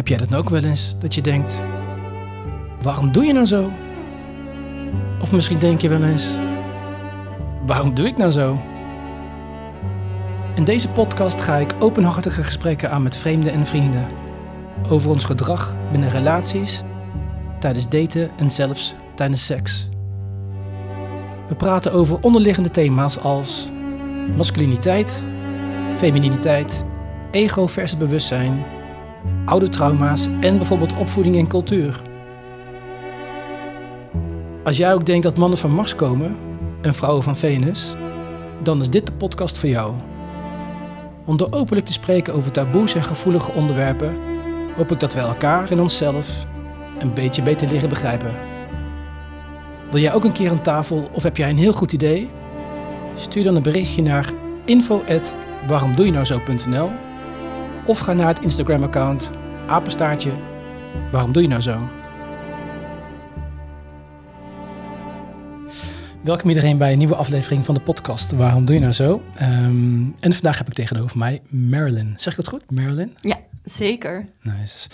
Heb jij dat ook wel eens? Dat je denkt, waarom doe je nou zo? Of misschien denk je wel eens, waarom doe ik nou zo? In deze podcast ga ik openhartige gesprekken aan met vreemden en vrienden. Over ons gedrag binnen relaties, tijdens daten en zelfs tijdens seks. We praten over onderliggende thema's als masculiniteit, femininiteit, ego versus bewustzijn, oude trauma's en bijvoorbeeld opvoeding en cultuur. Als jij ook denkt dat mannen van Mars komen en vrouwen van Venus, dan is dit de podcast voor jou. Om door openlijk te spreken over taboes en gevoelige onderwerpen, hoop ik dat we elkaar en onszelf een beetje beter leren begrijpen. Wil jij ook een keer aan tafel of heb jij een heel goed idee? Stuur dan een berichtje naar info@waaromdoejenouzo.nl of ga naar het Instagram-account apenstaartje waarom doe je nou zo? Welkom iedereen bij een nieuwe aflevering van de podcast Waarom doe je nou zo? Ehm, en vandaag heb ik tegenover mij Marilyn. Zeg ik dat goed? Marilyn? Ja, zeker. Nice.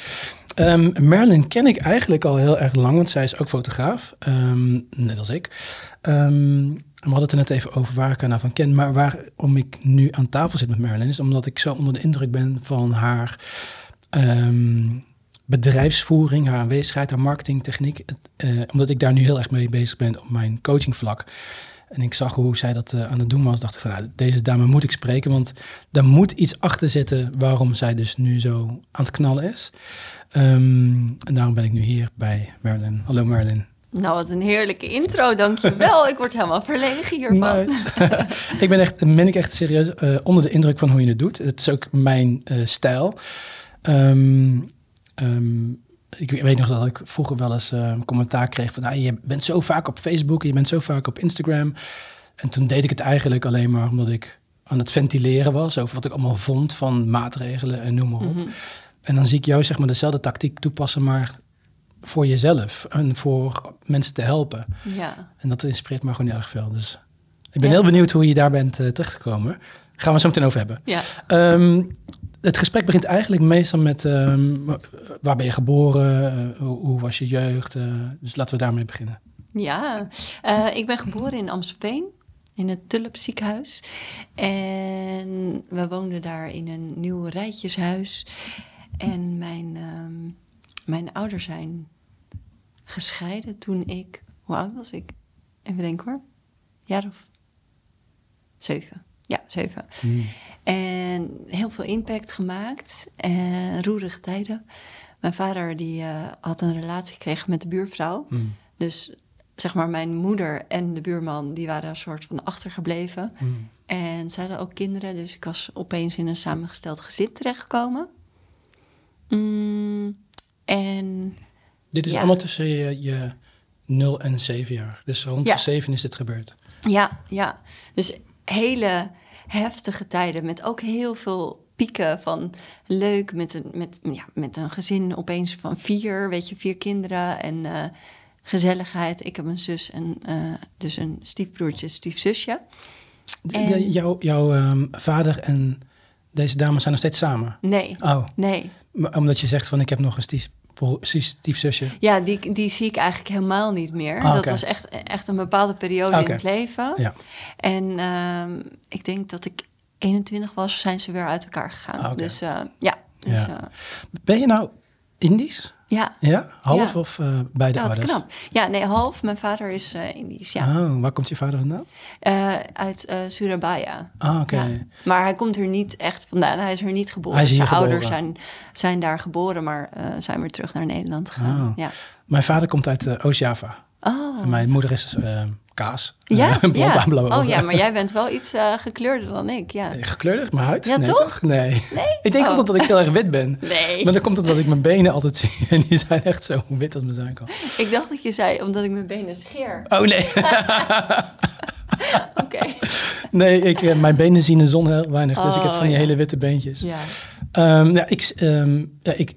Um, Marilyn ken ik eigenlijk al heel erg lang, want zij is ook fotograaf, um, net als ik. we hadden het er net even over waar ik haar nou van ken. Maar waarom ik nu aan tafel zit met Marilyn is omdat ik zo onder de indruk ben van haar bedrijfsvoering, haar aanwezigheid, haar marketingtechniek. Uh, omdat ik daar nu heel erg mee bezig ben op mijn coachingvlak. En ik zag hoe zij dat uh, aan het doen was. Dacht ik van, nou, deze dame moet ik spreken. Want daar moet iets achter zitten waarom zij dus nu zo aan het knallen is. Um, en daarom ben ik nu hier bij Merlin. Hallo Merlin. Nou, wat een heerlijke intro, dankjewel. ik word helemaal verlegen hiervan. Nice. ik ben echt, ben ik echt serieus uh, onder de indruk van hoe je het doet. Het is ook mijn stijl. Um, Um, ik weet nog dat ik vroeger wel eens uh, commentaar kreeg van... Nou, je bent zo vaak op Facebook, je bent zo vaak op Instagram. En toen deed ik het eigenlijk alleen maar omdat ik aan het ventileren was... over wat ik allemaal vond van maatregelen en noem maar op. Mm -hmm. En dan zie ik jou zeg maar dezelfde tactiek toepassen, maar voor jezelf en voor mensen te helpen. Ja. En dat inspireert me gewoon heel erg veel. Dus ik ben ja. heel benieuwd hoe je daar bent uh, terechtgekomen. Gaan we zo meteen over hebben. Ja. Um, het gesprek begint eigenlijk meestal met um, waar ben je geboren, uh, hoe, hoe, was je jeugd? Uh, dus laten we daarmee beginnen. Ja, uh, ik ben geboren in Amstelveen, in het Tulp ziekenhuis. En we woonden daar in een nieuw rijtjeshuis. En mijn, um, mijn ouders zijn gescheiden toen ik, hoe oud was ik? Even denken hoor, jaar of zeven. Ja, zeven. Hmm. En heel veel impact gemaakt. En roerige tijden. Mijn vader die uh, had een relatie gekregen met de buurvrouw. Hmm. Dus zeg maar mijn moeder en de buurman... die waren een soort van achtergebleven. Hmm. En ze hadden ook kinderen. Dus ik was opeens in een samengesteld gezin terechtgekomen. Mm, en... Dit is ja. allemaal tussen je, je 0 en 7 jaar. Dus rond Ja. de 7 is dit gebeurd. Ja, ja. Dus hele heftige tijden met ook heel veel pieken van leuk met een, met, ja, met een gezin opeens van vier, weet je, vier kinderen en uh, gezelligheid. Ik heb een zus en uh, dus een stiefbroertje, stiefzusje. En... Jouw, jouw um, vader en deze dame zijn nog steeds samen? Nee, Oh, nee. maar omdat je zegt van ik heb nog een stief, stiefzusje. Ja, die, die zie ik eigenlijk helemaal niet meer. Ah, dat was echt, echt een bepaalde periode in het leven. Ja. En ehm, ik denk dat ik 21 was, zijn ze weer uit elkaar gegaan. Ah. Dus uh, ja. Dus, Ja. ja. Ben je nou Indisch? Ja. Ja? Half Ja. of uh, beide ouders? knap. Ja, nee, half. Mijn vader is uh, Indisch, ja. Oh, waar komt je vader vandaan? Uh, uit Surabaya. Ah, oké. Ja. Maar hij komt er niet echt vandaan. Hij is er niet geboren. Zijn ouders zijn, zijn daar geboren, maar zijn weer terug naar Nederland gegaan. Oh. Ja. Mijn vader komt uit Oost-Java. Oh, mijn moeder is kaas. Ja. Oh ja, maar jij bent wel iets uh, gekleurder dan ik, ja. Gekleurd, mijn huid? Ja, nee, toch? Nee. Nee? Ik denk Oh. altijd dat ik heel erg wit ben. Nee. Maar dan komt het omdat ik mijn benen altijd zie. En die zijn echt zo wit als mijn zijn kan. Ik dacht dat je zei, omdat ik mijn benen scheer. Oh nee. Oké. nee, ik, uh, mijn benen zien de zon heel weinig. dus ik heb Oh, van die ja. hele witte beentjes. Ja. Um, ja, ik, um, ja, ik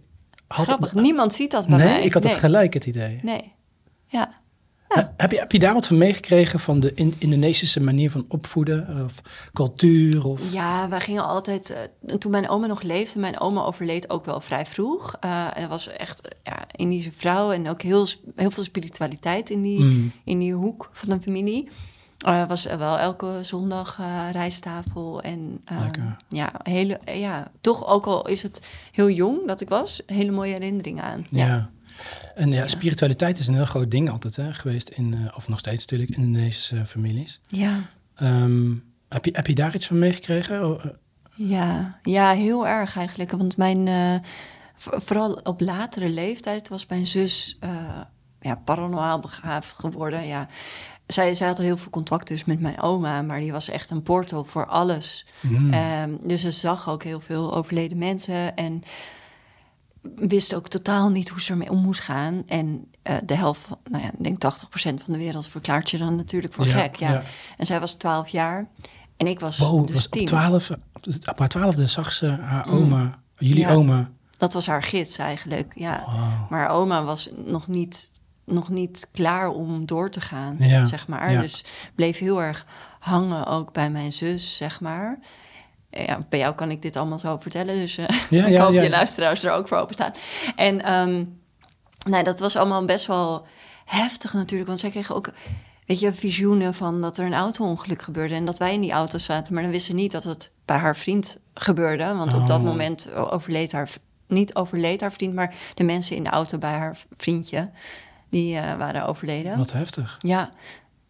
had... Grappig, niemand ziet dat bij nee, mij. ik had nee. het gelijk het idee. Nee, ja. Heb, je, heb je daar wat van meegekregen van de in- Indonesische manier van opvoeden of cultuur? Of... Ja, wij gingen altijd. eh, toen mijn oma nog leefde, mijn oma overleed ook wel vrij vroeg. Eh, en dat was echt eh, ja, Indische vrouw en ook heel, heel veel spiritualiteit in die, Mm. in die hoek van de familie. Er was wel elke zondag eh, rijsttafel en eh, Lekker. ja, hele, ja, toch ook al is het heel jong dat ik was, hele mooie herinneringen aan. Ja. Ja, En ja, spiritualiteit is een heel groot ding altijd hè, geweest in, eh, of nog steeds natuurlijk, in Indonesische families. ja. Ehm, heb, je, heb je daar iets van meegekregen? Oh, eh, Ja, ja, heel erg eigenlijk. Want mijn, eh, vooral op latere leeftijd was mijn zus eh, ja, paranoaal begaafd geworden. Ja. Zij, zij had heel veel contact dus met mijn oma, maar die was echt een portal voor alles. mm, Ehm, dus ze zag ook heel veel overleden mensen en wist ook totaal niet hoe ze ermee om moest gaan. En eh, de helft, van- nou ja, ik denk 80% van de wereld verklaart je dan natuurlijk voor Ja, gek. Ja. ja. En zij was 12 jaar en ik was wow, dus was op 10. 12, op haar twaalfde zag ze haar oma, jullie Mm. Ja. oma. Dat was haar gids eigenlijk, ja. Wow. Maar oma was nog niet, nog niet klaar om door te gaan, Ja, zeg maar. Dus bleef heel erg hangen ook bij mijn zus, zeg maar. Ja, bij jou kan ik dit allemaal zo vertellen, dus eh, Ja, ik ja, hoop ja. je luisteraars er ook voor openstaan. En ehm, nee, dat was allemaal best wel heftig natuurlijk, want zij kregen ook... Weet je, visioenen van dat er een auto-ongeluk gebeurde en dat wij in die auto zaten. Maar dan wisten ze niet dat het bij haar vriend gebeurde. Want op dat Oh. moment overleed haar, niet overleed haar vriend, maar de mensen in de auto bij haar vriendje, die eh, waren overleden. Wat heftig. Ja,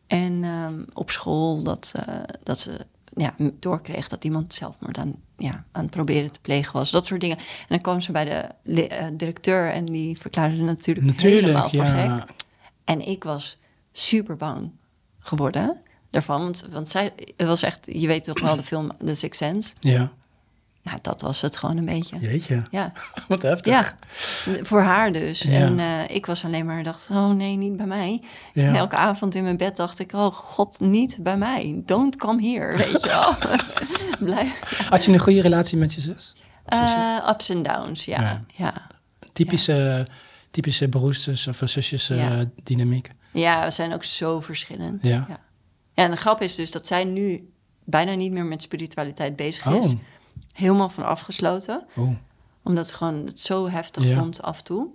en ehm, op school dat, eh, dat ze ja, doorkreeg dat iemand zelfmoord aan, ja, aan het proberen te plegen was. Dat soort dingen. En dan kwam ze bij de eh, directeur en die verklaarde natuurlijk, helemaal Natuurlijk, voor ja. gek. En ik was super bang geworden daarvan. Want, want zij, het was echt, je weet toch wel de film The Sixth Sense? Ja, Nou, dat was het gewoon een beetje. jeetje. Ja, Wat heftig. ja. voor haar dus. Ja. En eh, ik was alleen maar dacht, oh nee, niet bij mij. Ja. En elke avond in mijn bed dacht ik, oh god, niet bij mij. Don't come here, weet je wel. Blijf. Had je een goede relatie met je zus? Eh, ups en downs, ja. Ja. ja. Typische, typische broers of zusjes eh, Ja. dynamiek. Ja, we zijn ook zo verschillend. Ja. En de grap is dus dat zij nu bijna niet meer met spiritualiteit bezig is. Oh, Helemaal van afgesloten. oh. Omdat het gewoon het zo heftig Ja. vond af en toe.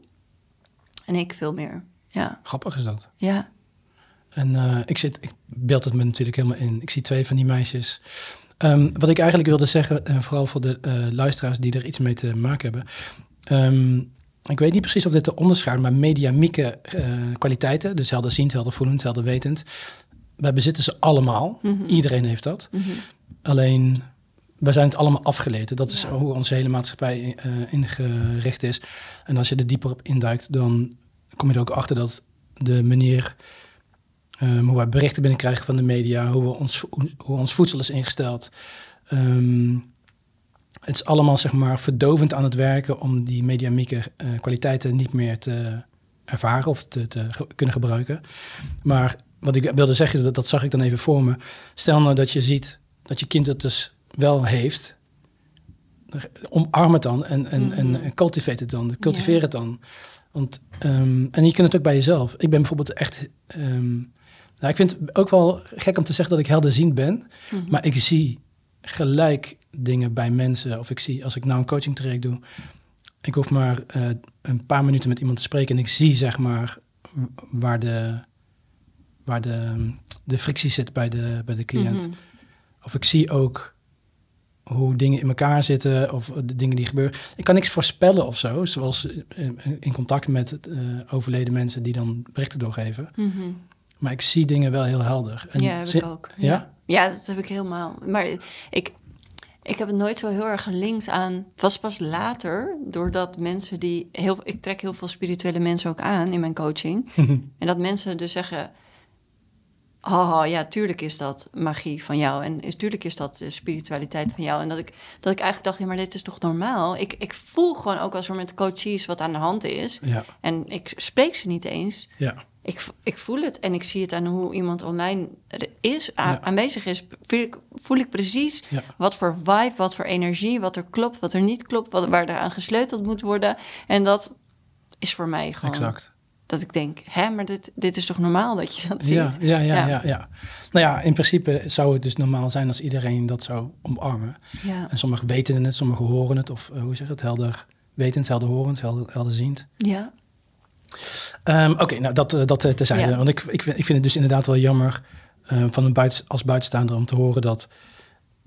En ik veel meer. Ja, grappig is dat. ja. En eh, ik, zit, ik beeld het me natuurlijk helemaal in. Ik zie twee van die meisjes. Ehm, wat ik eigenlijk wilde zeggen, eh, vooral voor de eh, luisteraars die er iets mee te maken hebben. Ehm, ik weet niet precies of dit te onderscheidt, maar mediamieke kwaliteiten, dus helderziend, heldervoelend, helderwetend, wij bezitten ze allemaal. Mhm. Iedereen heeft dat. Mhm. Alleen, we zijn het allemaal afgeleten. Dat is Ja. hoe onze hele maatschappij eh, ingericht is. En als je er dieper op induikt, dan kom je er ook achter dat de manier ehm, hoe wij berichten binnenkrijgen van de media, hoe, we ons, hoe, hoe ons voedsel is ingesteld. ehm, het is allemaal zeg maar verdovend aan het werken om die mediamieke eh, kwaliteiten niet meer te ervaren of te, te ge- kunnen gebruiken. Maar wat ik wilde zeggen, dat, dat zag ik dan even voor me. Stel nou dat je ziet dat je kind het dus wel heeft. Omarm het dan en, en, en, Mhm. en cultivate het dan. Cultiveer Ja. het dan. Want, ehm, en je kunt het ook bij jezelf. Ik ben bijvoorbeeld echt... ehm, nou, ik vind het ook wel gek om te zeggen dat ik helderziend ben. Mhm. Maar ik zie gelijk dingen bij mensen. Of ik zie, als ik nou een coaching traject doe... Ik hoef maar eh, een paar minuten met iemand te spreken... en ik zie zeg maar waar de, waar de, de frictie zit bij de, bij de cliënt. Mhm. Of ik zie ook hoe dingen in elkaar zitten of de dingen die gebeuren. Ik kan niks voorspellen of zo, zoals in contact met eh, overleden mensen die dan berichten doorgeven. Mhm. Maar ik zie dingen wel heel helder. En ja, heb ik ook. Ja? Ja? ja, dat heb ik helemaal. Maar ik, ik heb het nooit zo heel erg gelinkt aan. Het was pas later, doordat mensen die. Heel, ik trek heel veel spirituele mensen ook aan in mijn coaching. En dat mensen dus zeggen. Haha, ja, tuurlijk is dat magie van jou. En is, tuurlijk is dat de spiritualiteit van jou. En dat ik, dat ik eigenlijk dacht, ja, maar dit is toch normaal? Ik, ik voel gewoon ook als er met coaches wat aan de hand is. ja, En ik spreek ze niet eens. ja, Ik, ik voel het en ik zie het aan hoe iemand online is, Ja. aanwezig is. Voel ik, voel ik precies ja, wat voor vibe, wat voor energie, wat er klopt, wat er niet klopt, wat, waar er aan gesleuteld moet worden. En dat is voor mij gewoon exact. Dat ik denk, hè, maar dit, dit is toch normaal dat je dat ziet? Ja, ja, ja, Ja. Nou ja, in principe zou het dus normaal zijn als iedereen dat zou omarmen. Ja, En sommigen weten het, sommigen horen het, of eh, hoe zeg je het, helder wetend, helder horend, helder, helderziend. ja, Ehm, Oké, nou dat, eh, dat eh, terzijde. Ja. Want ik, ik, vind, ik vind het dus inderdaad wel jammer van een buiten, als buitenstaander om te horen dat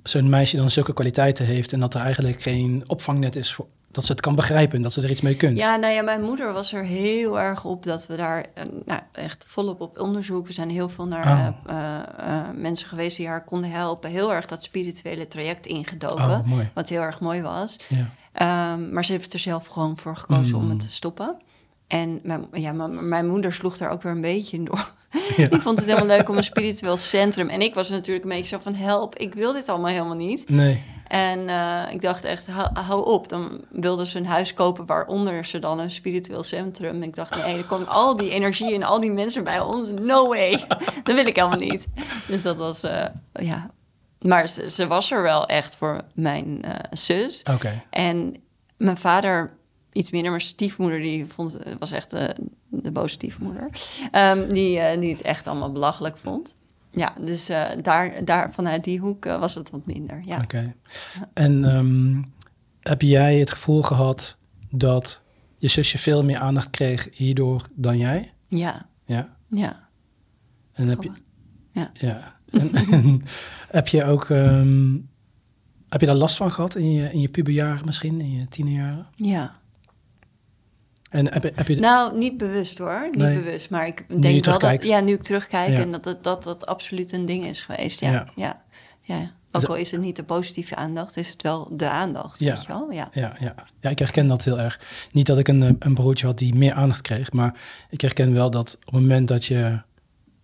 zo'n meisje dan zulke kwaliteiten heeft en dat er eigenlijk geen opvangnet is voor dat ze het kan begrijpen, dat ze er iets mee kunt. Ja, nou ja, mijn moeder was er heel erg op dat we daar eh, nou, echt volop op onderzoek. We zijn heel veel naar Oh. eh, eh, mensen geweest die haar konden helpen. Heel erg dat spirituele traject ingedoken. Oh. Wat heel erg mooi was. Ja. Ehm, maar ze heeft er zelf gewoon voor gekozen om Mm. het te stoppen. En mijn, ja, mijn, mijn moeder sloeg daar ook weer een beetje in door. Ja. Die vond het helemaal leuk om een spiritueel centrum. En ik was natuurlijk een beetje zo van help, ik wil dit allemaal helemaal niet. Nee. En eh, ik dacht echt, hou, hou op. Dan wilde ze een huis kopen waaronder ze dan een spiritueel centrum. En ik dacht, nee, er komt al die energie en al die mensen bij ons. No way. Dat wil ik helemaal niet. Dus dat was, eh, ja. Maar ze, ze was er wel echt voor mijn eh, zus. Oké. En mijn vader iets minder, maar stiefmoeder die vond, was echt de, de boze stiefmoeder. Ehm, die, eh, die het echt allemaal belachelijk vond. Ja, dus eh, daar, daar vanuit die hoek eh, was het wat minder. Ja. Oké. En ehm, heb jij het gevoel gehad dat je zusje veel meer aandacht kreeg hierdoor dan jij? Ja, Ja. ja. En heb je, Ja. ja. En, en heb je ook ehm, heb je daar last van gehad in je, in je puberjaren misschien, in je tienerjaren? Ja. En heb heb je Nou, niet bewust hoor. Niet Nee. bewust. Maar ik denk wel dat, ja, nu ik terugkijk Ja. en dat dat dat absoluut een ding is geweest. Ja, Ja. ja. ja. Ook Zo- al is het niet de positieve aandacht, is het wel de aandacht. Ja. Weet je wel? Ja. Ja, ja. ja, ik herken dat heel erg. Niet dat ik een, eh, een broertje had die meer aandacht kreeg, maar ik herken wel dat op het moment dat je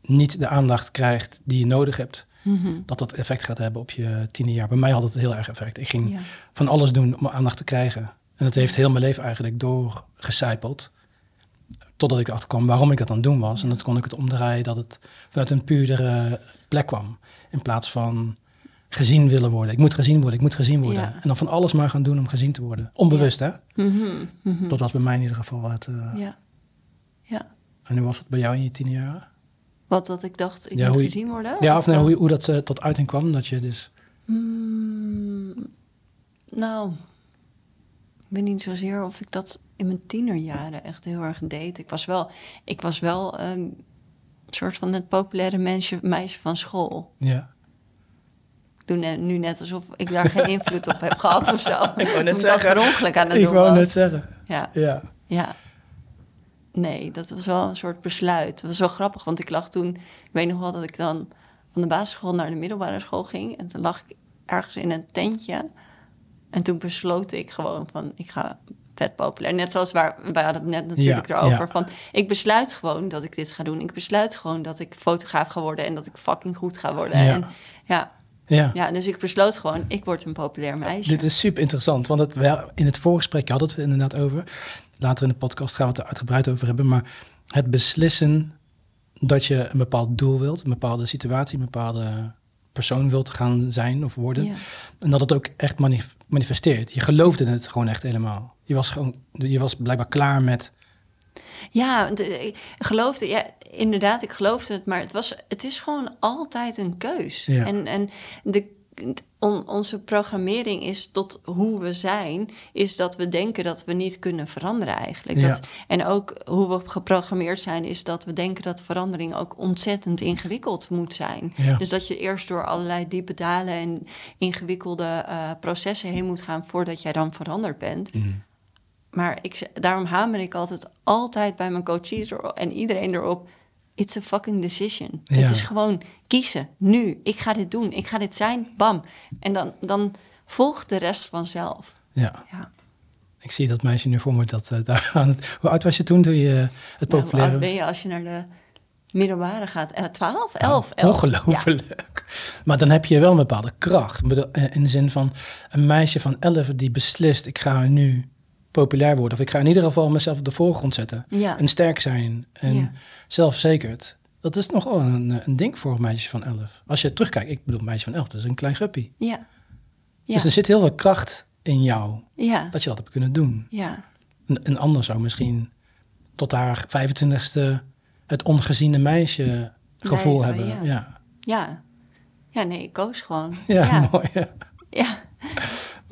niet de aandacht krijgt die je nodig hebt, Mhm. dat dat effect gaat hebben op je tienerjaar. Bij mij had het heel erg effect. Ik ging ja. van alles doen om aandacht te krijgen. En dat heeft heel mijn leven eigenlijk doorgecijpeld. Totdat ik erachter kwam waarom ik dat aan het doen was. En dan kon ik het omdraaien dat het vanuit een puurdere plek kwam. In plaats van gezien willen worden. Ik moet gezien worden, ik moet gezien worden. Ja. En dan van alles maar gaan doen om gezien te worden. Onbewust, hè? Mhm. Mhm. Dat was bij mij in ieder geval het... eh, ja. Ja. En hoe was het bij jou in je tienerjaren? Wat dat ik dacht, ik Ja, moet je- gezien worden? Ja, of nee, hoe, hoe dat eh, tot uiting kwam. Dat je dus... Hmm, nou, weet niet zozeer of ik dat in mijn tienerjaren echt heel erg deed. Ik was wel, ik was wel ehm, een soort van het populaire mensje, meisje van school. Ja. Ik doe ne- nu net alsof ik daar geen invloed op heb gehad of zo. net ik dat zeggen. per ongeluk aan het Ik doen wou was. net zeggen. Ja, Ja. ja. Nee, dat was wel een soort besluit. Dat was wel grappig, want ik lag toen... Ik weet nog wel dat ik dan van de basisschool naar de middelbare school ging. En toen lag ik ergens in een tentje. En toen besloot ik gewoon van, ik ga vet populair. Net zoals waar, wij hadden het net natuurlijk Ja, erover. ja. Van, ik besluit gewoon dat ik dit ga doen. Ik besluit gewoon dat ik fotograaf ga worden... en dat ik fucking goed ga worden. Ja. En, ja, Ja. ja, dus ik besloot gewoon, ik word een populair meisje. Dit is super interessant, want het, wel, in het voorgesprek hadden we het inderdaad over. Later in de podcast gaan we het er uitgebreid over hebben. Maar het beslissen dat je een bepaald doel wilt, een bepaalde situatie, een bepaalde persoon wilt gaan zijn of worden. Ja. En dat het ook echt manif- manifesteert. Je geloofde het gewoon echt helemaal. Je was, gewoon, je was blijkbaar klaar met. Ja, de- ik geloofde, ja, inderdaad, ik geloofde het, maar het, was, het is gewoon altijd een keus. Ja. En, en de, on- onze programmering is tot hoe we zijn, is dat we denken dat we niet kunnen veranderen eigenlijk. Ja. Dat, en ook hoe we geprogrammeerd zijn, is dat we denken dat verandering ook ontzettend ingewikkeld moet zijn. Ja. Dus dat je eerst door allerlei diepe dalen en ingewikkelde eh, processen heen moet gaan voordat jij dan veranderd bent. Mhm. Maar ik, daarom hamer ik altijd, altijd bij mijn coaches en iedereen erop. It's a fucking decision. Ja. Het is gewoon kiezen. Nu. Ik ga dit doen. Ik ga dit zijn. Bam. En dan, dan volgt de rest vanzelf. Ja, Ja. ik zie dat meisje nu voor me. Dat, eh, daar aan het, hoe oud was je toen, toen je eh, het Nou, hoe populaire... oud ben je als je naar de middelbare gaat? Eh, 12? Nou, 11? 11? Ongelooflijk. Maar dan heb je wel een bepaalde kracht. Eh, In de zin van een meisje van 11 die beslist: ik ga nu populair worden. Of ik ga in ieder geval mezelf op de voorgrond zetten. Ja. En sterk zijn. En Ja. zelfverzekerd. Dat is nogal een, een ding voor een meisje van 11. Als je terugkijkt, ik bedoel, een meisje van 11, dat is een klein guppy. Ja. Ja. Dus er zit heel veel kracht in jou Ja. dat je dat hebt kunnen doen. Ja. Een, een ander zou misschien tot haar 25ste het ongeziene meisje gevoel hebben. ja. Ja, Ja. Ja, nee, ik koos gewoon. ja, ja. mooi. Ja.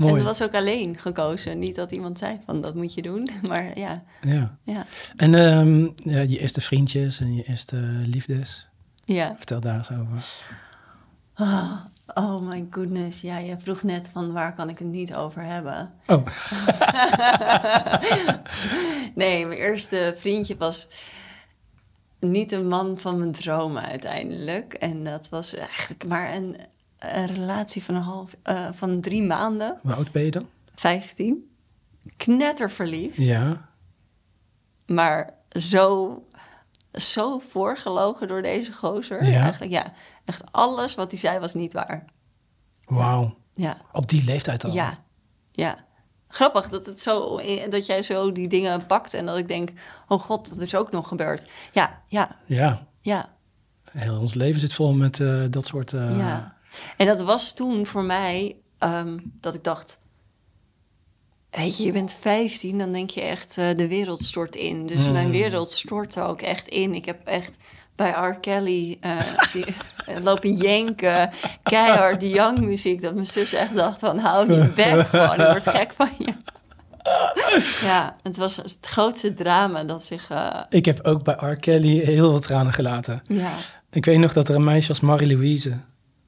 En het was ook alleen gekozen. Niet dat iemand zei van dat moet je doen. Maar ja, Ja. ja, En ehm, ja, je eerste vriendjes en je eerste liefdes. ja. Vertel daar eens over. Oh, oh my goodness. Ja, je vroeg net van waar kan ik het niet over hebben. Oh, Nee, mijn eerste vriendje was niet de man van mijn dromen uiteindelijk. En dat was eigenlijk maar een, een relatie van, een half, eh, van drie maanden, hoe oud ben je dan? 15. Knetterverliefd. Ja. Maar zo, zo voorgelogen door deze gozer. Ja. Eigenlijk, ja. Echt alles wat hij zei was niet waar. Wauw. Ja, Op die leeftijd al. ja, ja. Grappig dat, het zo, dat jij zo die dingen pakt en dat ik denk... oh god, dat is ook nog gebeurd. Ja, ja, Ja. ja, Heel ons leven zit vol met eh, dat soort... eh, ja. En dat was toen voor mij ehm, dat ik dacht... Weet je, je bent 15, dan denk je echt, eh, de wereld stort in. Dus Mm. mijn wereld stortte ook echt in. Ik heb echt bij R. Kelly eh, die, eh, lopen jenken. Keihard die young muziek. Dat mijn zus echt dacht van, hou je bek gewoon. Ik word gek van je. Ja, het was het grootste drama dat zich... Ik heb ook bij R. Kelly heel veel tranen gelaten. ja, Ik weet nog dat er een meisje was, Marie-Louise.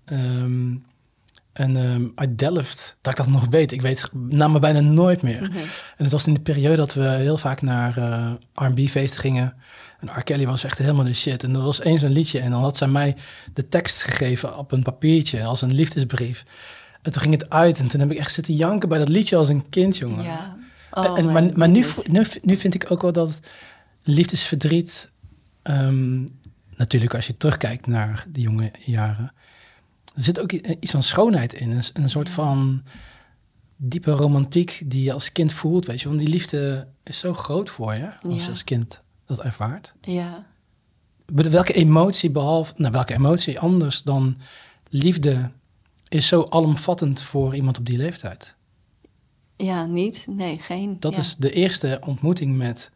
Ehm, en ehm, uit Delft, dat ik dat nog weet. Ik weet namen bijna nooit meer. Mhm. En het was in de periode dat we heel vaak naar eh R&B-feesten gingen. En R. Kelly was echt helemaal de shit. En er was eens een liedje en dan had zij mij de tekst gegeven op een papiertje als een liefdesbrief. En toen ging het uit en toen heb ik echt zitten janken bij dat liedje als een kind, jongen. ja. En- Oh en, maar maar nu, nu, nu vind ik ook wel dat liefdesverdriet... ehm, natuurlijk als je terugkijkt naar de jonge jaren... Er zit ook i- iets van schoonheid in. Een, een soort van diepe romantiek die je als kind voelt, weet je. Want die liefde is zo groot voor je als Ja. je als kind dat ervaart. Ja, Welke emotie, behalve... Nou, welke emotie anders dan liefde... is zo alomvattend voor iemand op die leeftijd? ja, niet? Nee, geen. Dat ja. is de eerste ontmoeting met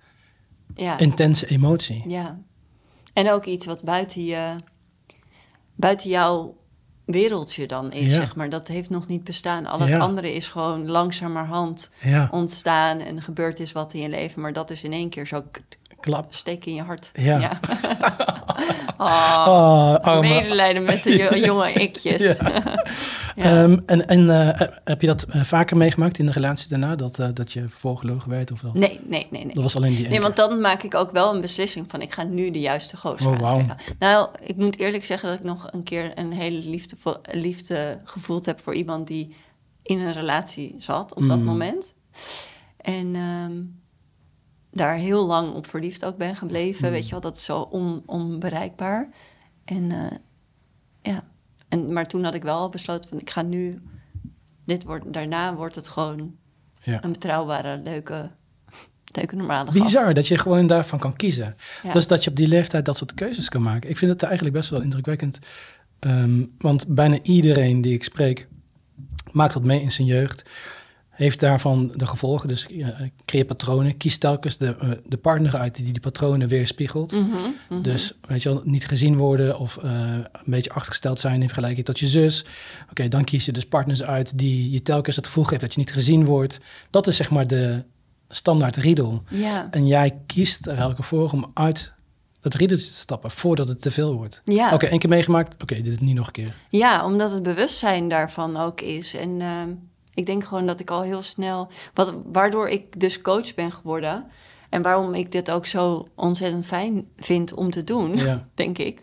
ja. intense emotie. Ja. En ook iets wat buiten je, buiten jouw wereldje dan is, Ja. zeg maar. Dat heeft nog niet bestaan. Al het Ja. andere is gewoon langzamerhand Ja, ontstaan en gebeurd is wat in je leven. Maar dat is in één keer zo klap. steek in je hart. Ja. oh, Oh, medelijden met de jo- jonge ikjes. Ja. Ja. Ehm, en en eh, heb je dat eh, vaker meegemaakt in de relaties daarna? Dat, eh, dat je voorgelogen werd? Of dat? nee, nee, nee, nee. dat was alleen die ene Nee, want dan maak ik ook wel een beslissing van ik ga nu de juiste gozer Oh. Nou, ik moet eerlijk zeggen dat ik nog een keer een hele liefde, liefde gevoeld heb voor iemand die in een relatie zat op dat Mm. moment. En ehm, daar heel lang op verliefd ook ben gebleven. Mm. Weet je wel, dat is zo on, onbereikbaar. En eh, ja, en, maar toen had ik wel besloten van ik ga nu, dit wordt, daarna wordt het gewoon Ja. een betrouwbare, leuke, leuke normale gast. Bizar dat je gewoon daarvan kan kiezen. Ja. Dus dat je op die leeftijd dat soort keuzes kan maken. Ik vind het eigenlijk best wel indrukwekkend. Ehm, want bijna iedereen die ik spreek maakt wat mee in zijn jeugd. Heeft daarvan de gevolgen. Dus eh, creëer patronen. Kies telkens de, eh, de partner uit die die patronen weerspiegelt. Mhm, mhm. Dus weet je wel, niet gezien worden of eh, een beetje achtergesteld zijn in vergelijking tot je zus. Oké, dan kies je dus partners uit die je telkens het gevoel geeft dat je niet gezien wordt. Dat is zeg maar de standaard riedel. En jij kiest er elke voor om uit dat riedeltje te stappen voordat het te veel wordt. Ja. Oké, één keer meegemaakt. Oké, dit is niet nog een keer. ja, omdat het bewustzijn daarvan ook is. En ehm, ik denk gewoon dat ik al heel snel... Wat, waardoor ik dus coach ben geworden... en waarom ik dit ook zo ontzettend fijn vind om te doen, Ja. denk ik.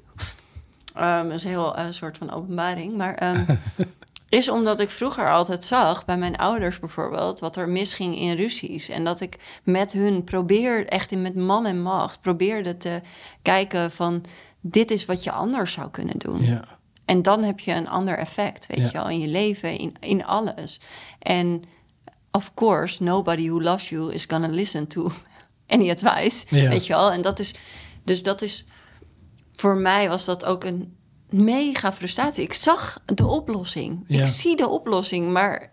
Ehm, dat is een heel eh, soort van openbaring. Maar ehm, is omdat ik vroeger altijd zag, bij mijn ouders bijvoorbeeld... wat er misging in ruzies. En dat ik met hun probeer, echt in met man en macht... probeerde te kijken van... dit is wat je anders zou kunnen doen. Ja. En dan heb je een ander effect, weet Ja. je wel, in je leven, in, in alles. En of course, nobody who loves you is gonna listen to any advice, Ja. weet je wel. En dat is, dus dat is, voor mij was dat ook een mega frustratie. Ik zag de oplossing. Ja. Ik zie de oplossing, maar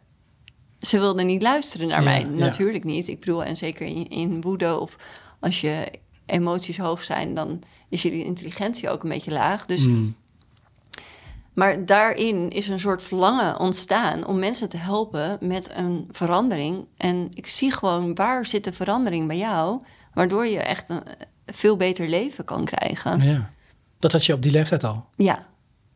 ze wilden niet luisteren naar mij. Natuurlijk niet. Ik bedoel, en zeker in, in woede of als je emoties hoog zijn, dan is je intelligentie ook een beetje laag. Dus, Mm. Maar daarin is een soort verlangen ontstaan om mensen te helpen met een verandering. En ik zie gewoon waar zit de verandering bij jou, waardoor je echt een veel beter leven kan krijgen. Ja. Dat had je op die leeftijd al. Ja,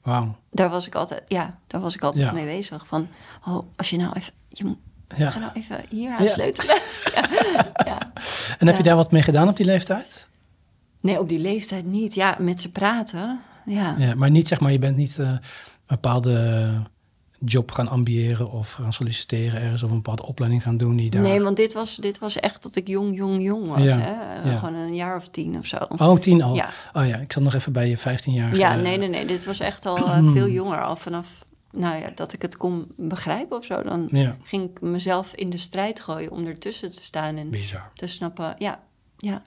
Wauw. daar was ik altijd, ja, daar was ik altijd Ja. mee bezig. Van, oh, als je nou even, je Ja. ga nou even hier aan Ja. sleutelen. ja. En heb je daar wat mee gedaan op die leeftijd? Nee, op die leeftijd niet. Ja, met ze praten. Ja. Ja, maar niet zeg maar, je bent niet eh, een bepaalde job gaan ambiëren of gaan solliciteren ergens of een bepaalde opleiding gaan doen die daar. Nee, want dit was, dit was echt dat ik jong, jong, jong was. Ja, Hè? Eh, ja. Gewoon een jaar of tien of zo. Oh, tien al. Ja. Oh ja, ik zat nog even bij je 15 jaar. Ja, nee, nee, nee. Dit was echt al eh, veel jonger. Al vanaf nou ja, dat ik het kon begrijpen of zo. Dan Ja, ging ik mezelf in de strijd gooien om ertussen te staan en bizar. te snappen. Ja, ja.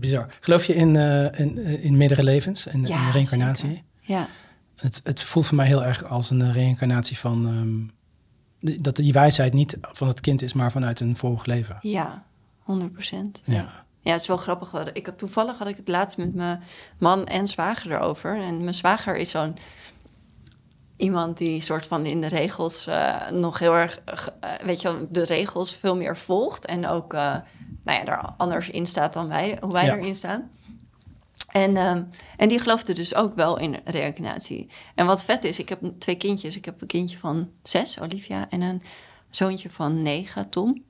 Bizar. Geloof je in, eh, in, eh, in meerdere levens en Ja, in reïncarnatie? zeker. Ja, Het, het voelt voor mij heel erg als een eh, reïncarnatie van... ehm, dat die wijsheid niet van het kind is, maar vanuit een vorig leven. ja. 100 procent. Ja. Ja. Het is wel grappig. Ik had, toevallig had ik het laatst met mijn man en zwager erover. En mijn zwager is zo'n iemand die soort van in de regels nog heel erg, weet je wel, de regels veel meer volgt. En ook, nou ja, daar anders in staat dan wij, hoe wij Ja. erin staan. En, ehm, en die geloofde dus ook wel in reïncarnatie. En wat vet is, ik heb twee kindjes. Ik heb een kindje van zes, Olivia, en een zoontje van negen, Tom.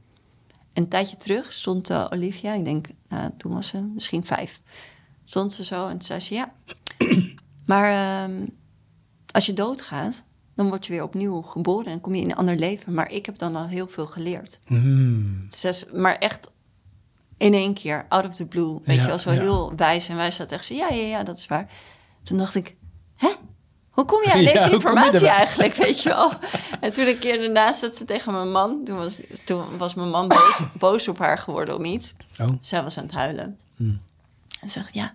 Een tijdje terug stond eh, Olivia, ik denk, nou, toen was ze misschien vijf. Stond ze zo en zei ze, ja, maar ehm, als je doodgaat, dan word je weer opnieuw geboren en kom je in een ander leven. Maar ik heb dan al heel veel geleerd. Hmm. Zes, maar echt in één keer, out of the blue. Weet Ja, je wel, zo ja. heel wijs. En wij zaten echt zo, ja, ja, ja, dat is waar. Toen dacht ik, hè? Hoe kom je aan deze informatie eigenlijk, weet je wel? En toen een keer daarna zat ze tegen mijn man. Toen was, toen was mijn man boos, boos op haar geworden om iets. Oh. Zij was aan het huilen. Hmm. En zegt, ja,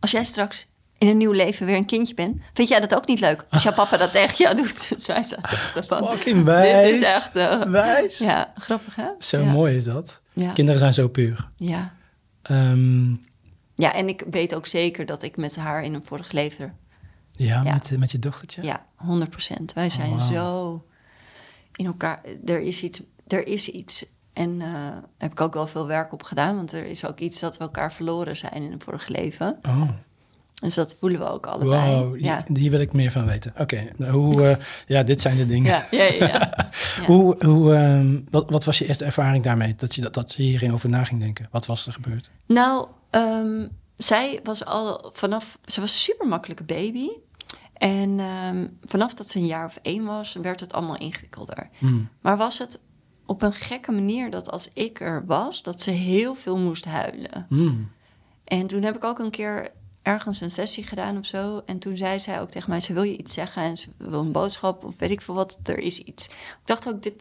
als jij straks in een nieuw leven weer een kindje bent... vind jij dat ook niet leuk als jouw papa dat tegen jou doet? Echt zo van... Fucking wijs. Dit is echt... eh, Wijs. ja, grappig hè? Zo ja. mooi is dat. Ja. Kinderen zijn zo puur. Ja. Ehm, ja, en ik weet ook zeker dat ik met haar in een vorig leven... ja, Ja. Met, met je dochtertje? Ja, 100 procent. Wij zijn Oh, wauw. zo in elkaar... Er is iets. Er is iets. En eh heb ik ook wel veel werk op gedaan. Want er is ook iets dat we elkaar verloren zijn in een vorig leven. Oh, Dus dat voelen we ook allebei. wow. die- Ja. Die wil ik meer van weten. Oké, nou, hoe... eh, ja, dit zijn de dingen. Ja, ja, ja. ja. Ja. Hoe, hoe, ehm, wat, wat was je eerste ervaring daarmee? Dat je, dat, dat je hierin over na ging denken. Wat was er gebeurd? Nou, ehm, zij was al vanaf... Ze was een super makkelijke baby. En ehm, vanaf dat ze een jaar of één was, werd het allemaal ingewikkelder. Hmm. Maar was het op een gekke manier dat als ik er was, dat ze heel veel moest huilen. Hmm. En toen heb ik ook een keer ergens een sessie gedaan of zo. En toen zei zij ook tegen mij, ze wil je iets zeggen en ze wil een boodschap of weet ik veel wat, er is iets. Ik dacht ook, dit,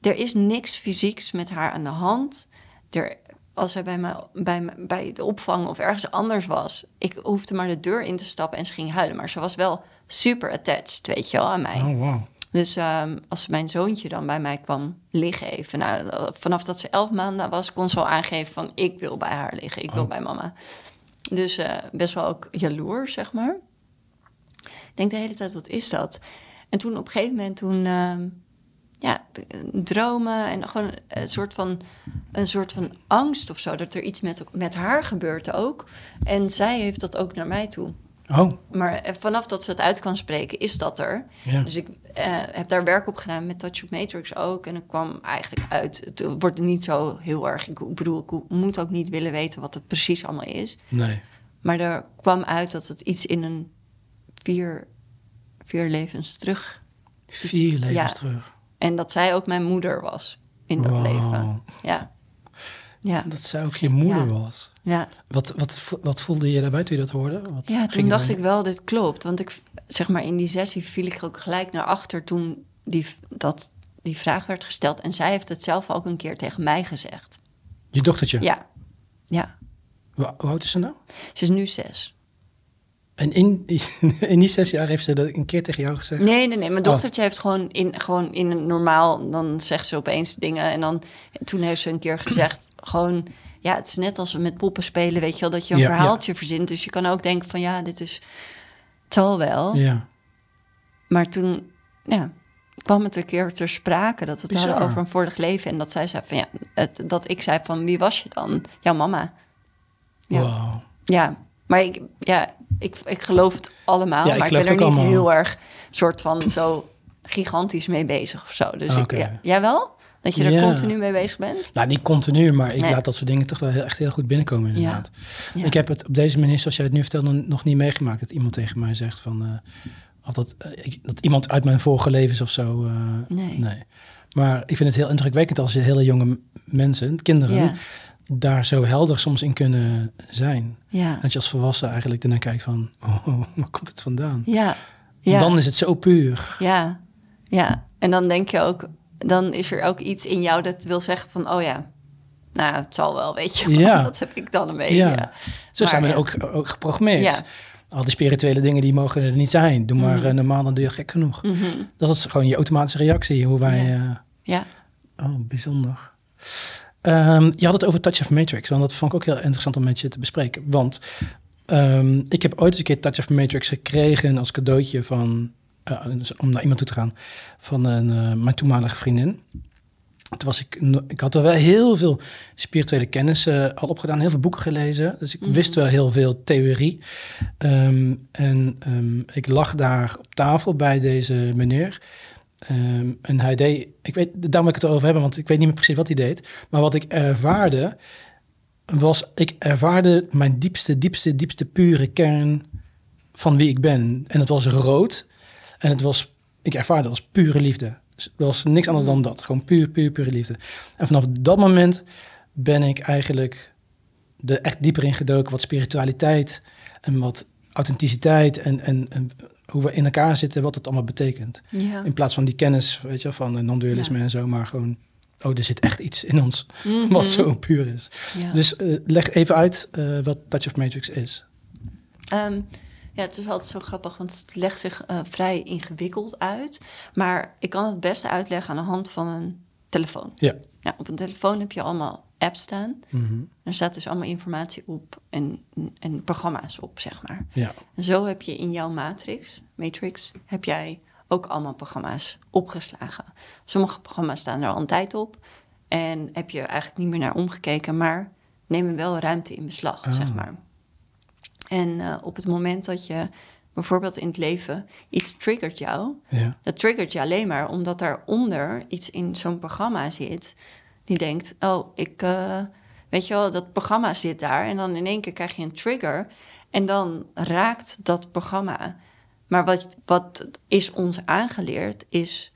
er is niks fysieks met haar aan de hand. Er, als zij bij, mij, bij, me- bij de opvang of ergens anders was, ik hoefde maar de deur in te stappen en ze ging huilen. Maar ze was wel super attached, weet je wel, aan mij. Oh, wow. Dus ehm, als mijn zoontje dan bij mij kwam liggen even... Nou, vanaf dat ze elf maanden was, kon ze al aangeven van... ik wil bij haar liggen, ik wil Oh. bij mama. Dus eh, best wel ook jaloers, zeg maar. Ik denk de hele tijd, wat is dat? En toen op een gegeven moment, toen... ehm, ja, dromen en gewoon een soort van, een soort van angst of zo... dat er iets met, met haar gebeurt ook. En zij heeft dat ook naar mij toe. Oh, Maar eh, vanaf dat ze het uit kan spreken, is dat er. ja. Dus ik eh, heb daar werk op gedaan met Touch of Matrix ook. En ik kwam eigenlijk uit. Het wordt niet zo heel erg. Ik bedoel, ik moet ook niet willen weten wat het precies allemaal is. Nee. Maar er kwam uit dat het iets in een vier, vier levens terug. Vier levens Ja. terug. En dat zij ook mijn moeder was in dat Wow. leven. Ja. Ja. Dat zij ook je moeder Ja. was. Ja. Wat, wat, wat voelde je daarbij toen je dat hoorde? Wat Ja, toen dacht ik wel, dit klopt. Want ik, zeg maar, in die sessie viel ik ook gelijk naar achter toen die, dat, die vraag werd gesteld. En zij heeft het zelf ook een keer tegen mij gezegd. je? Je dochtertje? Ja, ja. Hoe, hoe oud is ze nou? Ze is nu zes. En in, in die zes jaar heeft ze dat een keer tegen jou gezegd? Nee, nee, nee. Mijn Oh. dochtertje heeft gewoon in, gewoon in een normaal... dan zegt ze opeens dingen. En dan toen heeft ze een keer gezegd... gewoon, ja, het is net als we met poppen spelen... weet je wel, dat je een Ja, verhaaltje verzint. Dus je kan ook denken van, ja, dit is... Het zal wel. Ja. Maar toen ja, kwam het een keer ter sprake... dat we het Bizar. hadden over een vorig leven. En dat zij zei van, ja, het, dat ik zei van... wie was je dan? Jouw mama. Ja. Wow. Ja, maar ik, ja, ik, ik geloof het allemaal. Ja, ik maar ik ben er niet allemaal. heel erg soort van zo gigantisch mee bezig of zo. Dus Oké. ik, ja, jij wel? Dat je er Ja. continu mee bezig bent? Nou, niet continu, maar ik Nee. laat dat soort dingen toch wel heel, echt heel goed binnenkomen inderdaad. Ja. Ik heb het op deze manier, zoals jij het nu vertelt, nog, niet meegemaakt. Dat iemand tegen mij zegt van... eh, of dat, eh, ik- dat iemand uit mijn vorige levens of zo... eh, Nee. nee. Maar ik vind het heel indrukwekkend als je hele jonge mensen, kinderen... Daar zo helder soms in kunnen zijn. Ja. Dat je als volwassen eigenlijk daarna kijkt van... Oh, waar komt het vandaan? Ja. Ja. Dan is het zo puur. ja. Ja. En dan denk je ook, dan is er ook iets in jou dat wil zeggen van, oh ja, nou, het zal wel, weet je. Ja. Dat heb ik dan een beetje. Ja. Ja. Zo zijn we ook, ook geprogrammeerd. Ja. Al die spirituele dingen die mogen er niet zijn. Doe maar Mhm. eh, normaal, dan doe je gek genoeg. Mhm. Dat is gewoon je automatische reactie, hoe wij... Ja. eh, Ja. oh, bijzonder. Ehm, je had het over Touch of Matrix, want dat vond ik ook heel interessant om met je te bespreken. Want ehm, ik heb ooit eens een keer Touch of Matrix gekregen als cadeautje van, eh, om naar iemand toe te gaan, van een, eh, mijn toenmalige vriendin. Toen was ik, ik had er wel heel veel spirituele kennis al opgedaan, heel veel boeken gelezen. Dus ik Mhm. wist wel heel veel theorie. Ehm, en ik lag daar op tafel bij deze meneer. Ehm, en hij deed, ik weet, daar moet ik het over hebben, want ik weet niet meer precies wat hij deed. Maar wat ik ervaarde, was, ik ervaarde mijn diepste, diepste, diepste pure kern van wie ik ben. En het was rood. En het was, ik ervaarde het als pure liefde. Dus het was niks anders dan dat. Gewoon puur, puur, pure liefde. En vanaf dat moment ben ik eigenlijk er echt dieper in gedoken wat spiritualiteit en wat authenticiteit en, en, en hoe we in elkaar zitten, wat het allemaal betekent. Ja. In plaats van die kennis, weet je, van eh, non-dualisme en zo, maar gewoon, oh, er zit echt iets in ons Mhm. wat zo puur is. Ja. Dus eh, leg even uit eh, wat Touch of Matrix is. Ehm, ja, het is altijd zo grappig, want het legt zich vrij ingewikkeld uit. Maar ik kan het beste uitleggen aan de hand van een telefoon. Ja. Ja, op een telefoon heb je allemaal apps staan. Mhm. Er staat dus allemaal informatie op en, en programma's op, zeg maar. Ja. En zo heb je in jouw matrix, matrix, heb jij ook allemaal programma's opgeslagen. Sommige programma's staan er al een tijd op en heb je eigenlijk niet meer naar omgekeken, maar nemen wel ruimte in beslag, Oh. zeg maar. En eh, op het moment dat je bijvoorbeeld in het leven iets triggert jou, Ja. dat triggert je alleen maar omdat daaronder iets in zo'n programma zit. Die denkt, oh, ik, eh, weet je wel, dat programma zit daar. En dan in één keer krijg je een trigger. En dan raakt dat programma. Maar wat, wat is ons aangeleerd is,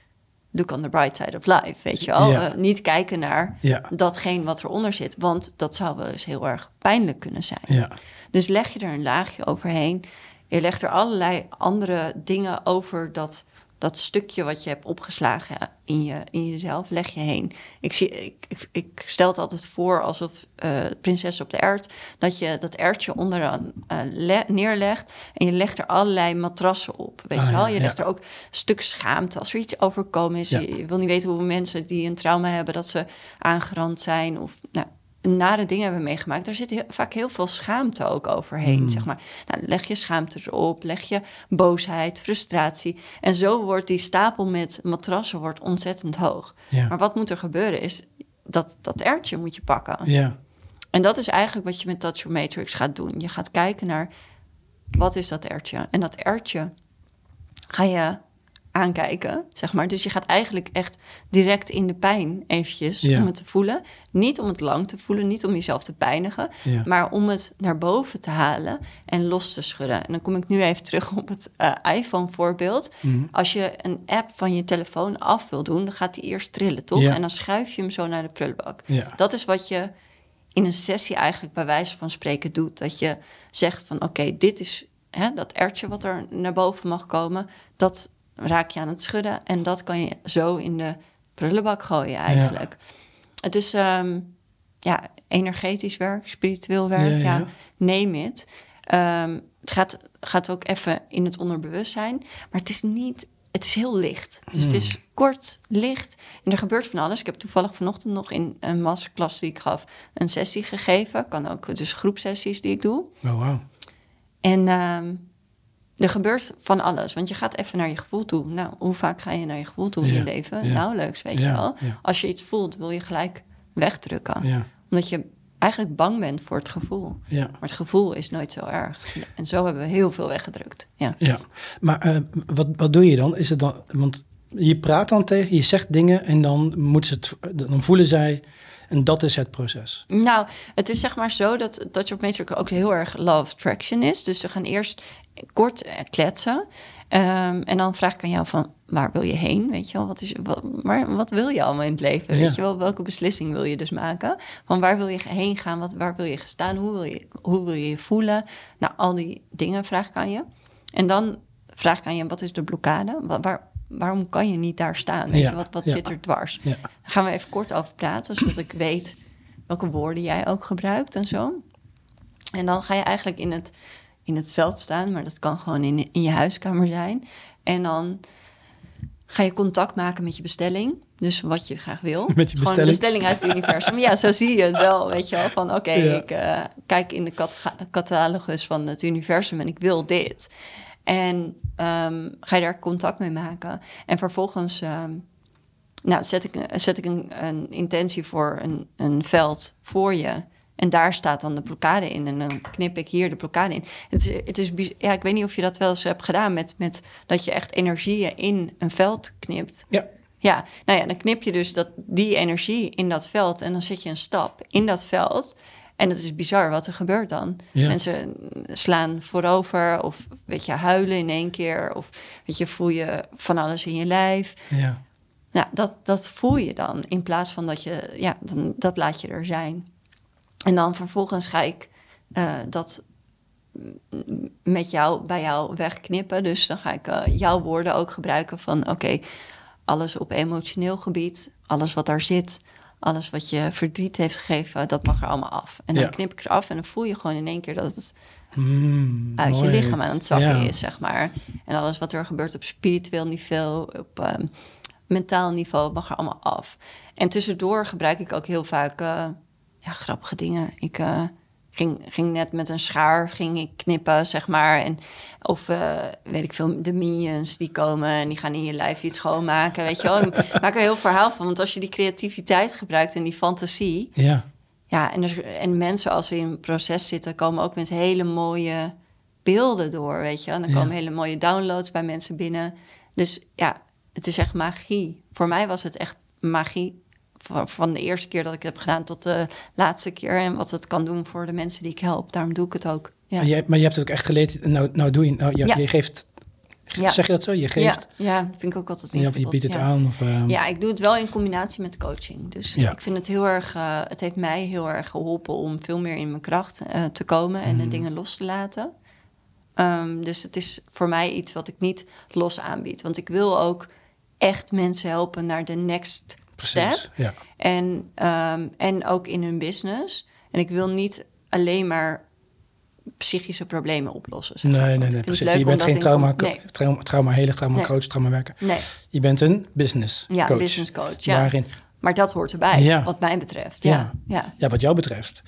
look on the bright side of life, weet je wel. Ja. Eh, niet kijken naar Ja. datgene wat eronder zit. Want dat zou wel eens heel erg pijnlijk kunnen zijn. Ja. Dus leg je er een laagje overheen. Je legt er allerlei andere dingen over dat, dat stukje wat je hebt opgeslagen in, je, in jezelf, leg je heen. Ik, zie, ik, ik, ik stel het altijd voor alsof eh, prinses op de ert, dat je dat ertje onderaan le- neerlegt en je legt er allerlei matrassen op. Weet Ah, je wel? ja, Je legt ja. er ook een stuk schaamte als er iets overkomen is. Ja. Je, je wil niet weten hoeveel mensen die een trauma hebben dat ze aangerand zijn of nou, nare dingen hebben meegemaakt, daar zit heel- vaak heel veel schaamte ook overheen, Hmm. zeg maar. Nou, leg je schaamte erop, leg je boosheid, frustratie. En zo wordt die stapel met matrassen wordt ontzettend hoog. Ja. Maar wat moet er gebeuren is, dat, dat ertje moet je pakken. Ja. En dat is eigenlijk wat je met Touch Your Matrix gaat doen. Je gaat kijken naar, wat is dat ertje? En dat ertje ga je aankijken, zeg maar. Dus je gaat eigenlijk echt direct in de pijn eventjes Ja. om het te voelen. Niet om het lang te voelen, niet om jezelf te pijnigen, Ja. maar om het naar boven te halen en los te schudden. En dan kom ik nu even terug op het eh, iPhone-voorbeeld. Mhm. Als je een app van je telefoon af wil doen, dan gaat die eerst trillen, toch? Ja. En dan schuif je hem zo naar de prullenbak. Dat is wat je in een sessie eigenlijk bij wijze van spreken doet. Dat je zegt van oké, dit is hè, dat ertje wat er naar boven mag komen. Dat raak je aan het schudden en dat kan je zo in de prullenbak gooien eigenlijk. Het is ehm, ja, energetisch werk, spiritueel werk, Ja, neem het. Ehm, het gaat, gaat ook even in het onderbewustzijn. Maar het is niet, het is heel licht. Dus het is kort, licht. En er gebeurt van alles. Ik heb toevallig vanochtend nog in een masterclass die ik gaf... een sessie gegeven. Kan ook dus groepsessies die ik doe. Oh, wauw. En ehm, er gebeurt van alles. Want je gaat even naar je gevoel toe. Nou, hoe vaak ga je naar je gevoel toe in je leven? Nauwelijks, weet je wel. Als je iets voelt, wil je gelijk wegdrukken. Ja, Omdat je eigenlijk bang bent voor het gevoel. ja. Maar het gevoel is nooit zo erg. En zo hebben we heel veel weggedrukt. Ja. Ja, maar eh, wat, wat doe je dan? Is het dan? Want je praat dan tegen, je zegt dingen en dan moeten ze het, dan voelen zij en dat is het proces. Nou, het is zeg maar zo dat Touch of Matrix ook heel erg law of attraction is. Dus ze gaan eerst kort eh, kletsen. Ehm, en dan vraag ik aan jou van, waar wil je heen? Weet je wel, wat, is, wat, maar wat wil je allemaal in het leven? Ja. Weet je wel, welke beslissing wil je dus maken? Van waar wil je heen gaan? Wat, waar wil je staan? Hoe wil je, hoe wil je je voelen? Nou, al die dingen vraag ik aan je. En dan vraag ik aan je, wat is de blokkade? Wa- Waar, waarom kan je niet daar staan? Weet Ja, je, wat, wat ja. zit er dwars? Daar gaan we even kort over praten, zodat ik weet welke woorden jij ook gebruikt en zo. En dan ga je eigenlijk in het, in het veld staan, maar dat kan gewoon in, in je huiskamer zijn. En dan ga je contact maken met je bestelling. Dus wat je graag wil. Met je Gewoon bestelling. een bestelling uit het universum. Ja, zo zie je het wel, weet je wel. Van oké, Ja. ik eh, kijk in de cat- catalogus van het universum en ik wil dit. En ehm, ga je daar contact mee maken. En vervolgens ehm, nou, zet ik, zet ik een, een intentie voor een, een veld voor je. En daar staat dan de blokkade in. En dan knip ik hier de blokkade in. Het is, het is, ja, ik weet niet of je dat wel eens hebt gedaan met, met dat je echt energieën in een veld knipt. ja, Ja, nou ja, dan knip je dus dat, die energie in dat veld en dan zet je een stap in dat veld. En dat is bizar wat er gebeurt dan. Ja. Mensen slaan voorover of weet je, huilen in één keer. Of weet je, voel je van alles in je lijf. ja. Nou, dat, dat voel je dan in plaats van dat je, ja, dan, dat laat je er zijn. En dan vervolgens ga ik eh, dat met jou, bij jou wegknippen. Dus dan ga ik eh, jouw woorden ook gebruiken van, oké, alles op emotioneel gebied, alles wat daar zit, alles wat je verdriet heeft gegeven, dat mag er allemaal af. En dan Ja. knip ik er af en dan voel je gewoon in één keer dat het Mm, uit mooi. je lichaam aan het zakken Ja. is, zeg maar. En alles wat er gebeurt op spiritueel niveau, op ehm, mentaal niveau, mag er allemaal af. En tussendoor gebruik ik ook heel vaak eh, ja, grappige dingen. Ik eh, ging, ging net met een schaar ging ik knippen, zeg maar. En, of eh, weet ik veel, de minions die komen en die gaan in je lijf iets schoonmaken, weet je wel. Ik maak er heel verhaal van, want als je die creativiteit gebruikt en die fantasie... Ja, Ja, en, er, en mensen als ze in een proces zitten, komen ook met hele mooie beelden door, weet je. En dan Ja. komen hele mooie downloads bij mensen binnen. Dus ja, het is echt magie. Voor mij was het echt magie. Van, de eerste keer dat ik het heb gedaan tot de laatste keer. En wat het kan doen voor de mensen die ik help. Daarom doe ik het ook. Ja, Maar, jij, maar je hebt het ook echt geleerd. Nou, nou doe je, nou, ja, Ja. je geeft, Ja. zeg je dat zo? Je ja, geeft, ja vind ik ook altijd ja, of je biedt het ja. aan. Of, ehm, Ja, ik doe het wel in combinatie met coaching. Dus Ja. ik vind het heel erg, eh, het heeft mij heel erg geholpen om veel meer in mijn kracht eh, te komen en de dingen los te laten. Ehm, dus het is voor mij iets wat ik niet los aanbied. Want ik wil ook echt mensen helpen naar de next precies. step. Ja. En, ehm, en ook in hun business. En ik wil niet alleen maar psychische problemen oplossen. zeg maar. Nee, nee, nee, precies. Je bent geen in- trauma, Nee, trauma, trauma heler, trauma Nee. coach, trauma werker. nee. Je bent een business Ja, coach. business coach. Ja. Waarin, Maar dat hoort erbij, Ja. wat mij betreft. Ja, ja. ja, wat jou betreft.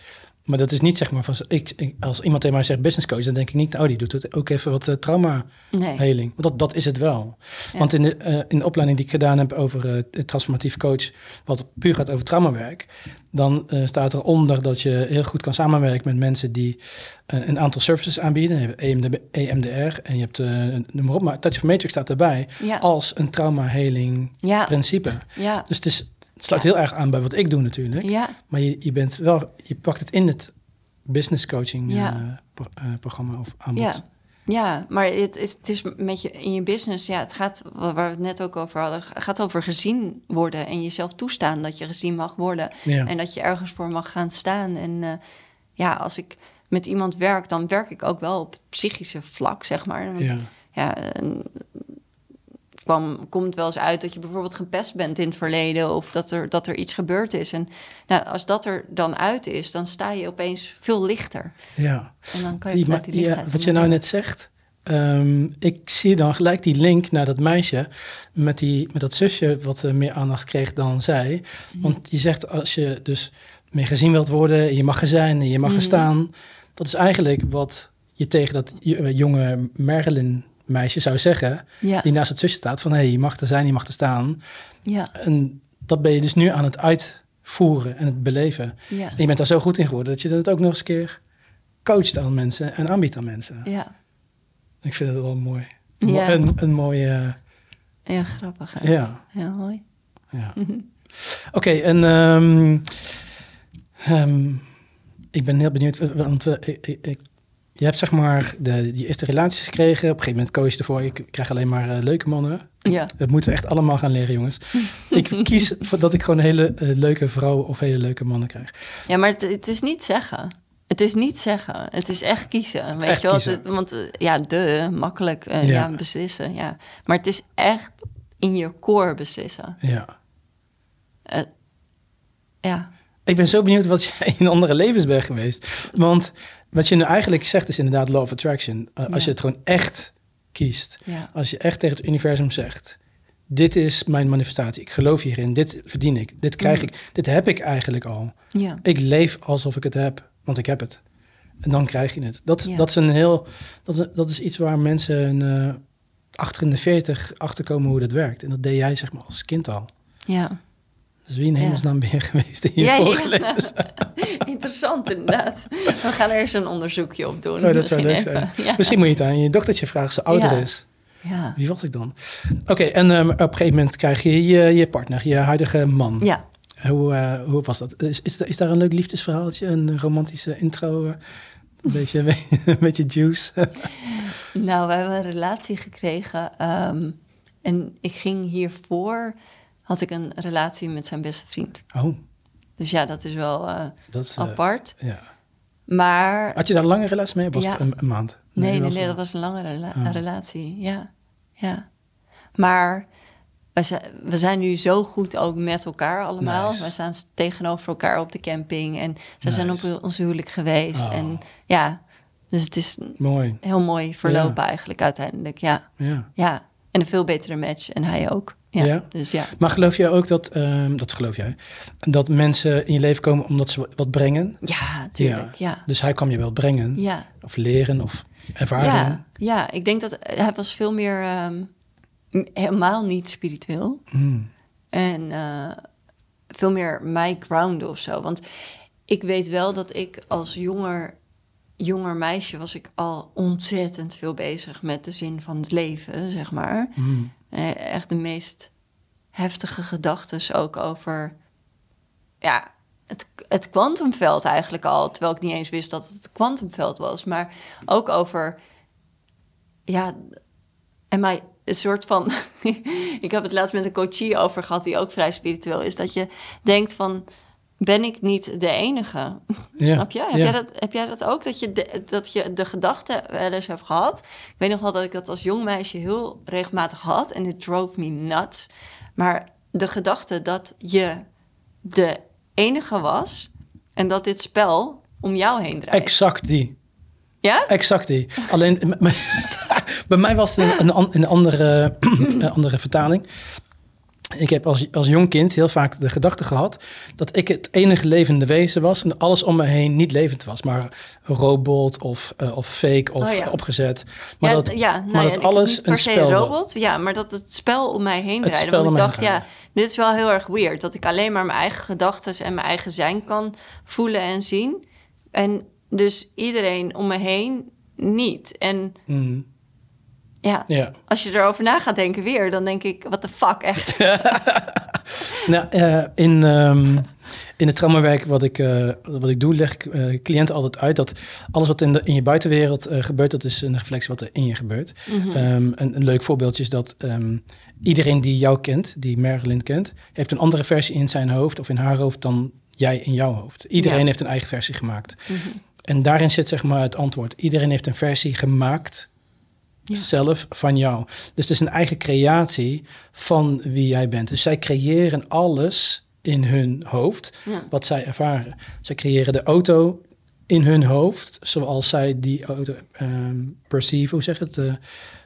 Maar dat is niet zeg maar van, ik, ik- als iemand tegen mij zegt business coach, dan denk ik niet, oh, die doet het ook even wat eh, trauma heling. Dat, dat is het wel. Ja. Want in de, eh, in de opleiding die ik gedaan heb over eh, transformatief coach, wat puur gaat over traumawerk, dan staat eronder dat je heel goed kan samenwerken met mensen die een aantal services aanbieden. Je hebt EMDR en je hebt, noem maar op, maar Touch of Matrix staat erbij Ja. als een trauma heling Ja. principe. Ja. Dus het, is, het sluit heel erg aan bij wat ik doe natuurlijk. Ja. Maar je, je bent wel, je pakt het in het business coaching Ja. eh, pro- eh, programma of aanbod. Ja. Ja, maar het is, het is met je in je business, ja, het gaat, waar we het net ook over hadden, gaat over gezien worden en jezelf toestaan dat je gezien mag worden. Ja. En dat je ergens voor mag gaan staan. En eh, ja, als ik met iemand werk, dan werk ik ook wel op psychische vlak, zeg maar. Want, Ja. ja, kwam, komt wel eens uit dat je bijvoorbeeld gepest bent in het verleden of dat er, dat er iets gebeurd is. En nou, als dat er dan uit is, dan sta je opeens veel lichter. Ja. En dan kan je vanuit die lichtheid... ja, wat je nou net zegt, ehm, ik zie dan gelijk die link naar dat meisje met, die, met dat zusje wat eh, meer aandacht kreeg dan zij. Mhm. Want je zegt als je dus meer gezien wilt worden, je mag er zijn en je mag er Mhm. staan. Dat is eigenlijk wat je tegen dat eh, jonge Merlin meisje zou zeggen, Ja, die naast het zusje staat van hé, hey, je mag er zijn, je mag er staan. ja, En dat ben je dus nu aan het uitvoeren en het beleven. ja, En je bent daar zo goed in geworden dat je dat ook nog eens een keer coacht aan mensen en aanbiedt aan mensen. ja. Ik vind het wel mooi. Ja. Een, een mooie, Ja, grappig. Hè? ja. Ja, mooi. ja. Oké, en ehm, ehm, ik ben heel benieuwd, want we, ik- je hebt zeg maar de, die eerste relaties gekregen. Op een gegeven moment koos je ervoor, ik krijg alleen maar eh, leuke mannen. Ja, Dat moeten we echt allemaal gaan leren, jongens. ik kies dat ik gewoon hele eh, leuke vrouwen of hele leuke mannen krijg. ja maar het, het is niet zeggen. Het is niet zeggen. Het is echt kiezen. weet echt je wel? Het- want eh, ja, de, makkelijk. Ja. ja. beslissen. Ja. Maar het is echt in je core beslissen. Ja. Ja. Ik ben zo benieuwd wat jij in andere levens bent geweest. Want wat je nu eigenlijk zegt is inderdaad law of attraction. Uh, Als je het gewoon echt kiest. Ja. Als je echt tegen het universum zegt... dit is mijn manifestatie, ik geloof hierin, dit verdien ik, dit krijg Mm. ik, dit heb ik eigenlijk al. Ja. Ik leef alsof ik het heb, want ik heb het. En dan krijg je het. Dat, dat is een heel, dat is, dat is iets waar mensen eh, achter in de 40 achterkomen hoe dat werkt. En dat deed jij zeg maar als kind al. ja. Dus wie in hemelsnaam ben je geweest in je Ja? Interessant inderdaad. We gaan er eens een onderzoekje op doen. Oh, dat zou leuk Misschien zijn. moet je het aan je dochtertje vragen ze ouder is. Ja. Wie was ik dan? Oké, en ehm, op een gegeven moment krijg je je, je partner, je huidige man. ja. Hoe, eh, hoe was dat? Is, is, is daar een leuk liefdesverhaaltje, een romantische intro? Een beetje, een beetje juice? Nou, we hebben een relatie gekregen. ehm, en ik ging hiervoor, had ik een relatie met zijn beste vriend. Oh, Dus ja, dat is wel eh, dat is... eh, apart. ja. Maar Had je daar een lange relatie mee? of Was Ja. het een, een maand? nee, nee, dat was een lange rela- Oh. relatie. Ja, ja. Maar we zijn, we zijn nu zo goed ook met elkaar allemaal. Nice. We staan tegenover elkaar op de camping. En ze zijn op ons huwelijk geweest. Oh. En ja, dus het is Mooi, heel mooi verlopen eigenlijk uiteindelijk. Ja, ja. ja. En een veel betere match. En hij ook. Ja, Ja? dus ja. Maar geloof jij ook dat, ehm, dat geloof jij, dat mensen in je leven komen omdat ze wat brengen? Ja, tuurlijk. Ja. Dus hij kwam je wel brengen, Ja. of leren, of ervaren? Ja, ja, ik denk dat hij was veel meer ehm, helemaal niet spiritueel. Mm. En eh, veel meer mij grounden of zo. Want ik weet wel dat ik als jonger, jonger meisje was ik al ontzettend veel bezig met de zin van het leven, zeg maar. Mm. Eh, echt de meest heftige gedachten ook over ja, het, het kwantumveld eigenlijk al. Terwijl ik niet eens wist dat het het kwantumveld was. Maar ook over, ja, en mij een soort van... ik heb het laatst met een coachie over gehad die ook vrij spiritueel is. Dat je denkt van, ben ik niet de enige? Ja, Snap je? Heb, ja. jij dat, heb jij dat ook? Dat je de, dat je de gedachte wel eens hebt gehad? Ik weet nog wel dat ik dat als jong meisje heel regelmatig had. En het drove me nuts. Maar de gedachte dat je de enige was... en dat dit spel om jou heen draait. Exact die. ja? Exact die. Alleen bij mij was het een, een andere, een andere vertaling. Ik heb als, als jong kind heel vaak de gedachte gehad dat ik het enige levende wezen was en alles om me heen niet levend was, maar robot of, eh, of fake of Oh ja. opgezet. Maar ja, dat, ja, nou maar ja, dat alles een spel robot, ja, maar dat het spel om mij heen draaide. Want ik dacht, ja, dit is wel heel erg weird. Dat ik alleen maar mijn eigen gedachten en mijn eigen zijn kan voelen en zien. En dus iedereen om me heen niet. En Mm, ja, ja. als je erover na gaat denken weer, dan denk ik, wat de fuck, echt. Nou, eh, in, ehm, in het traumawerk wat ik, eh, wat ik doe, leg ik eh, cliënten altijd uit dat alles wat in, de, in je buitenwereld gebeurt, dat is een reflectie wat er in je gebeurt. Mhm. Ehm, een, een leuk voorbeeldje is dat ehm, iedereen die jou kent, die Marilyn kent, heeft een andere versie in zijn hoofd of in haar hoofd dan jij in jouw hoofd. Iedereen Ja. heeft een eigen versie gemaakt. Mhm. En daarin zit zeg maar het antwoord. Iedereen heeft een versie gemaakt zelf van jou. Dus het is een eigen creatie van wie jij bent. Dus zij creëren alles in hun hoofd Ja. wat zij ervaren. Zij creëren de auto in hun hoofd, zoals zij die auto ehm perceive, hoe zeg het?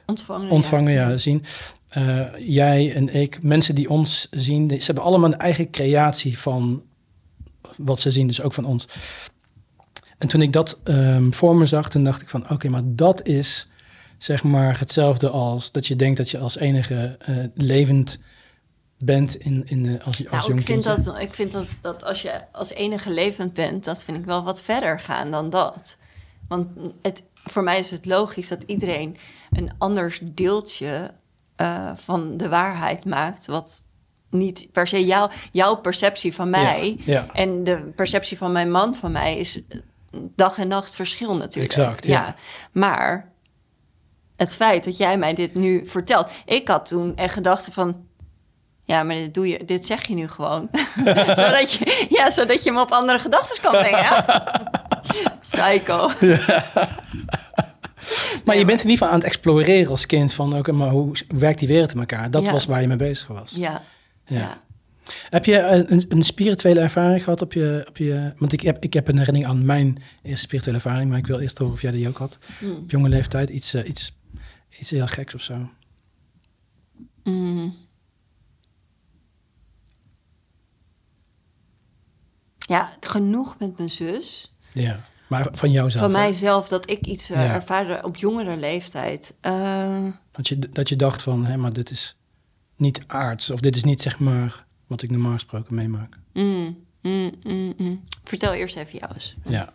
Ontvangen. ontvangen, ja, zien. Eh, jij en ik, mensen die ons zien, ze hebben allemaal een eigen creatie van wat ze zien, dus ook van ons. En toen ik dat ehm, voor me zag, toen dacht ik van, oké, maar dat is zeg maar hetzelfde als dat je denkt dat je als enige eh, levend bent in, in de, als, je- als Nou, jong ik vind, dat, ik vind dat, dat als je als enige levend bent, dat vind ik wel wat verder gaan dan dat. Want het, voor mij is het logisch dat iedereen een anders deeltje eh, van de waarheid maakt, wat niet per se jou, jouw perceptie van mij Ja, ja. en de perceptie van mijn man van mij is dag en nacht verschil natuurlijk. Exact, ja. Maar het feit dat jij mij dit nu vertelt, ik had toen echt gedacht van, ja, maar dit, doe je, dit zeg je nu gewoon. zodat, je, ja, zodat je me op andere gedachten kan brengen. Psycho. Maar je bent in ieder geval aan het exploreren als kind van, oké, maar hoe werkt die wereld in elkaar? Dat Ja. was waar je mee bezig was. Ja. Ja. Heb je een, een spirituele ervaring gehad op je, op je... Want ik heb, ik heb een herinnering aan mijn eerste spirituele ervaring... maar ik wil eerst horen of jij die ook had. Mm. Op jonge leeftijd, iets, eh, iets, iets heel geks of zo. Mm. Ja, genoeg met mijn zus. Ja, maar van jou zelf. van hè? mijzelf dat ik iets uh, Ja. ervaarde op jongere leeftijd. Uh, Dat, je, dat je dacht van, hé, maar dit is niet aards. Of dit is niet, zeg maar, wat ik normaal gesproken meemaak. mm, mm. Vertel eerst even jou eens. Ja.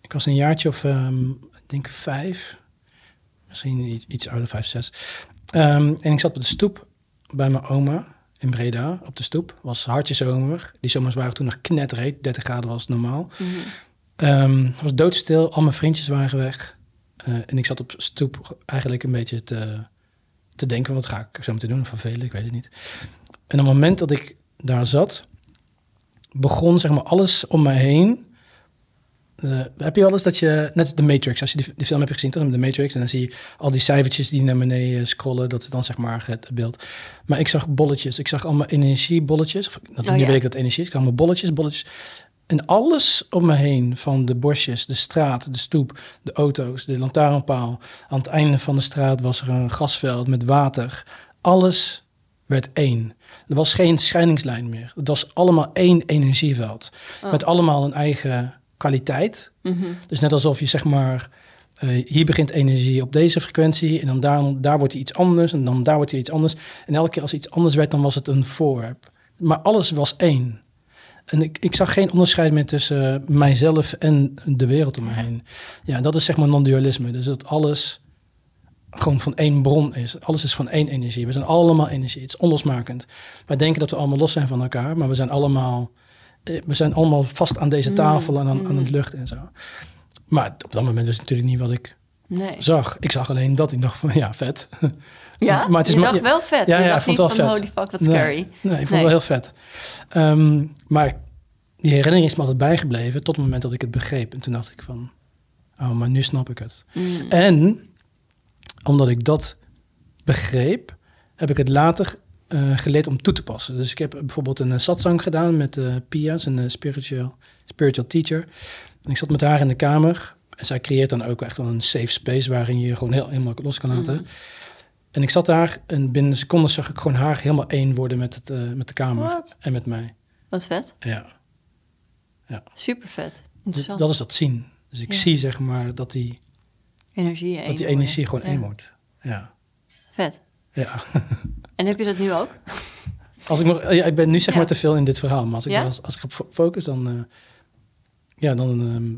Ik was een jaartje of, um, ik denk vijf. Misschien iets, iets ouder, vijf, zes. Um, en ik zat op de stoep bij mijn oma in Breda, op de stoep. was hartje zomer. Die zomers waren toen nog knetreed. 30 graden was normaal. Mm -hmm. um, het was doodstil. Al mijn vriendjes waren weg. Uh, en ik zat op stoep eigenlijk een beetje te, te denken... wat ga ik zo moeten doen? Van velen, ik weet het niet. En op het moment dat ik daar zat... begon zeg maar alles om mij heen... Uh, heb je wel eens dat je, net de Matrix, als je die, die film hebt gezien, toch? De Matrix, en dan zie je al die cijfertjes die naar beneden scrollen, dat is dan zeg maar het beeld. Maar ik zag bolletjes, ik zag allemaal energiebolletjes, of dat, oh, nu ja. weet ik dat energie is, ik zag allemaal bolletjes, bolletjes. En alles om me heen, van de bosjes, de straat, de stoep, de auto's, de lantaarnpaal. Aan het einde van de straat was er een gasveld met water. Alles werd één. Er was geen scheidingslijn meer. Het was allemaal één energieveld. Oh. Met allemaal een eigen kwaliteit. Mhm. Mm -hmm. Dus net alsof je zeg maar, uh, hier begint energie op deze frequentie en dan daar, daar wordt iets anders en dan daar wordt iets anders. En elke keer als iets anders werd, dan was het een voorwerp. Maar alles was één. En ik, ik zag geen onderscheid meer tussen uh, mijzelf en de wereld om me heen. Ja, dat is zeg maar non-dualisme. Dus dat alles gewoon van één bron is. Alles is van één energie. We zijn allemaal energie. Het is onlosmakend. Wij denken dat we allemaal los zijn van elkaar, maar we zijn allemaal we zijn allemaal vast aan deze tafel en aan, mm. aan het lucht en zo. Maar op dat moment is natuurlijk niet wat ik nee. zag. Ik zag alleen dat. Ik dacht van, ja, vet. Ja, maar het is je dacht wel vet. Ja, ik vond het wel van, vet. holy fuck, wat nee, scary. Nee, ik vond het wel heel vet. Um, maar die herinnering is me altijd bijgebleven tot het moment dat ik het begreep. En toen dacht ik van, oh, maar nu snap ik het. Mm. En omdat ik dat begreep, heb ik het later uh, geleerd om toe te passen. Dus ik heb bijvoorbeeld een uh, satsang gedaan met uh, Pia, een uh, spiritual, spiritual teacher. En ik zat met haar in de kamer. En zij creëert dan ook echt wel een safe space waarin je je gewoon heel helemaal los kan laten. Mm. En ik zat daar en binnen seconden zag ik gewoon haar helemaal één worden met, het, uh, met de kamer What? en met mij. Wat vet. Ja. ja. Super vet. Interessant. Dat is dat zien. Dus ik ja. zie zeg maar dat die energie, dat die energie gewoon één wordt. Ja. Vet. Ja. En heb je dat nu ook? Als ik, nog, ja, ik ben nu zeg Ja. maar te veel in dit verhaal, maar als ik, Ja? als, als ik op focus, dan, eh, ja, dan ehm,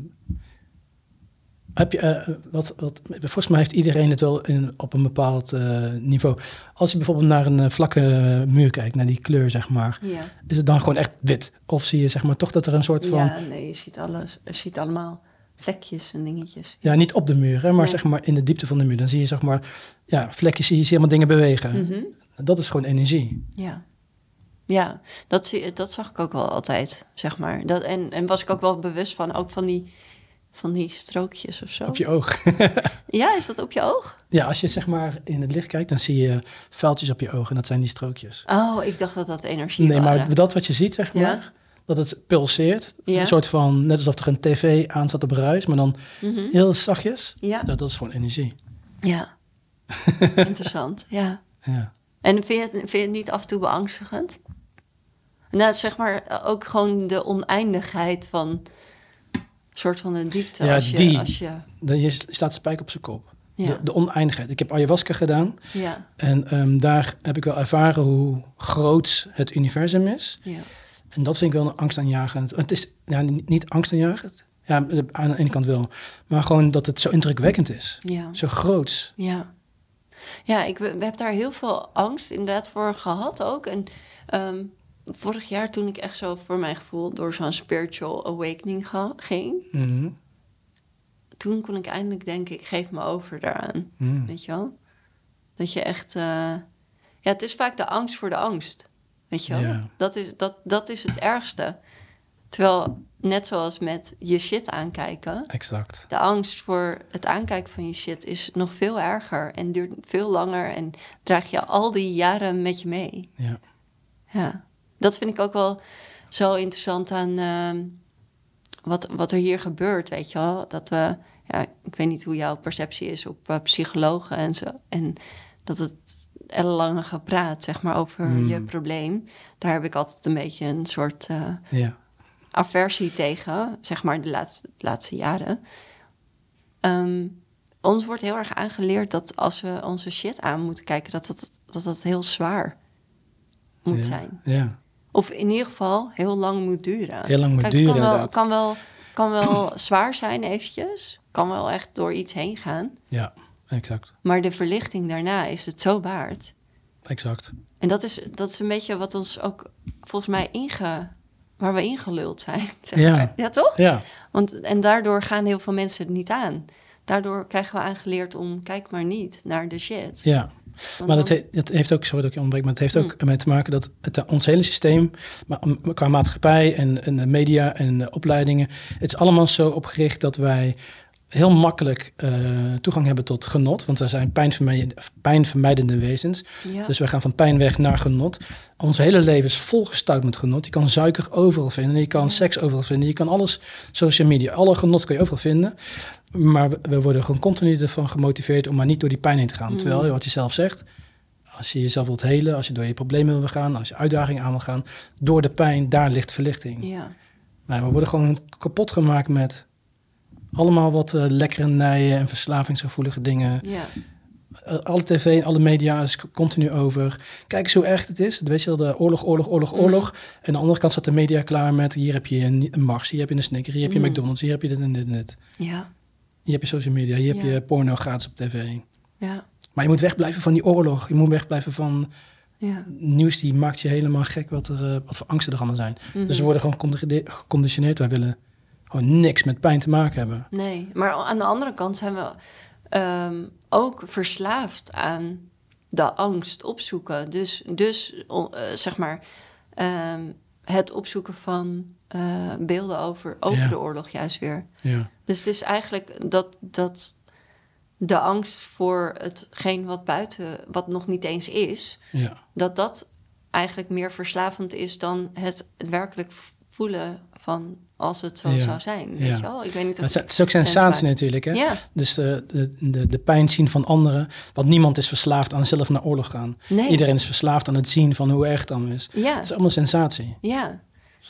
heb je, eh, wat, wat, volgens mij heeft iedereen het wel in, op een bepaald eh, niveau. Als je bijvoorbeeld naar een eh, vlakke muur kijkt, naar die kleur, zeg maar, Ja. is het dan gewoon echt wit? Of zie je zeg maar toch dat er een soort van, ja, Ja, nee, je ziet, alles, je ziet allemaal vlekjes en dingetjes. niet op de muur, hè, maar Nee. zeg maar in de diepte van de muur, dan zie je zeg maar, ja, vlekjes, zie je, helemaal dingen bewegen. Mhm. Dat is gewoon energie. Ja. Ja, dat, zie, dat zag ik ook wel altijd, zeg maar. Dat, en, en was ik ook wel bewust van, ook van die, van die strookjes of zo. Op je oog. Ja, is dat op je oog? ja, als je zeg maar in het licht kijkt, dan zie je vuiltjes op je ogen. En dat zijn die strookjes. Oh, ik dacht dat dat energie Nee, waren. maar dat wat je ziet, zeg maar, Ja. Dat het pulseert. Ja. Een soort van, net alsof er een tv aan zat op ruis, maar dan Mhm. heel zachtjes. Ja, Dat, dat is gewoon energie. ja. Interessant, ja. Ja. En vind je, het, vind je het niet af en toe beangstigend? Nou, zeg maar eh, ook gewoon de oneindigheid van een soort van de diepte. Ja, als je, die. Als je, Dan je staat spijk op zijn kop. ja, De, de oneindigheid. Ik heb ayahuasca gedaan ja, en ehm, daar heb ik wel ervaren hoe groot het universum is. ja, En dat vind ik wel een angstaanjagend. Het is ja, niet niet angstaanjagend. Ja, aan de ene kant wel. Maar gewoon dat het zo indrukwekkend is. ja, Zo groot. ja. Ja, ik we heb daar heel veel angst inderdaad voor gehad ook. En ehm, vorig jaar toen ik echt zo voor mijn gevoel door zo'n spiritual awakening ga- ging... Mhm. toen kon ik eindelijk denken, ik geef me over daaraan. Mhm. Weet je wel? Dat je echt... eh, Ja, het is vaak de angst voor de angst. Weet je wel? Ja. Dat, is, dat, dat is het ergste. Terwijl, net zoals met je shit aankijken... Exact. de angst voor het aankijken van je shit is nog veel erger... en duurt veel langer en draag je al die jaren met je mee. Ja. Ja, dat vind ik ook wel zo interessant aan ehm, wat, wat er hier gebeurt, weet je wel. Dat we, ja, ik weet niet hoe jouw perceptie is op eh, psychologen en zo. En dat het ellenlange gepraat, zeg maar, over Hmm. je probleem. Daar heb ik altijd een beetje een soort eh, Ja. aversie tegen, zeg maar, de laatste, de laatste jaren. Ehm, ons wordt heel erg aangeleerd dat als we onze shit aan moeten kijken, dat dat, dat, dat heel zwaar moet ja. zijn. Ja. Of in ieder geval heel lang moet duren. Heel lang moet Kijk, duren, Kan wel, kan wel, kan wel zwaar zijn eventjes. Kan wel echt door iets heen gaan. Ja. Exact. Maar de verlichting daarna is het zo waard. Exact. En dat is, dat is een beetje wat ons ook volgens mij inge... Waar we ingeluld zijn, zeg Ja. maar. Ja, toch? Ja. Want, en daardoor gaan heel veel mensen het niet aan. Daardoor krijgen we aangeleerd om... Kijk maar niet naar de shit. Ja. Want Maar dat, dan- he- dat heeft ook, sorry dat ik je ontbreek, maar het heeft ook Mm. mee te maken dat het, eh, ons hele systeem, maar, om- qua maatschappij en, en media en opleidingen, het is allemaal zo opgericht dat wij heel makkelijk eh, toegang hebben tot genot, want we zijn pijnvermijdende, pijnvermijdende wezens. ja. Dus we gaan van pijn weg naar genot. Ons hele leven is volgestouwd met genot. Je kan suiker overal vinden, je kan Ja. seks overal vinden, je kan alles, social media, alle genot kan je overal vinden. Maar we- we worden gewoon continu ervan gemotiveerd om maar niet door die pijn heen te gaan. Mm. Terwijl, wat je zelf zegt, als je jezelf wilt helen, als je door je problemen wil gaan, als je uitdagingen aan wil gaan, door de pijn, daar ligt verlichting. ja. Maar we worden gewoon kapot gemaakt met allemaal wat eh, lekkernijen en verslavingsgevoelige dingen. ja. Eh, alle tv, alle media is continu over. Kijk eens hoe erg het is. Weet je wel, de oorlog, oorlog, oorlog, Mhm. oorlog. En aan de andere kant staat de media klaar met... hier heb je een, een Mars, hier heb je een Snicker, hier heb je Mhm. McDonald's... hier heb je dit en dit en dit. ja. Hier heb je social media, hier heb Ja. je porno gratis op tv. ja. Maar je moet wegblijven van die oorlog. Je moet wegblijven van ja. nieuws die maakt je helemaal gek... wat, er, eh, wat voor angsten er allemaal zijn. Dus Mhm. we worden gewoon geconditioneerd- geconditioneerd. Wij willen gewoon niks met pijn te maken hebben. Nee, maar aan de andere kant zijn we ehm, ook verslaafd aan de angst opzoeken. Dus, dus eh, zeg maar, ehm, het opzoeken van eh, beelden over, over Ja. de oorlog juist weer. Ja, Dus het is eigenlijk dat, dat de angst voor hetgeen wat buiten, wat nog niet eens is, ja. dat dat eigenlijk meer verslavend is dan het, het werkelijk voelen van als het zo Ja. zou zijn. Weet Ja. je wel? Ik weet niet Het of is, het is ook sensatie natuurlijk, hè? Ja, Dus de, de, de, de pijn zien van anderen. Want niemand is verslaafd aan zelf naar oorlog gaan. nee. Iedereen is verslaafd aan het zien van hoe erg het dan is. Het is allemaal sensatie. ja.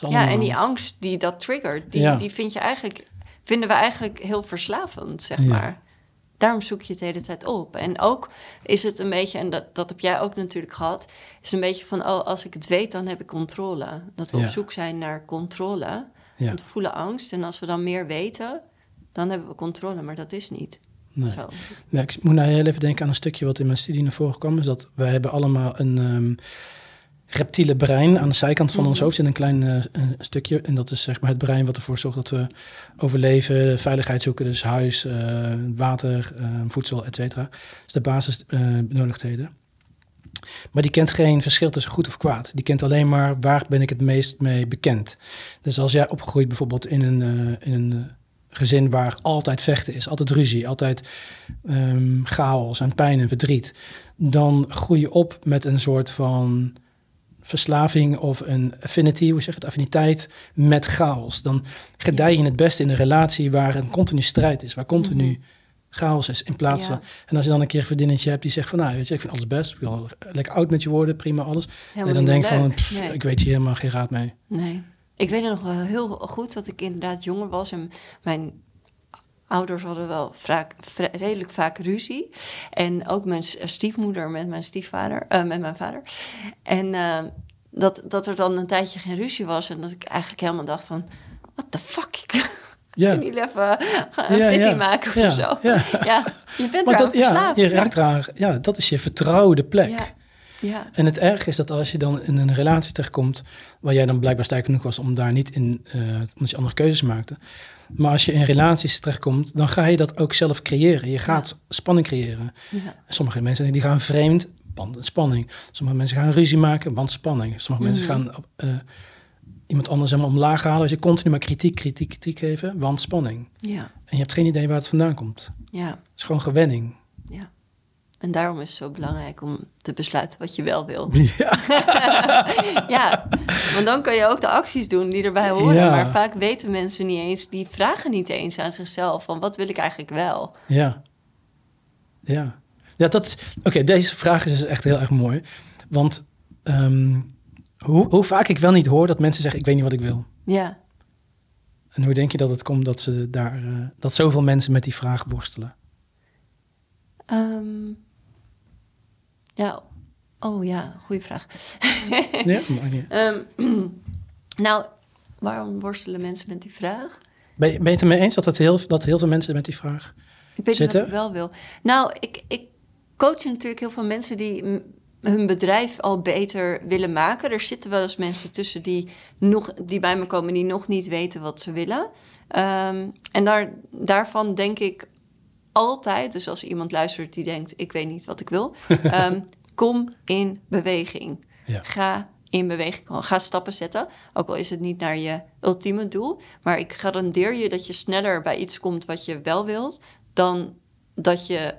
Ja, en die angst die dat triggert, die, die vind je eigenlijk, vinden we eigenlijk heel verslavend, zeg maar. Daarom zoek je het de hele tijd op. En ook is het een beetje, en dat, dat heb jij ook natuurlijk gehad, is een beetje van, oh, als ik het weet, dan heb ik controle. Dat we op zoek zijn naar controle. Ja, Want we voelen angst. En als we dan meer weten, dan hebben we controle. Maar dat is niet nee. zo. Ik moet nou heel even denken aan een stukje wat in mijn studie naar voren kwam. Is dat wij hebben allemaal een ehm, reptiele brein. Aan de zijkant van ons Mhm. hoofd zit een klein eh, een stukje. En dat is zeg maar het brein wat ervoor zorgt dat we overleven, veiligheid zoeken. Dus huis, eh, water, eh, voedsel, et cetera. Dat is de basisbenodigdheden. Maar die kent geen verschil tussen goed of kwaad. Die kent alleen maar waar ben ik het meest mee bekend. Dus als jij opgroeit bijvoorbeeld in een, eh, in een eh, gezin waar altijd vechten is, altijd ruzie, altijd ehm, chaos en pijn en verdriet, dan groei je op met een soort van verslaving of een affinity, hoe zeg je het, affiniteit met chaos. Dan gedij je het beste in een relatie waar een continu strijd is, waar continu Mhm. Chaos is. In plaats Ja. van, en als je dan een keer een vriendinnetje hebt die zegt van, nou weet je, ik vind alles best, ik wil lekker oud met je worden, prima alles. Helemaal en dan denk je van, leuk. pff, Nee. ik weet hier helemaal geen raad mee. Nee. Ik weet het nog wel heel goed dat ik inderdaad jonger was en mijn ouders hadden wel vaak, redelijk vaak ruzie. En ook mijn s- stiefmoeder met mijn stiefvader, eh, met mijn vader. En eh, dat, dat er dan een tijdje geen ruzie was en dat ik eigenlijk helemaal dacht van, what the fuck, Ja, kan jullie even een Ja, fitty ja. maken Ja, of zo. ja. Ja, je bent eraan dat, ja, verslaafd. je raakt eraan, ja, dat is je vertrouwde plek. Ja, En het erg is dat als je dan in een relatie terechtkomt, waar jij dan blijkbaar sterk genoeg was om daar niet in, eh omdat je andere keuzes maakte. Maar als je in relaties terechtkomt, dan ga je dat ook zelf creëren. Je gaat spanning creëren. ja. Sommige mensen die gaan vreemd, band en spanning. Sommige mensen gaan ruzie maken, band spanning. Sommige mensen Mhm. gaan eh, iemand anders helemaal omlaag halen. Als je continu maar kritiek, kritiek, kritiek geven, want spanning. ja, En je hebt geen idee waar het vandaan komt. ja. Het is gewoon gewenning. Ja. En daarom is het zo belangrijk om te besluiten wat je wel wil. Ja, ja, want dan kan je ook de acties doen die erbij horen. Ja. Maar vaak weten mensen niet eens, die vragen niet eens aan zichzelf van wat wil ik eigenlijk wel. Ja. Ja. Ja, dat is... Oké, deze vraag is dus echt heel erg mooi. Want ehm, hoe, hoe vaak ik wel niet hoor dat mensen zeggen... ik weet niet wat ik wil. Ja, En hoe denk je dat het komt dat, ze daar, eh, dat zoveel mensen met die vraag worstelen? Ehm, ja. Oh ja, goede vraag. Ja? Maar, ja. Ehm, nou, waarom worstelen mensen met die vraag? Ben, je, ben je het ermee eens dat, het heel, dat heel veel mensen met die vraag... Ik weet niet Zitten? wat ik wel wil. Nou, ik, ik coach natuurlijk heel veel mensen die hun bedrijf al beter willen maken. Er zitten wel eens mensen tussen die, nog, die bij me komen die nog niet weten wat ze willen. Ehm, en daar, daarvan denk ik altijd, dus als iemand luistert die denkt, ik weet niet wat ik wil, ehm, kom in beweging. Ja. Ga in beweging komen. Ga stappen zetten. Ook al is het niet naar je ultieme doel. Maar ik garandeer je dat je sneller bij iets komt wat je wel wilt. Dan dat je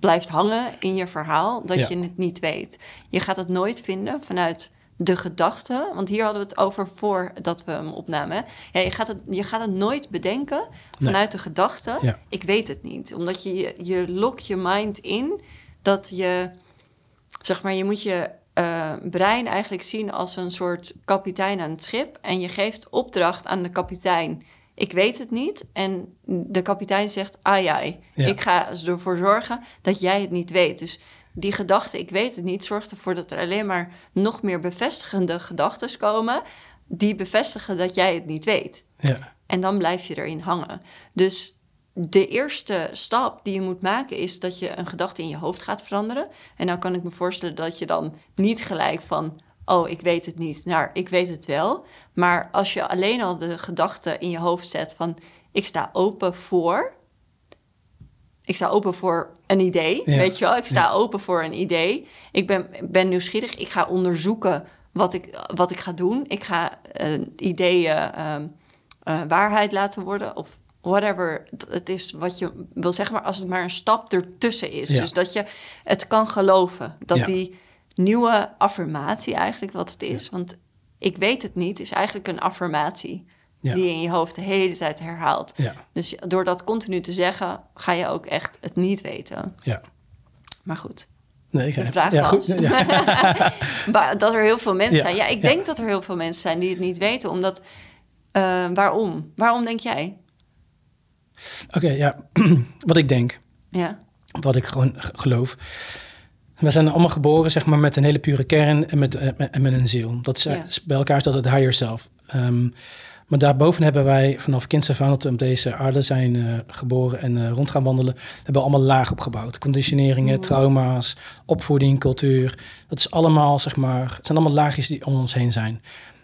blijft hangen in je verhaal. Dat Ja. je het niet weet. Je gaat het nooit vinden vanuit de gedachte. Want hier hadden we het over voordat we hem opnamen. Ja, je, gaat het, je gaat het nooit bedenken vanuit de gedachte. Ja. Ik weet het niet. Omdat je, je, je lokt je mind in dat je zeg maar, je moet je eh, brein eigenlijk zien als een soort kapitein aan het schip. En je geeft opdracht aan de kapitein. Ik weet het niet. En de kapitein zegt, ah ja, Ja. ik ga ervoor zorgen dat jij het niet weet. Dus die gedachte, ik weet het niet, zorgt ervoor dat er alleen maar nog meer bevestigende gedachten komen. Die bevestigen dat jij het niet weet. Ja. En dan blijf je erin hangen. Dus de eerste stap die je moet maken is dat je een gedachte in je hoofd gaat veranderen. En nou kan ik me voorstellen dat je dan niet gelijk van, oh, ik weet het niet, naar ik weet het wel. Maar als je alleen al de gedachte in je hoofd zet van, ik sta open voor. Ik sta open voor een idee, Ja. weet je wel? Ik sta open voor een idee. Ik ben, ben nieuwsgierig. Ik ga onderzoeken wat ik, wat ik ga doen. Ik ga eh, ideeën ehm, eh, waarheid laten worden. Of whatever het- het is wat je wil zeggen. Maar als het maar een stap ertussen is. Ja. Dus dat je het kan geloven. Dat die nieuwe affirmatie eigenlijk wat het is. Want ik weet het niet is eigenlijk een affirmatie. Ja. Die je in je hoofd de hele tijd herhaalt. Ja. Dus door dat continu te zeggen, ga je ook echt het niet weten. Ja. Maar goed, Nee, ik de vraag ja, was goed. Ja. maar dat er heel veel mensen Ja, zijn. Ja, ik denk dat er heel veel mensen zijn die het niet weten. Omdat, eh, waarom? Waarom denk jij? Oké, ja. Wat ik denk. Ja, wat ik gewoon geloof. We zijn allemaal geboren zeg maar, met een hele pure kern en met, eh, en met een ziel. Dat is, Ja. is bij elkaar is dat het higher self. Ehm, maar daarboven hebben wij vanaf kinds af aan dat we op deze aarde zijn eh, geboren en eh, rond gaan wandelen, hebben we allemaal laag opgebouwd. Conditioneringen, Mhm. trauma's, opvoeding, cultuur. Dat is allemaal, zeg maar, het zijn allemaal laagjes die om ons heen zijn.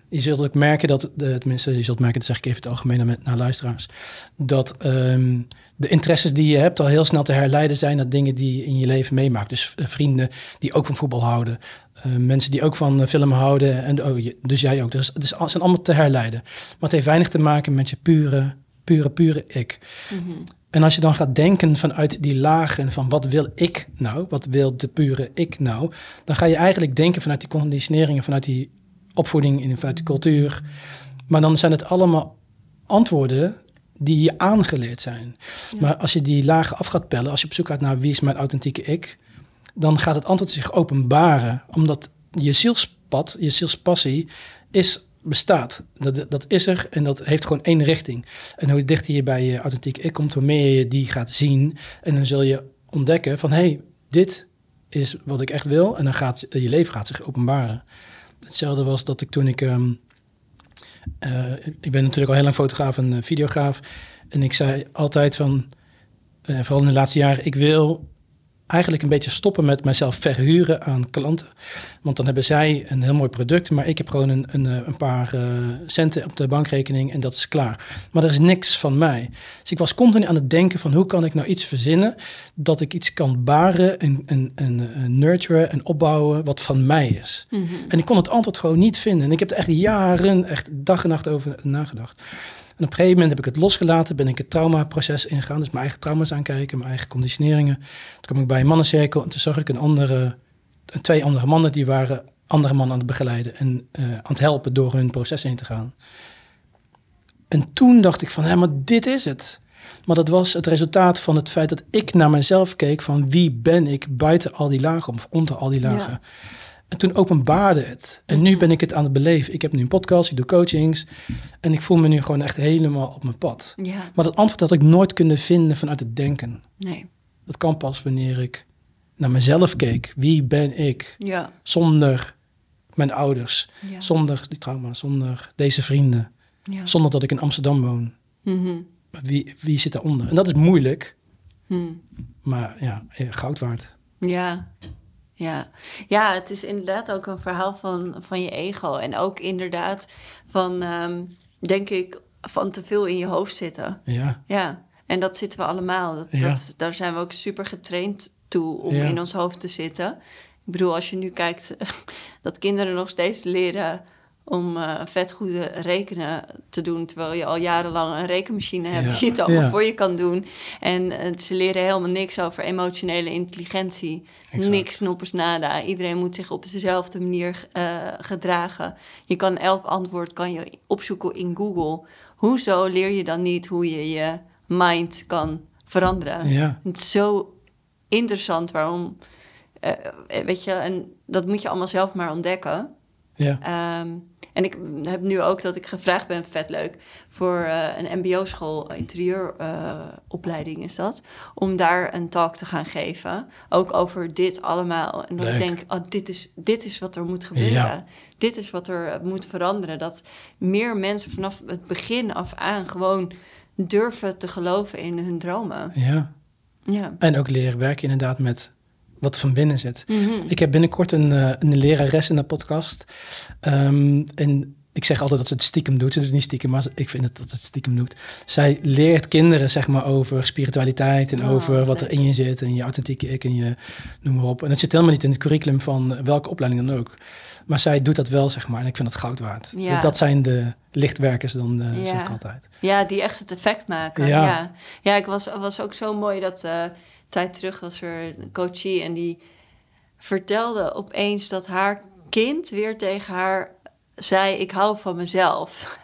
Je zult ook merken dat, de, tenminste, je zult merken, dat zeg ik even het algemeen naar, naar luisteraars, dat ehm, de interesses die je hebt al heel snel te herleiden zijn naar dingen die je in je leven meemaakt. Dus eh, vrienden die ook van voetbal houden, eh, mensen die ook van eh, film houden, en oh, je, dus jij ook. Dus het is, het zijn allemaal te herleiden. Maar het heeft weinig te maken met je pure pure, pure ik. En als je dan gaat denken vanuit die lagen van wat wil ik nou, wat wil de pure ik nou, dan ga je eigenlijk denken vanuit die conditioneringen, vanuit die opvoeding en vanuit die cultuur. Maar dan zijn het allemaal antwoorden die je aangeleerd zijn. Maar als je die lagen af gaat pellen, als je op zoek gaat naar wie is mijn authentieke ik, dan gaat het antwoord zich openbaren, omdat je zielspad, je zielspassie is bestaat. Dat, dat is er en dat heeft gewoon één richting. En hoe dichter je bij je authentieke ik komt, hoe meer je die gaat zien. En dan zul je ontdekken van, hé, hey, dit is wat ik echt wil. En dan gaat je leven gaat zich openbaren. Hetzelfde was dat ik toen ik... Ehm, eh, ik ben natuurlijk al heel lang fotograaf en uh, videograaf. En ik zei altijd van, uh, vooral in de laatste jaren, ik wil eigenlijk een beetje stoppen met mijzelf verhuren aan klanten. Want dan hebben zij een heel mooi product, maar ik heb gewoon een, een, eh, een paar uh, centen op de bankrekening en dat is klaar. Maar er is niks van mij. Dus ik was continu aan het denken van hoe kan ik nou iets verzinnen dat ik iets kan baren en, en, en, en nurturen en opbouwen wat van mij is. Mm -hmm. En ik kon het antwoord gewoon niet vinden. En ik heb er echt jaren, echt dag en nacht over nagedacht. En op een gegeven moment heb ik het losgelaten, ben ik het traumaproces ingegaan. Dus mijn eigen trauma's aankijken, mijn eigen conditioneringen. Toen kwam ik bij een mannencirkel en toen zag ik een andere, twee andere mannen die waren andere mannen aan het begeleiden en uh, aan het helpen door hun proces heen te gaan. En toen dacht ik van, hé, maar dit is het. Maar dat was het resultaat van het feit dat ik naar mezelf keek van wie ben ik buiten al die lagen of onder al die lagen. Ja. En toen openbaarde het. En nu ben ik het aan het beleven. Ik heb nu een podcast, ik doe coachings. En ik voel me nu gewoon echt helemaal op mijn pad. Ja. Maar dat antwoord had ik nooit kunnen vinden vanuit het denken. Nee. Dat kan pas wanneer ik naar mezelf keek. Wie ben ik? Ja. Zonder mijn ouders. Ja. Zonder die trauma. Zonder deze vrienden. Ja. Zonder dat ik in Amsterdam woon. Mhm. Wie, wie zit daaronder? En dat is moeilijk. Hmm. Maar ja, goud waard. Ja. Ja. ja, het is inderdaad ook een verhaal van, van je ego. En ook inderdaad van, um, denk ik, van te veel in je hoofd zitten. Ja. Ja, en dat zitten we allemaal. Dat, Ja. dat, daar zijn we ook super getraind toe om Ja. in ons hoofd te zitten. Ik bedoel, als je nu kijkt dat kinderen nog steeds leren om eh, vet goede rekenen te doen... terwijl je al jarenlang een rekenmachine hebt Ja. die het allemaal Ja. voor je kan doen. En eh, ze leren helemaal niks over emotionele intelligentie. Exact. Niks, noppers, nada. Iedereen moet zich op dezelfde manier eh, gedragen. Je kan elk antwoord kan je opzoeken in Google. Hoezo leer je dan niet hoe je je mind kan veranderen? Ja. Het is zo interessant waarom... weet je, en dat moet je allemaal zelf maar ontdekken. Ja. Ehm, en ik heb nu ook dat ik gevraagd ben, vet leuk, voor eh, een mbo-school, interieuropleiding is dat, om daar een talk te gaan geven. Ook over dit allemaal. En dat ik denk, oh, dit, is, dit is wat er moet gebeuren. Ja. Dit is wat er eh, moet veranderen. Dat meer mensen vanaf het begin af aan gewoon durven te geloven in hun dromen. ja. Ja. En ook leren werken inderdaad met wat van binnen zit. Mhm. Ik heb binnenkort een, eh, een lerares in de podcast. Ehm, en ik zeg altijd dat ze het stiekem doet. Ze doet het niet stiekem, maar ik vind het dat ze het stiekem doet. Zij leert kinderen zeg maar over spiritualiteit en Oh, over wat er in je zit. En je authentieke ik en je noem maar op. En dat zit helemaal niet in het curriculum van welke opleiding dan ook. Maar zij doet dat wel, zeg maar. En ik vind dat goud waard. Ja. Dat zijn de lichtwerkers dan, eh, Ja. zeg ik altijd. Ja, die echt het effect maken. Ja. Ja, ja. ik was, was ook zo mooi dat eh tijd terug was er een coachie en die vertelde opeens dat haar kind weer tegen haar zei: Ik hou van mezelf.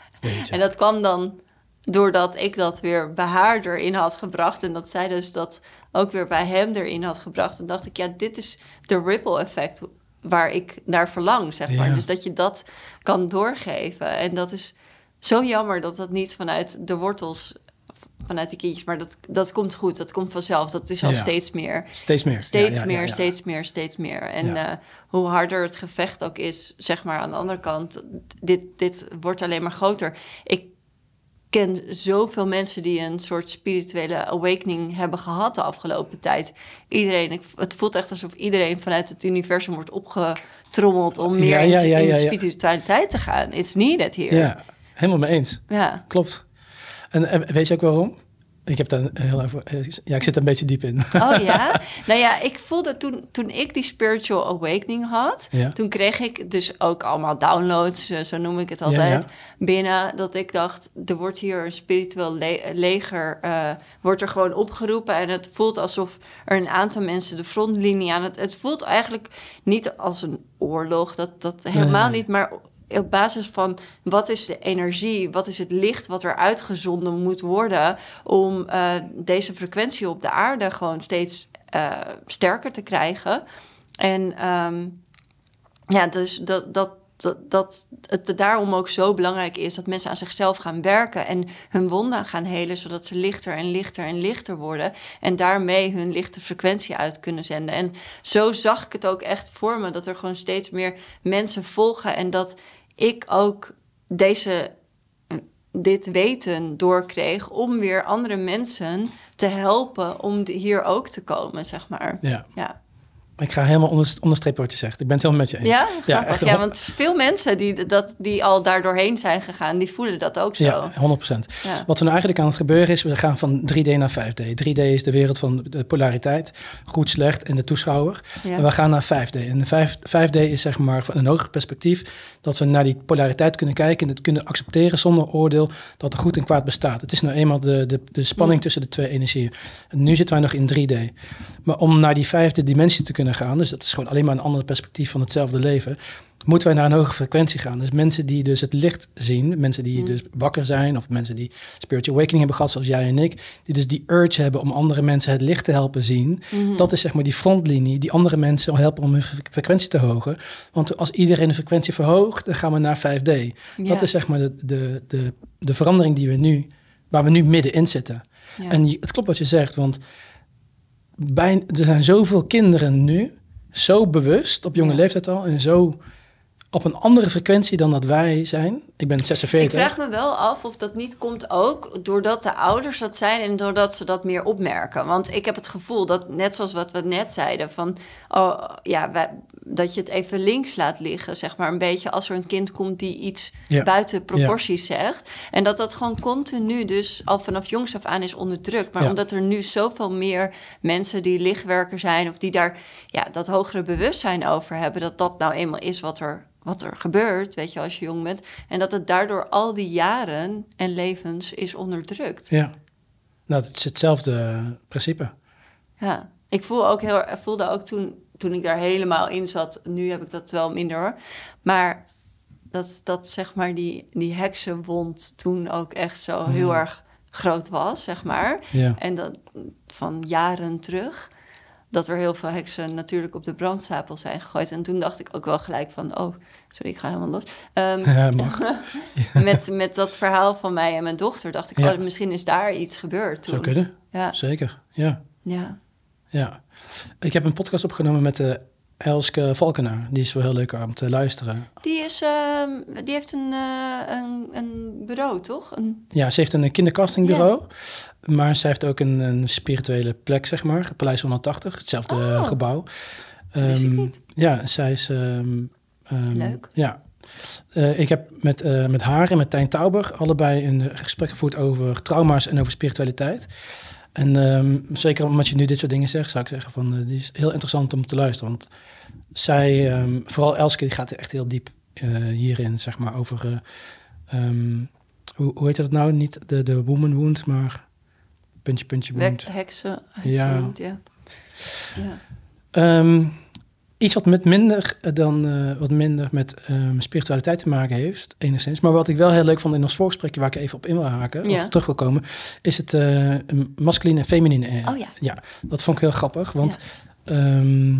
En dat kwam dan doordat ik dat weer bij haar erin had gebracht. En dat zij dus dat ook weer bij hem erin had gebracht. En dacht ik, ja, dit is de ripple effect waar ik naar verlang, zeg maar. Ja. Dus dat je dat kan doorgeven. En dat is zo jammer dat dat niet vanuit de wortels, vanuit die kindjes... maar dat, dat komt goed, dat komt vanzelf. Dat is al Ja. steeds meer. Steeds meer. Steeds Ja, meer, steeds meer, steeds meer. En eh, hoe harder het gevecht ook is, zeg maar aan de andere kant, dit, dit wordt alleen maar groter. Ik ken zoveel mensen die een soort spirituele awakening hebben gehad de afgelopen tijd. Iedereen, het voelt echt alsof iedereen vanuit het universum wordt opgetrommeld om meer Ja, in- ja, ja, in, ja. spiritualiteit te gaan. It's needed here. Ja, helemaal mee eens. Ja. Klopt. En, eh, weet je ook waarom? Ik heb daar heel even, ja, ik zit er een beetje diep in. Oh ja? Nou ja, ik voelde toen, toen ik die spiritual awakening had, Ja. toen kreeg ik dus ook allemaal downloads, eh, zo noem ik het altijd, ja. binnen. Dat ik dacht, er wordt hier een spiritueel le- leger, eh, wordt er gewoon opgeroepen. En het voelt alsof er een aantal mensen de frontlinie aan het... Het voelt eigenlijk niet als een oorlog, dat, dat helemaal nee. niet, maar op basis van wat is de energie, wat is het licht wat er uitgezonden moet worden om eh, deze frequentie op de aarde gewoon steeds eh, sterker te krijgen. En ehm, ja, dus dat, dat, dat, dat het daarom ook zo belangrijk is dat mensen aan zichzelf gaan werken en hun wonden gaan helen, zodat ze lichter en lichter en lichter worden en daarmee hun lichte frequentie uit kunnen zenden. En zo zag ik het ook echt voor me, dat er gewoon steeds meer mensen volgen en dat ik ook deze dit weten doorkreeg om weer andere mensen te helpen om hier ook te komen, zeg maar. Ja, Ja, ik ga helemaal onder, onderstrepen wat je zegt. Ik ben het helemaal met je eens. ja? ja, Grappig. echt ja, want veel mensen die, dat, die al daar doorheen zijn gegaan, die voelen dat ook zo. Ja, 100%. Ja. Wat er nou eigenlijk aan het gebeuren is, we gaan van 3D naar 5D. 3D is de wereld van de polariteit, goed, slecht en de toeschouwer. Ja. En we gaan naar 5D. En de 5, 5D is zeg maar van een hoger perspectief dat we naar die polariteit kunnen kijken en het kunnen accepteren zonder oordeel dat er goed en kwaad bestaat. Het is nou eenmaal de, de, de spanning Ja. tussen de twee energieën. En nu zitten wij nog in 3D. Maar om naar die vijfde dimensie te kunnen gaan, dus dat is gewoon alleen maar een ander perspectief van hetzelfde leven, moeten wij naar een hoge frequentie gaan. Dus mensen die dus het licht zien, mensen die Mm. dus wakker zijn, of mensen die spiritual awakening hebben gehad, zoals jij en ik, die dus die urge hebben om andere mensen het licht te helpen zien, Mhm. dat is zeg maar die frontlinie die andere mensen helpen om hun fre- frequentie te hogen. Want als iedereen de frequentie verhoogt, dan gaan we naar 5D. Ja. Dat is zeg maar de, de, de, de verandering die we nu, waar we nu middenin zitten. En het klopt wat je zegt, want er zijn zoveel kinderen nu zo bewust op jonge Ja. leeftijd al en zo op een andere frequentie dan dat wij zijn. Ik ben 46. Ik vraag me wel af of dat niet komt ook doordat de ouders dat zijn en doordat ze dat meer opmerken. Want ik heb het gevoel dat, net zoals wat we net zeiden, van oh, ja, wij- dat je het even links laat liggen, zeg maar, een beetje als er een kind komt die iets Ja. buiten proporties zegt. En dat dat gewoon continu dus al vanaf jongs af aan is onderdrukt. Maar Ja. omdat er nu zoveel meer mensen die lichtwerker zijn of die daar ja, dat hogere bewustzijn over hebben, dat dat nou eenmaal is wat er, wat er gebeurt, weet je, als je jong bent. En dat het daardoor al die jaren en levens is onderdrukt. Ja, nou, het is hetzelfde principe. Ja, ik voel ook heel, voelde ook toen, toen ik daar helemaal in zat. Nu heb ik dat wel minder hoor. Maar dat, dat zeg maar die, die heksenwond toen ook echt zo heel Mhm. erg groot was, zeg maar. Ja, En dat van jaren terug. Dat er heel veel heksen natuurlijk op de brandstapel zijn gegooid. En toen dacht ik ook wel gelijk van... Oh, sorry, ik ga helemaal los. Ehm, ja mag. met, met dat verhaal van mij en mijn dochter dacht ik... Ja. Oh, misschien is daar iets gebeurd toen. Kunnen. Ja, Zeker, ja. ja. ja. Ik heb een podcast opgenomen met de Elske Valkenaar. Die is wel heel leuk om te luisteren. Die, is, ehm, die heeft een, eh, een, een bureau, toch? Een, Ja, ze heeft een kindercastingbureau. Maar ze heeft ook een, een spirituele plek, zeg maar. Paleis 180, hetzelfde Oh. gebouw. wist ik Ehm, niet. Ja, zij is... ehm, ehm, Leuk. Ja. Eh, ik heb met, eh, met haar en met Tijn Tauber allebei een gesprek gevoerd over trauma's en over spiritualiteit. En zeker omdat je nu dit soort dingen zegt, zou ik zeggen van, eh, die is heel interessant om te luisteren. Want zij, vooral Elske, die gaat echt heel diep hierin, zeg maar, over... hoe, hoe heet dat nou? Niet de, de woman wound, maar puntje, puntje. Wek, heksen. Ja. ja. ja. Ehm, iets wat met minder eh, dan eh, wat minder met ehm, spiritualiteit te maken heeft, enigszins. Maar wat ik wel heel leuk vond in ons voorgesprekje, waar ik even op in wil haken, Ja. of terug wil komen, is het eh masculine en feminine. Oh ja. Ja, dat vond ik heel grappig, want ehm,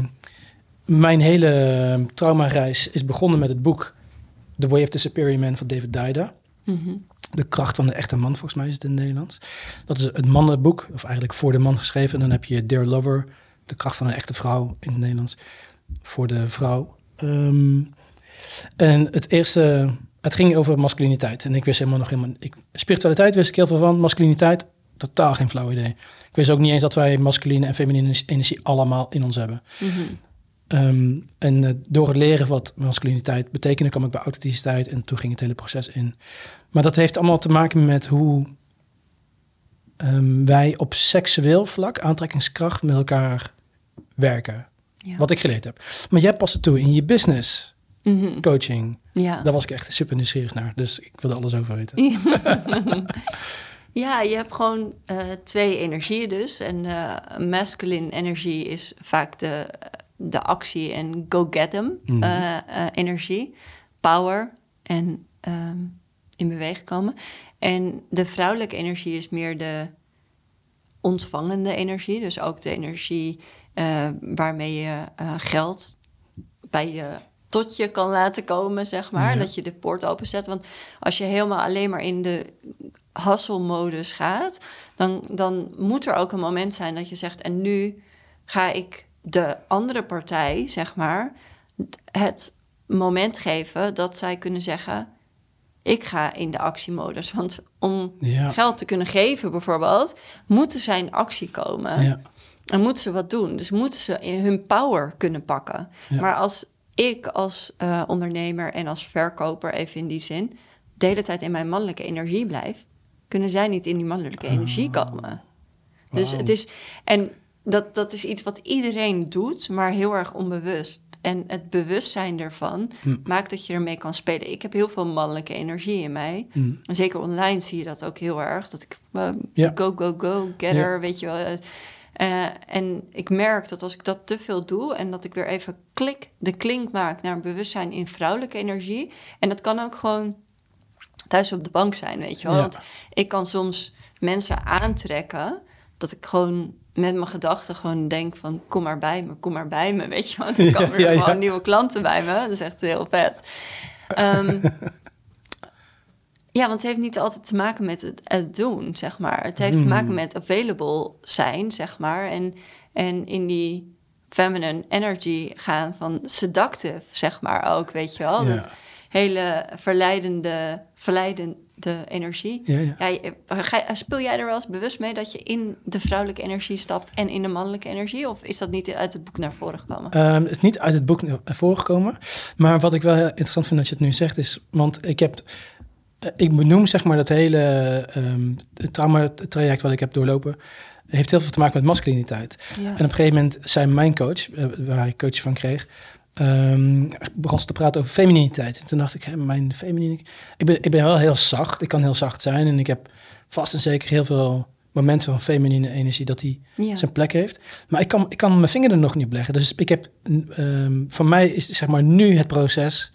mijn hele traumareis is begonnen met het boek The Way of the Superior Man van David Diда. Mhm. De kracht van de echte man, volgens mij is het in het Nederlands. Dat is het mannenboek, of eigenlijk voor de man geschreven. En dan heb je Dear Lover, de kracht van een echte vrouw in het Nederlands. Voor de vrouw. Ehm, en het eerste, het ging over masculiniteit. En ik wist helemaal nog helemaal, ik, spiritualiteit wist ik heel veel van. Masculiniteit, totaal geen flauw idee. Ik wist ook niet eens dat wij masculine en feminine energie allemaal in ons hebben. Mhm. Ehm, en eh, door het leren wat masculiniteit betekende, kwam ik bij authenticiteit en toen ging het hele proces in. Maar dat heeft allemaal te maken met hoe ehm, wij op seksueel vlak, aantrekkingskracht, met elkaar werken. Ja. Wat ik geleerd heb. Maar jij past het toe in je business Mhm. coaching. ja. Daar was ik echt super nieuwsgierig naar. Dus ik wilde alles over weten. ja, je hebt gewoon eh, twee energieën dus. En eh masculine energie is vaak de, de actie en go get them Mhm. eh, energie. Power en ehm, in beweging komen. En de vrouwelijke energie is meer de ontvangende energie. Dus ook de energie eh, waarmee je eh, geld bij je tot je kan laten komen, zeg maar. Ja. Dat je de poort openzet. Want als je helemaal alleen maar in de hustle-modus gaat... Dan, dan moet er ook een moment zijn dat je zegt... en nu ga ik de andere partij, zeg maar... het moment geven dat zij kunnen zeggen... ik ga in de actiemodus. Want om Ja. geld te kunnen geven bijvoorbeeld... moeten zij in actie komen. Ja. En moeten ze wat doen. Dus moeten ze hun power kunnen pakken. Ja. Maar als ik als eh, ondernemer en als verkoper, even in die zin, de hele tijd in mijn mannelijke energie blijf, kunnen zij niet in die mannelijke energie komen. Dus het is, en dat, dat is iets wat iedereen doet, maar heel erg onbewust. En het bewustzijn ervan Hm. maakt dat je ermee kan spelen. Ik heb heel veel mannelijke energie in mij. Hm. En zeker online zie je dat ook heel erg. Dat ik eh, Ja. go, go, go, getter, weet je wel. Eh, en ik merk dat als ik dat te veel doe en dat ik weer even klik, de klink maak naar een bewustzijn in vrouwelijke energie. En dat kan ook gewoon thuis op de bank zijn, weet je wel. Ja. Want ik kan soms mensen aantrekken dat ik gewoon met mijn gedachten gewoon denk van kom maar bij me, kom maar bij me, weet je wel. Dan komen er ja, ja. gewoon nieuwe klanten bij me. Dat is echt heel vet. Ehm, ja, want het heeft niet altijd te maken met het, het doen, zeg maar. Het heeft te Hmm. maken met available zijn, zeg maar. En, en in die feminine energy gaan van seductive, zeg maar ook, weet je wel. Dat hele verleidende, verleidende energie. Ja, ja. Ja, je- ga- speel jij er wel eens bewust mee dat je in de vrouwelijke energie stapt en in de mannelijke energie? Of is dat niet uit het boek naar voren gekomen? Ehm, het is niet uit het boek naar voren gekomen. Maar wat ik wel interessant vind dat je het nu zegt is... Want ik heb... eh, Ik benoem zeg maar dat hele ehm trauma-traject wat ik heb doorlopen... heeft heel veel te maken met masculiniteit. ja. En op een gegeven moment zei mijn coach, eh, waar ik coach van kreeg... ehm, begon ze te praten over femininiteit. En toen dacht ik, hè, mijn feminine... Ik ben, ik ben wel heel zacht. Ik kan heel zacht zijn. En ik heb vast en zeker heel veel momenten van feminine energie... dat die ja. zijn plek heeft. Maar ik kan, ik kan mijn vinger er nog niet op leggen. Dus ik heb, ehm voor mij is zeg maar nu het proces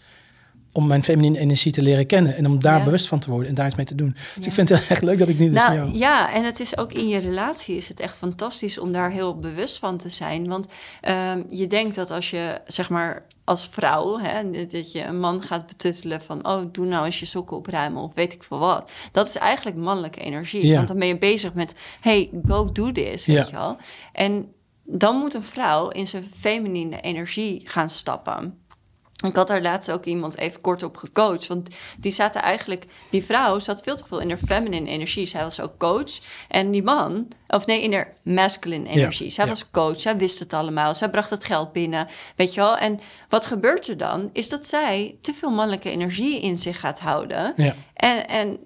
om mijn feminine energie te leren kennen en om daar Ja. bewust van te worden en daar iets mee te doen. Dus Ja. ik vind het heel erg leuk dat ik niet dus Nou jou. ja, en het is ook in je relatie is het echt fantastisch om daar heel bewust van te zijn. Want ehm, je denkt dat als je, zeg maar, als vrouw, hè, dat- je een man gaat betuttelen van, oh, doe nou eens je sokken opruimen of weet ik veel wat. Dat is eigenlijk mannelijke energie. Ja. Want dan ben je bezig met, hey, go do this, weet je wel. En dan moet een vrouw in zijn feminine energie gaan stappen. Ik had daar laatst ook iemand even kort op gecoacht. Want die zaten eigenlijk, die vrouw zat veel te veel in haar feminine energie. Zij was ook coach. En die man, of nee, in haar masculine energie. zij ja. was coach, zij wist het allemaal. Zij bracht het geld binnen, weet je wel. En wat gebeurt er dan? Is dat zij te veel mannelijke energie in zich gaat houden. Ja. En, en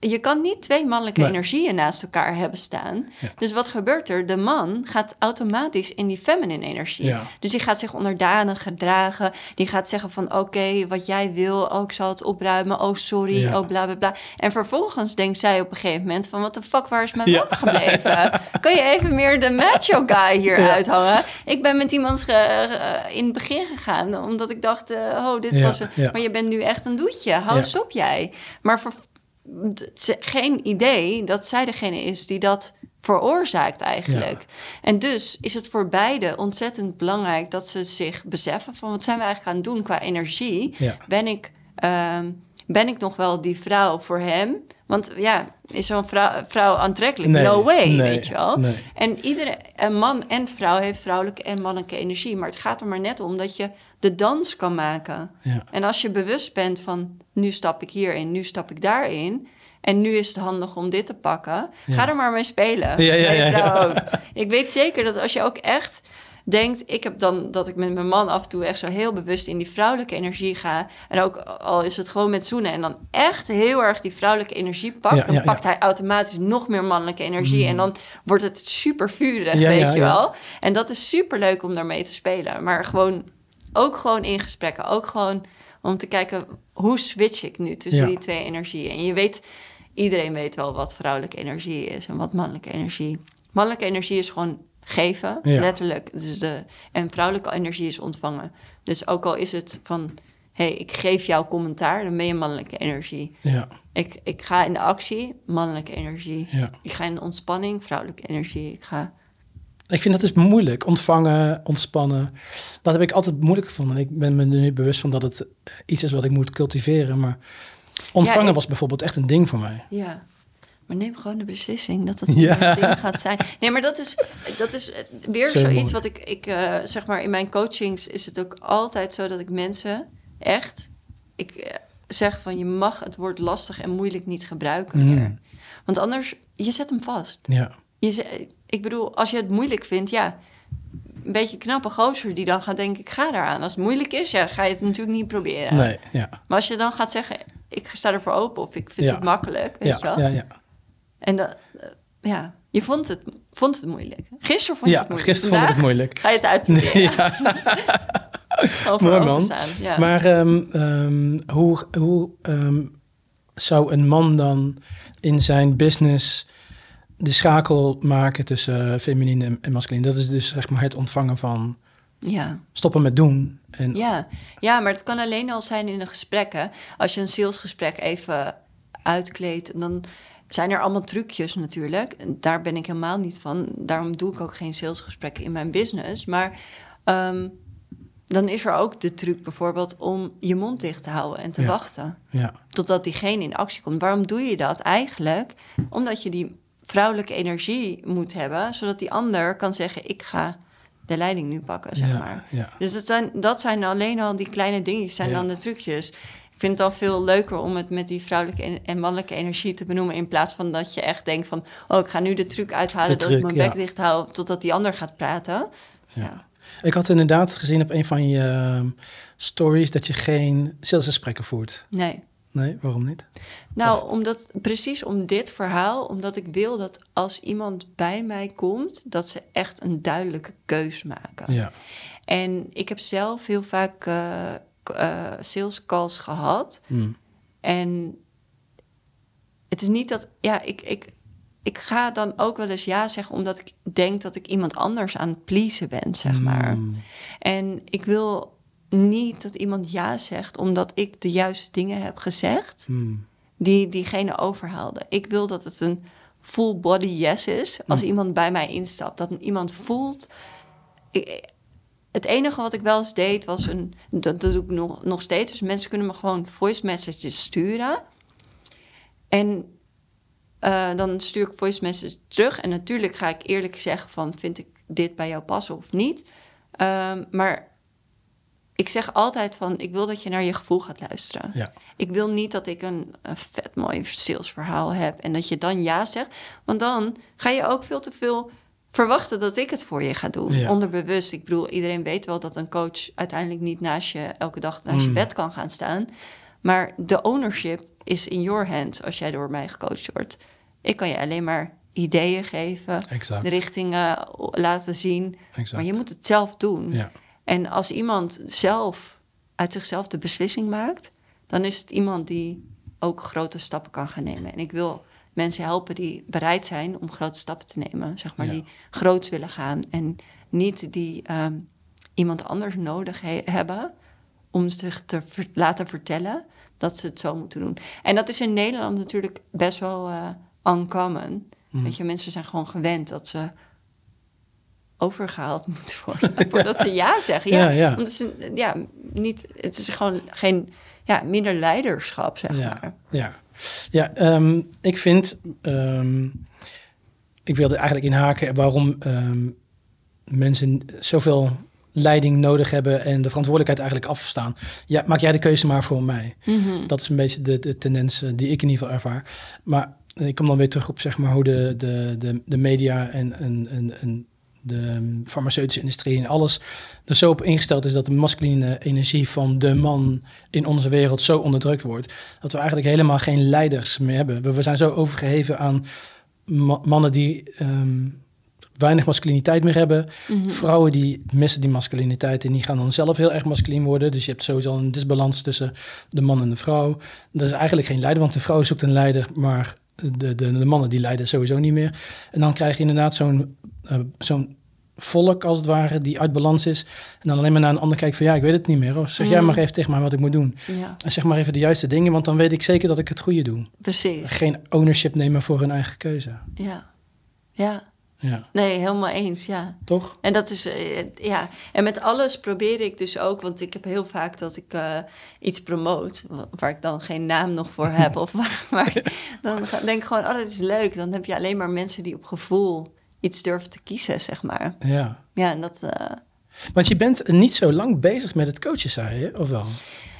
je kan niet twee mannelijke Nee. energieën naast elkaar hebben staan. Ja. Dus wat gebeurt er? De man gaat automatisch in die feminine energie. Ja. Dus die gaat zich onderdanig gedragen. Die gaat zeggen van oké, wat jij wil, oh ik zal het opruimen. Oh sorry, Ja. oh bla bla bla. En vervolgens denkt zij op een gegeven moment van wat de fuck, waar is mijn man gebleven? kan je even meer de macho guy hier uithangen? Ik ben met iemand ge- in het begin gegaan omdat ik dacht, eh, oh dit was het. Maar je bent nu echt een doetje. Hou eens op jij. Maar ze- geen idee dat zij degene is die dat veroorzaakt eigenlijk. En dus is het voor beide ontzettend belangrijk dat ze zich beseffen van wat zijn we eigenlijk aan het doen qua energie. Ja. Ben ik, ehm, ben ik nog wel die vrouw voor hem? Want ja, is zo'n vrouw, vrouw aantrekkelijk? Nee, no way, nee, weet je wel. nee. En iedere man en vrouw heeft vrouwelijke en mannelijke energie. Maar het gaat er maar net om dat je de dans kan maken. Ja. En als je bewust bent van nu stap ik hierin, nu stap ik daarin. En nu is het handig om dit te pakken. Ja. Ga er maar mee spelen. Ja, ja, ja. Ik weet zeker dat als je ook echt denkt, ik heb dan dat ik met mijn man af en toe echt zo heel bewust in die vrouwelijke energie ga. En ook al is het gewoon met zoenen en dan echt heel erg die vrouwelijke energie pakt, Ja, dan ja, pakt hij automatisch nog meer mannelijke energie. En dan wordt het super vurig, weet je wel. En dat is super leuk om daarmee te spelen. Maar gewoon ook gewoon in gesprekken, ook gewoon om te kijken hoe switch ik nu tussen Ja. die twee energieën. En je weet, iedereen weet wel wat vrouwelijke energie is en wat mannelijke energie. Mannelijke energie is gewoon geven, Ja. letterlijk. Dus de, en vrouwelijke energie is ontvangen. Dus ook al is het van, hé, hey, ik geef jou commentaar, dan ben je mannelijke energie. Ja, Ik, ik ga in de actie, mannelijke energie. ja. Ik ga in de ontspanning, vrouwelijke energie. Ik ga... Ik vind dat dus moeilijk. Ontvangen, ontspannen. Dat heb ik altijd moeilijk gevonden. Ik ben me nu bewust van dat het iets is wat ik moet cultiveren. Maar ontvangen Ja, ik- was bijvoorbeeld echt een ding voor mij. Ja. Maar neem gewoon de beslissing dat Ja. een ding gaat zijn. Nee, maar dat is, dat is weer Zo zoiets mooi. wat ik, ik eh, zeg maar, in mijn coachings is het ook altijd zo dat ik mensen echt, ik eh, zeg van je mag het woord lastig en moeilijk niet gebruiken Mm. meer. Want anders, je zet hem vast. Ja, Je ik bedoel, als je het moeilijk vindt, ja, een beetje knappe gozer die dan gaat denken, ik ga daaraan. Als het moeilijk is, ja, ga je het natuurlijk niet proberen. nee, ja. Maar als je dan gaat zeggen, ik sta ervoor open of ik vind Ja. het makkelijk, weet Ja, je wel. ja, ja. En dat, eh, ja, je vond het, vond het moeilijk. Gisteren vond je ja het moeilijk. gisteren vond ik het moeilijk. Ga je het uitproberen? Ja. Mooi, man. Ja. Maar ehm, ehm, hoe, hoe ehm, zou een man dan in zijn business de schakel maken tussen uh, feminine en, en masculine? Dat is dus zeg maar het ontvangen van ja. stoppen met doen. En, Ja. ja, maar het kan alleen al zijn in een gesprek. Hè? Als je een salesgesprek even uitkleedt, dan zijn er allemaal trucjes natuurlijk. Daar ben ik helemaal niet van. Daarom doe ik ook geen salesgesprekken in mijn business. Maar ehm, dan is er ook de truc bijvoorbeeld om je mond dicht te houden en te Ja. wachten. ja, totdat diegene in actie komt. Waarom doe je dat eigenlijk? Omdat je die vrouwelijke energie moet hebben, zodat die ander kan zeggen: Ik ga de leiding nu pakken, zeg ja, maar. ja. Dus dat zijn, dat zijn alleen al die kleine dingetjes, zijn Ja. dan de trucjes. Ik vind het dan veel leuker om het met die vrouwelijke en, mannelijke energie te benoemen. In plaats van dat je echt denkt van... oh, ik ga nu de truc uithalen De dat ik mijn bek dicht hou... totdat die ander gaat praten. Ik had inderdaad gezien op een van je ehm, stories dat je geen salesgesprekken voert. Nee. Nee, waarom niet? Nou, omdat, precies om dit verhaal, omdat ik wil dat als iemand bij mij komt, dat ze echt een duidelijke keus maken. Ja, En ik heb zelf heel vaak eh, sales calls gehad. Hm. En het is niet dat, ja, ik, ik, ik ga dan ook wel eens ja zeggen, omdat ik denk dat ik iemand anders aan het pleasen ben, zeg maar. Hm. En ik wil niet dat iemand ja zegt, omdat ik de juiste dingen heb gezegd Hm. die diegene overhaalde. Ik wil dat het een full body yes is als Hm. iemand bij mij instapt. Dat iemand voelt. Ik- het enige wat ik wel eens deed was een. Dat, dat doe ik nog, nog steeds. Dus mensen kunnen me gewoon voice messages sturen. En eh, dan stuur ik voice message terug. En natuurlijk ga ik eerlijk zeggen van... vind ik dit bij jou passen of niet? Ehm, maar ik zeg altijd van... ik wil dat je naar je gevoel gaat luisteren. Ja, Ik wil niet dat ik een, een vet mooi salesverhaal heb en dat je dan ja zegt. Want dan ga je ook veel te veel verwachten dat ik het voor je ga doen. Ja. Onderbewust. Ik bedoel, iedereen weet wel dat een coach uiteindelijk niet naast je elke dag naast je Mm. bed kan gaan staan. Maar de ownership is in your hands als jij door mij gecoacht wordt. Ik kan je alleen maar ideeën geven, exact. de richtingen laten zien. exact. Maar je moet het zelf doen. Ja, En als iemand zelf uit zichzelf de beslissing maakt, dan is het iemand die ook grote stappen kan gaan nemen. En ik wil mensen helpen die bereid zijn om grote stappen te nemen, zeg maar, Ja. die groots willen gaan en niet die ehm, iemand anders nodig he- hebben om zich te ver- laten vertellen dat ze het zo moeten doen. En dat is in Nederland natuurlijk best wel eh, uncommon. Mm. Weet je, mensen zijn gewoon gewend dat ze overgehaald moeten worden voordat ze ja zeggen. Ja, Ja. Want het is, ja, niet, het is gewoon geen ja, minder leiderschap, zeg Ja. maar. Ja, ja ehm, ik vind, ehm, ik wilde eigenlijk inhaken waarom ehm, mensen zoveel leiding nodig hebben en de verantwoordelijkheid eigenlijk afstaan. Ja, maak jij de keuze maar voor mij. Mhm. Dat is een beetje de, de tendens eh, die ik in ieder geval ervaar. Maar ik kom dan weer terug op zeg maar, hoe de, de, de, de media en, en, en, en de farmaceutische industrie en alles er zo op ingesteld is dat de masculine energie van de man in onze wereld zo onderdrukt wordt, dat we eigenlijk helemaal geen leiders meer hebben. We, we zijn zo overgeheven aan ma- mannen die ehm, weinig masculiniteit meer hebben. Mhm. Vrouwen die missen die masculiniteit en die gaan dan zelf heel erg masculin worden. Dus je hebt sowieso een disbalans tussen de man en de vrouw. Dat is eigenlijk geen leider, want de vrouw zoekt een leider, maar de, de, de mannen die leiden sowieso niet meer. En dan krijg je inderdaad zo'n eh, zo'n volk als het ware die uit balans is. En dan alleen maar naar een ander kijkt van ja, ik weet het niet meer. Of zeg jij Mhm. maar even tegen mij wat ik moet doen. Ja, En zeg maar even de juiste dingen, want dan weet ik zeker dat ik het goede doe. precies. Geen ownership nemen voor hun eigen keuze. Ja. Ja. Ja, Nee, helemaal eens, ja. toch? En dat is, eh, ja. En met alles probeer ik dus ook, want ik heb heel vaak dat ik eh, iets promoot, wa- waar ik dan geen naam nog voor heb. of waar, maar dan denk ik gewoon, oh, dat is leuk. Dan heb je alleen maar mensen die op gevoel iets durven te kiezen, zeg maar. Ja. Ja, en dat, eh, Want je bent niet zo lang bezig met het coachen, zei je, of wel?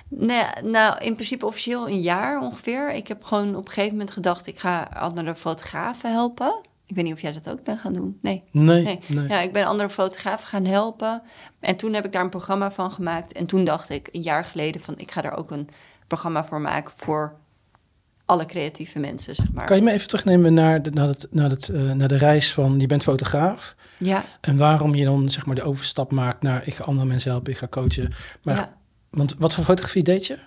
Nee, nou, in principe officieel een jaar ongeveer. Ik heb gewoon op een gegeven moment gedacht, ik ga andere fotografen helpen. Ik weet niet of jij dat ook bent gaan doen. Nee. Nee, Nee. nee. Ja, ik ben andere fotografen gaan helpen. En toen heb ik daar een programma van gemaakt. En toen dacht ik een jaar geleden van, ik ga daar ook een programma voor maken voor alle creatieve mensen, zeg maar. Kan je me even terugnemen naar de, naar, het, naar, het, eh, naar de reis van je bent fotograaf Ja, en waarom je dan zeg maar de overstap maakt naar ik ga andere mensen helpen, ik ga coachen. Maar, ja. Want wat voor fotografie deed je?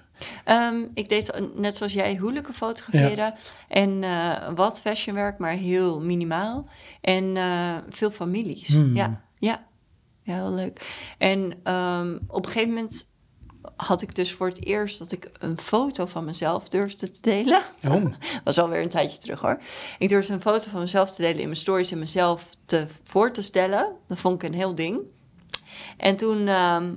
Ehm, ik deed net zoals jij huwelijken fotograferen. En eh, wat fashionwerk, maar heel minimaal. En eh, veel families. Hmm. Ja, ja. Ja, heel leuk. En ehm, op een gegeven moment had ik dus voor het eerst dat ik een foto van mezelf durfde te delen. Oh, was alweer een tijdje terug hoor. Ik durfde een foto van mezelf te delen in mijn stories en mezelf te, voor te stellen. Dat vond ik een heel ding. En toen, ehm,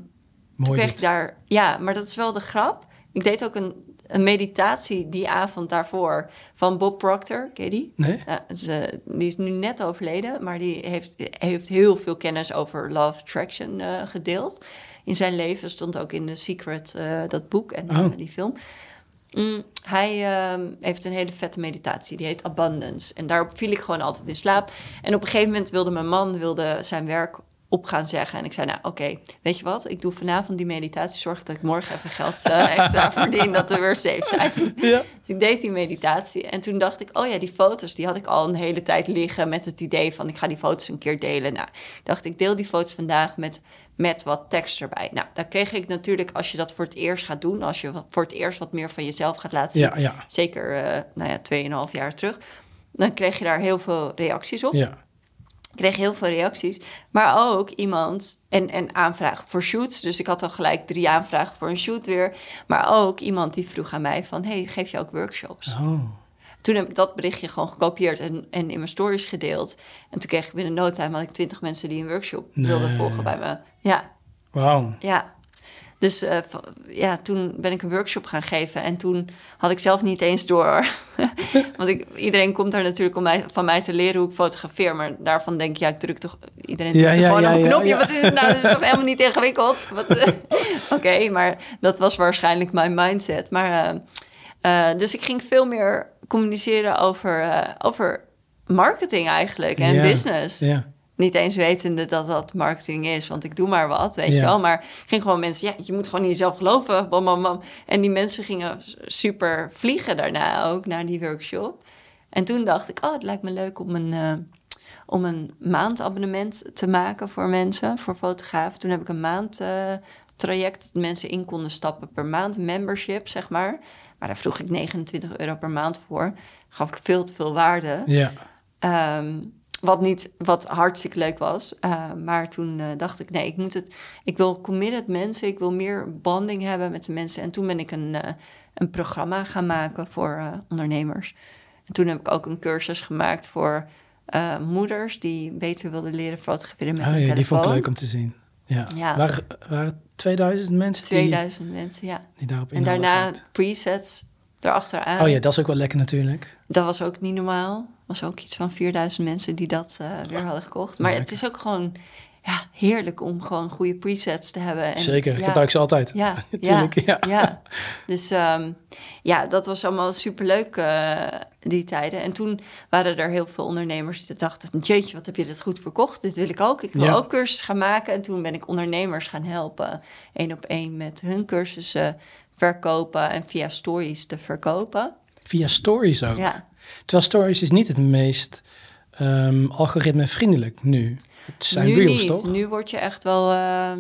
toen kreeg ik daar... Ja, maar dat is wel de grap. Ik deed ook een, een meditatie die avond daarvoor van Bob Proctor. Ken je die? Nee? Ja, is, eh, die is nu net overleden, maar die heeft, heeft heel veel kennis over Love Attraction eh, gedeeld. In zijn leven stond ook in The Secret eh, dat boek en Oh. die film. Mm, hij ehm, heeft een hele vette meditatie, die heet Abundance. En daarop viel ik gewoon altijd in slaap. En op een gegeven moment wilde mijn man wilde zijn werk op gaan zeggen. En ik zei, nou oké, weet je wat? Ik doe vanavond die meditatie. Zorg dat ik morgen even geld eh, extra verdien, dat we weer safe zijn. Ja. Dus ik deed die meditatie en toen dacht ik, oh ja, die foto's, die had ik al een hele tijd liggen met het idee van ik ga die foto's een keer delen. Nou, dacht ik deel die foto's vandaag met, met wat tekst erbij. Nou, daar kreeg ik natuurlijk, als je dat voor het eerst gaat doen, als je voor het eerst wat meer van jezelf gaat laten zien, Ja, ja, zeker, eh nou ja, tweeënhalf jaar terug, dan kreeg je daar heel veel reacties op. ja. Ik kreeg heel veel reacties. Maar ook iemand en, en aanvragen voor shoots. Dus ik had al gelijk drie aanvragen voor een shoot weer. Maar ook iemand die vroeg aan mij van... hey, geef je ook workshops? Oh, Toen heb ik dat berichtje gewoon gekopieerd en, en in mijn stories gedeeld. En toen kreeg ik binnen no time... had ik twintig mensen die een workshop wilden volgen bij me. Ja, wauw. ja. Dus eh, ja, toen ben ik een workshop gaan geven. En toen had ik zelf niet eens door. Want ik, iedereen komt daar natuurlijk om mij, van mij te leren hoe ik fotografeer. Maar daarvan denk ik, ja, ik druk toch... Iedereen drukt Ja, er ja, gewoon ja, op een knopje. Wat is het nou? Dat is toch helemaal niet ingewikkeld? Eh, Oké, maar dat was waarschijnlijk mijn mindset. Maar, eh, dus ik ging veel meer communiceren over, over marketing eigenlijk. En business. Ja, Niet eens wetende dat dat marketing is, want ik doe maar wat, weet Ja. je wel. Maar ging gewoon mensen, ja, je moet gewoon in jezelf geloven, bam, bam, bam. En die mensen gingen super vliegen daarna ook, naar die workshop. En toen dacht ik, oh, het lijkt me leuk om een, eh, om een maandabonnement te maken voor mensen, voor fotografen. Toen heb ik een maand eh, traject dat mensen in konden stappen per maand, membership, zeg maar. Maar daar vroeg ik 29 euro per maand voor. Gaf ik veel te veel waarde. ja. Ehm, wat, niet, wat hartstikke leuk was. Eh, maar toen eh, dacht ik, nee, ik moet het. Ik wil committed mensen. Ik wil meer banding hebben met de mensen. En toen ben ik een, eh, een programma gaan maken voor ondernemers. En toen heb ik ook een cursus gemaakt voor moeders die beter wilden leren fotograferen met Ah, hun ja, die vond ik leuk om te zien. Ja. Ja. Waren, waren 2000 mensen die, 2000 mensen, ja. die daarop En daarna gehaakt? presets erachteraan. Oh ja, dat is ook wel lekker natuurlijk. Dat was ook niet normaal. Was ook iets van 4000 mensen die dat eh, weer hadden gekocht. Maar het is ook gewoon ja, heerlijk om gewoon goede presets te hebben. En, Zeker, ja, gebruik ze altijd. Ja, Tuurlijk, ja. ja. Dus ehm, ja, dat was allemaal superleuk eh, die tijden. En toen waren er heel veel ondernemers die dachten... jeetje, wat heb je dit goed verkocht? Dit wil ik ook. Ik wil ook cursus gaan maken. En toen ben ik ondernemers gaan helpen. één op één met hun cursussen verkopen... en via stories te verkopen. Via stories ook. Ja, Terwijl stories is niet het meest ehm algoritme vriendelijk nu. Het zijn nu reels, niet. toch? Nu word je echt wel... eh,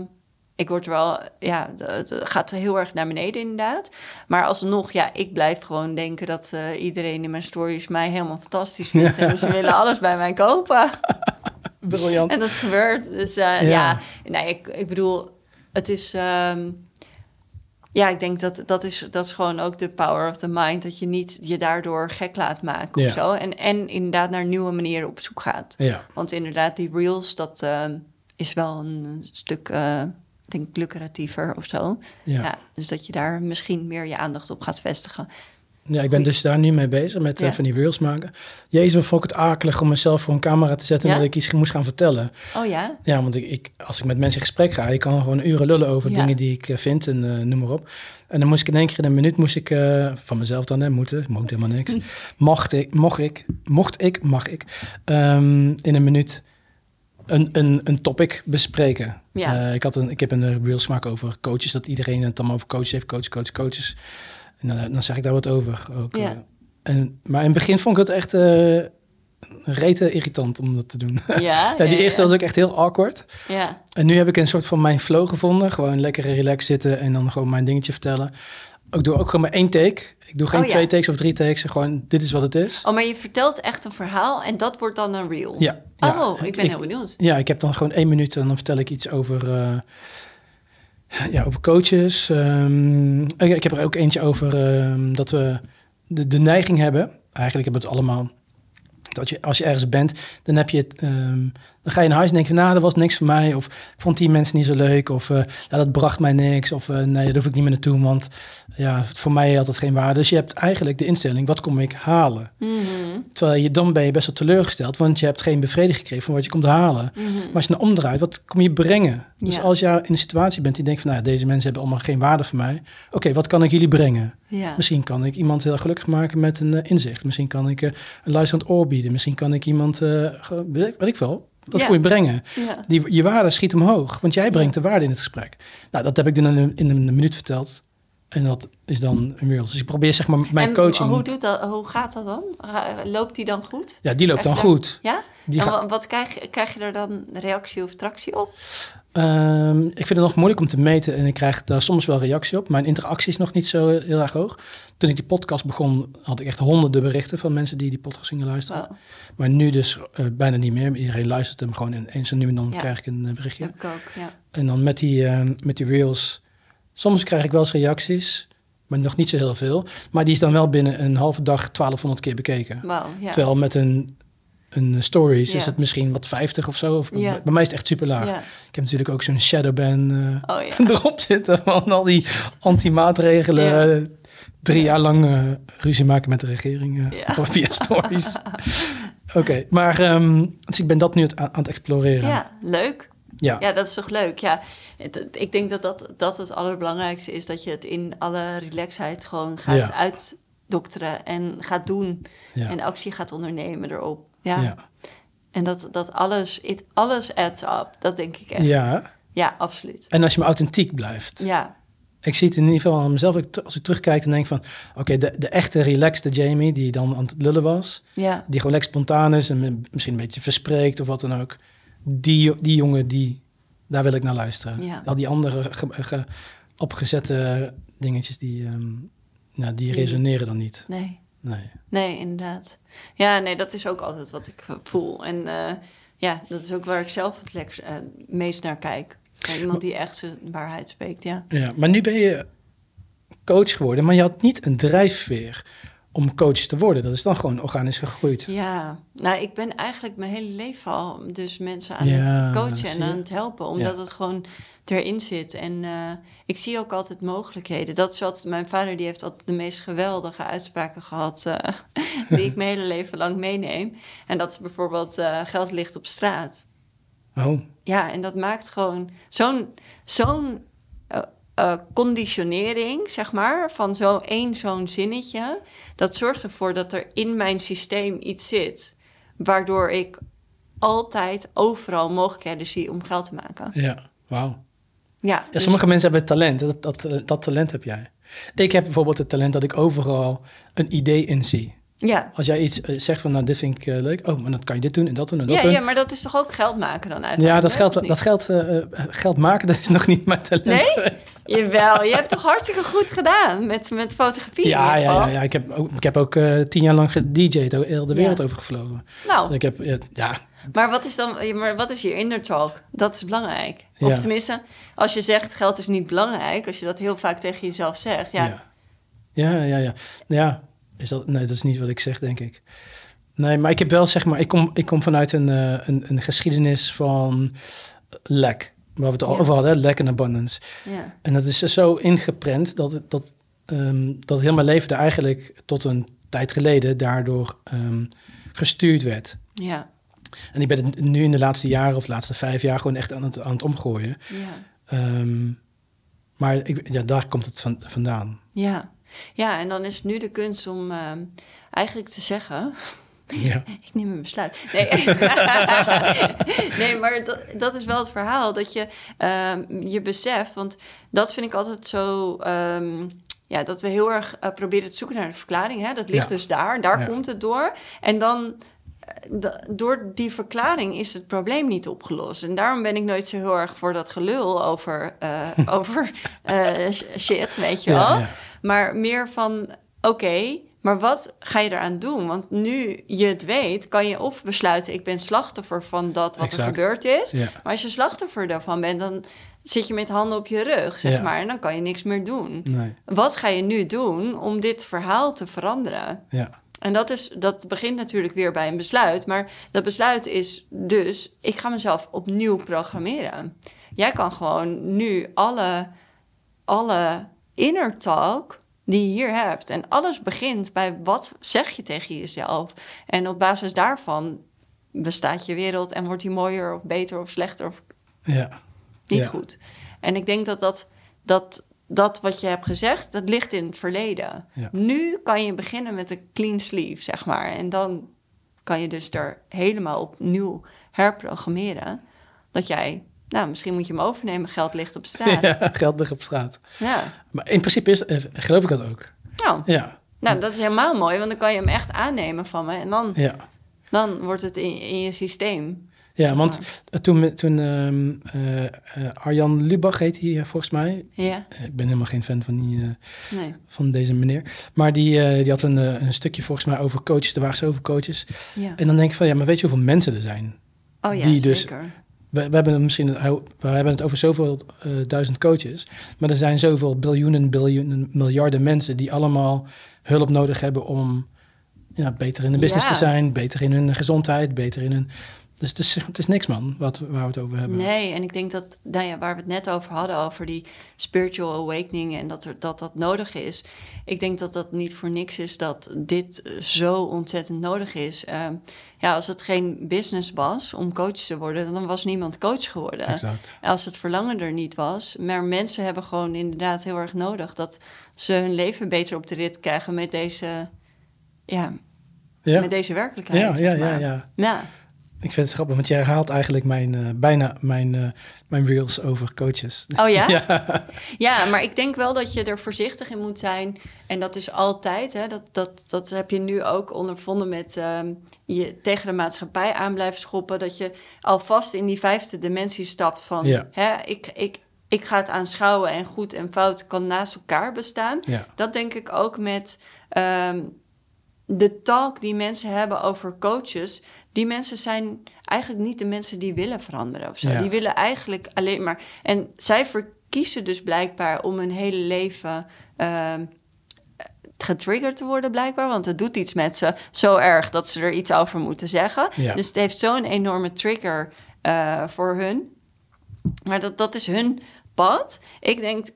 ik word wel... Ja, het gaat heel erg naar beneden inderdaad. Maar alsnog, ja, ik blijf gewoon denken... dat eh, iedereen in mijn stories mij helemaal fantastisch vindt. En ze willen alles bij mij kopen. Briljant. En dat gebeurt. Dus eh, Ja. ik, ik bedoel, het is... ehm, ja, ik denk dat dat is, dat is gewoon ook de power of the mind. Dat je niet je daardoor gek laat maken Ja. of zo. En, en inderdaad naar nieuwe manieren op zoek gaat. Ja, Want inderdaad, die reels, dat ehm, is wel een stuk, eh, ik denk, lucratiever of zo. ja. Ja. dus dat je daar misschien meer je aandacht op gaat vestigen. Ja, ik ben dus daar nu mee bezig met eh, van die reels maken. Jezus, wat vond ik het akelig om mezelf voor een camera te zetten en Ja? dat ik iets moest gaan vertellen. Oh ja? Ja, want ik, ik, als ik met mensen in gesprek ga, ik kan gewoon uren lullen over Ja. dingen die ik eh, vind en eh, noem maar op. En dan moest ik in één keer in een minuut, moest ik, van mezelf dan, hè, moeten, ik mocht helemaal niks. Mocht ik, mocht ik, mocht ik, mag ik, ehm, in een minuut een, een, een topic bespreken. Ja. Ik, had een, ik heb een reels gemaakt over coaches, dat iedereen het dan over coaches heeft, coach, coach, coaches. En dan, dan zeg ik daar wat over. Ook, Ja. eh. en, maar in het begin vond ik het echt eh rete irritant om dat te doen. Ja, Ja, die eerste was ook echt heel awkward. Ja, En nu heb ik een soort van mijn flow gevonden. Gewoon lekker relaxed zitten en dan gewoon mijn dingetje vertellen. Ik doe ook gewoon maar één take. Ik doe geen Oh, twee takes of drie takes. Gewoon, dit is wat het is. Oh, maar je vertelt echt een verhaal en dat wordt dan een reel? Ja. ja. Oh, ik ben heel benieuwd. Ja, ik heb dan gewoon één minuut en dan vertel ik iets over, eh, ja, over coaches. Ehm, ik, ik heb er ook eentje over ehm, dat we de, de neiging hebben. Eigenlijk hebben we het allemaal. Dat je, als je ergens bent, dan heb je ehm, dan ga je naar huis en denk je, nou, dat was niks voor mij. Of ik vond die mensen niet zo leuk. Of eh, ja, dat bracht mij niks. Of eh, nee, daar hoef ik niet meer naartoe. Want ja, voor mij had het geen waarde. Dus je hebt eigenlijk de instelling, wat kom ik halen? Mhm, Terwijl je dan ben je best wel teleurgesteld, want je hebt geen bevrediging gekregen van wat je komt halen. mhm. Maar als je naar omdraait, wat kom je brengen? Dus Ja. als je in een situatie bent die denkt van, nou, deze mensen hebben allemaal geen waarde voor mij. Oké, wat kan ik jullie brengen? Ja. Misschien kan ik iemand heel gelukkig maken met een eh, inzicht. Misschien kan ik een luisterend oor bieden. Misschien kan ik iemand, ge- weet, ik, weet wat Ja. voor je brengen. Ja. Die, je waarde schiet omhoog, want jij brengt de waarde in het gesprek. Nou, dat heb ik dan in een, in een minuut verteld. En dat is dan een reels. Dus ik probeer zeg maar mijn en coaching... Hoe, doet dat, hoe gaat dat dan? Loopt die dan goed? ja, die loopt dan goed. Ja? Die en gaat- wat krijg, krijg je er dan reactie of tractie op? Ehm, ik vind het nog moeilijk om te meten en ik krijg daar soms wel reactie op. Mijn interactie is nog niet zo eh, heel erg hoog. Toen ik die podcast begon, had ik echt honderden berichten van mensen die die podcast gingen luisteren. Oh, Maar nu dus eh, bijna niet meer. Iedereen luistert hem gewoon en eens en nu en dan Ja. krijg ik een eh, berichtje. ik ook, ja. En dan met die, met die reels, soms krijg ik wel eens reacties, maar nog niet zo heel veel. Maar die is dan wel binnen een halve dag 1200 keer bekeken. Wauw, ja. Terwijl met een, een stories is het misschien wat 50 of zo. Of. Bij mij is het echt super laag. Ik heb natuurlijk ook zo'n shadowban eh, Oh erop zitten van al die anti-maatregelen. Eh, Drie jaar lang eh, ruzie maken met de regering eh, via stories. Oké, maar ehm, dus ik ben dat nu het, aan, het exploreren. Ja, leuk. Ja. Ja, dat is toch leuk. Ja, het- het- ik denk dat, dat dat het allerbelangrijkste is. Dat je het in alle relaxheid gewoon gaat Ja. uitdokteren en gaat doen. Ja. En actie gaat ondernemen erop. Ja. Ja. En dat, dat alles, it, alles adds up. Dat denk ik echt. ja, Ja, absoluut. en als je maar authentiek blijft. Ja, Ik zie het in ieder geval aan mezelf. Als ik terugkijk, dan denk van... Oké, de, de echte relaxte Jamie, die dan aan het lullen was... ja, die gewoon lekker spontaan is en misschien een beetje verspreekt of wat dan ook. Die, die jongen, die, daar wil ik naar luisteren. Ja. Al die andere ge- ge- opgezette dingetjes, die, ehm, nou, die Die resoneren dan niet. nee. Nee. Nee, inderdaad. Ja, nee, dat is ook altijd wat ik eh, voel. En eh, ja, dat is ook waar ik zelf het lekkerst, eh, meest naar kijk. Iemand die echt zijn waarheid spreekt, ja. Ja, maar nu ben je coach geworden, maar je had niet een drijfveer om coach te worden. Dat is dan gewoon organisch gegroeid. Ja, nou, ik ben eigenlijk mijn hele leven al dus mensen aan Ja, het coachen en aan het helpen, omdat het gewoon erin zit. En eh, ik zie ook altijd mogelijkheden. Dat is wat mijn vader, die heeft altijd de meest geweldige uitspraken gehad, eh, die ik mijn hele leven lang meeneem. En dat is bijvoorbeeld, eh, geld ligt op straat. Oh, Ja, en dat maakt gewoon zo'n zo'n conditionering, zeg maar, van zo één zo'n zinnetje. Dat zorgt ervoor dat er in mijn systeem iets zit, waardoor ik altijd overal mogelijkheden zie om geld te maken. ja, wauw. Ja, dus- sommige mensen hebben talent. Dat, dat, dat talent heb jij. Ik heb bijvoorbeeld het talent dat ik overal een idee in zie. ja. Als jij iets eh, zegt van, nou, dit vind ik eh, leuk. Oh, maar dan kan je dit doen en dat doen en dat Ja, doen. ja, maar dat is toch ook geld maken dan uiteindelijk? Ja, dat geld, dat geld, eh, eh, geld maken, dat is nog niet mijn talent Nee? geweest. Jawel, je hebt toch hartstikke goed gedaan met, met fotografie Ja, ja, ja, ja. Ik heb ook, ik heb ook eh, tien jaar lang gedj'd, de hele wereld Ja. over gevlogen. Nou, Ik heb, ja, maar wat is dan, ja, maar wat is je inner talk? Dat is belangrijk. Of Ja. tenminste, als je zegt geld is niet belangrijk, als je dat heel vaak tegen jezelf zegt, ja, ja. Ja, ja, ja. Ja, is dat, nee, dat is niet wat ik zeg, denk ik. Nee, maar ik heb wel, zeg maar, ik kom, ik kom vanuit een, eh, een, een geschiedenis van lek. Waar we het al Ja. over hadden, lek en abundance. ja, En dat is zo ingeprent dat, het- dat, ehm, dat heel mijn leven er eigenlijk tot een tijd geleden daardoor ehm, gestuurd werd. ja, En ik ben het nu in de laatste jaren of de laatste vijf jaar gewoon echt aan het, aan het omgooien. ja. Ehm, maar ik, ja, daar komt het van, vandaan. Ja. ja, en dan is het nu de kunst om ehm, eigenlijk te zeggen... Ja. Ik neem een besluit. Nee, nee maar dat, dat is wel het verhaal. Dat je ehm, je beseft, want dat vind ik altijd zo... ja, dat we heel erg eh, proberen te zoeken naar de verklaring. Hè? Dat ligt Ja. dus daar, daar Ja. komt het door. En dan, da- door die verklaring is het probleem niet opgelost. En daarom ben ik nooit zo heel erg voor dat gelul over, eh, over eh, shit, weet je wel. Ja, ja. Maar meer van, oké, maar wat ga je eraan doen? Want nu je het weet, kan je of besluiten... ik ben slachtoffer van dat wat er gebeurd is. Ja. Maar als je slachtoffer daarvan bent, dan zit je met handen op je rug, zeg maar. En dan kan je niks meer doen. Nee. Wat ga je nu doen om dit verhaal te veranderen? Ja. En dat, is, dat begint natuurlijk weer bij een besluit. Maar dat besluit is dus, ik ga mezelf opnieuw programmeren. Jij kan gewoon nu alle, alle inner talk die je hier hebt. En alles begint bij wat zeg je tegen jezelf. En op basis daarvan bestaat je wereld en wordt die mooier of beter of slechter of Ja. niet Ja. goed. En ik denk dat dat, dat dat wat je hebt gezegd, dat ligt in het verleden. Ja. Nu kan je beginnen met een clean sleeve, zeg maar. En dan kan je dus er helemaal opnieuw herprogrammeren. Dat jij, nou, misschien moet je hem overnemen, geld ligt op straat. Ja. ja, geld ligt op straat. Maar in principe is, eh, geloof ik dat ook. Nou, Ja. nou, dat is helemaal mooi, want dan kan je hem echt aannemen van me. En dan, Ja. dan wordt het in, in je systeem. Ja, want toen, toen ehm, eh, eh, Arjan Lubach heet hij volgens mij. Ja, Eh, Ik ben helemaal geen fan van, die, nee. van deze meneer. Maar die, die had een, een stukje volgens mij over coaches. Er waren zoveel coaches. Ja. En dan denk ik van, ja, maar weet je hoeveel mensen er zijn? Oh ja, die dus- zeker. We, we hebben het misschien we hebben het over zoveel duizend coaches. Maar er zijn zoveel biljoenen, biljoenen, miljarden mensen die allemaal hulp nodig hebben om ja, beter in de business Ja. te zijn, beter in hun gezondheid, beter in hun. Dus het is, het is niks, man, wat, waar we het over hebben. Nee, en ik denk dat, nou ja, waar we het net over hadden, over die spiritual awakening en dat er, dat, dat nodig is. Ik denk dat dat niet voor niks is dat dit eh, zo ontzettend nodig is. Ehm, ja, als het geen business was om coach te worden, dan was niemand coach geworden. Exact. Als het verlangen er niet was. Maar mensen hebben gewoon inderdaad heel erg nodig dat ze hun leven beter op de rit krijgen met deze, ja, Ja, met deze werkelijkheid. ja, ja, zeg ja, ja. ja. Ik vind het grappig, want jij herhaalt eigenlijk mijn, eh, bijna mijn, eh, mijn reels over coaches. Oh ja? ja. Ja, maar ik denk wel dat je er voorzichtig in moet zijn. En dat is altijd, hè, dat, dat, dat heb je nu ook ondervonden met ehm, je tegen de maatschappij aan blijven schoppen. Dat je alvast in die vijfde dimensie stapt van, Ja. hè, ik, ik, ik ga het aanschouwen en goed en fout kan naast elkaar bestaan. Ja. Dat denk ik ook met ehm, de talk die mensen hebben over coaches. Die mensen zijn eigenlijk niet de mensen die willen veranderen of zo. Ja. Die willen eigenlijk alleen maar. En zij verkiezen dus blijkbaar om hun hele leven. ehm, getriggerd te worden blijkbaar, want het doet iets met ze zo erg dat ze er iets over moeten zeggen. Ja. Dus het heeft zo'n enorme trigger eh, voor hun. Maar dat, dat is hun pad. Ik denk,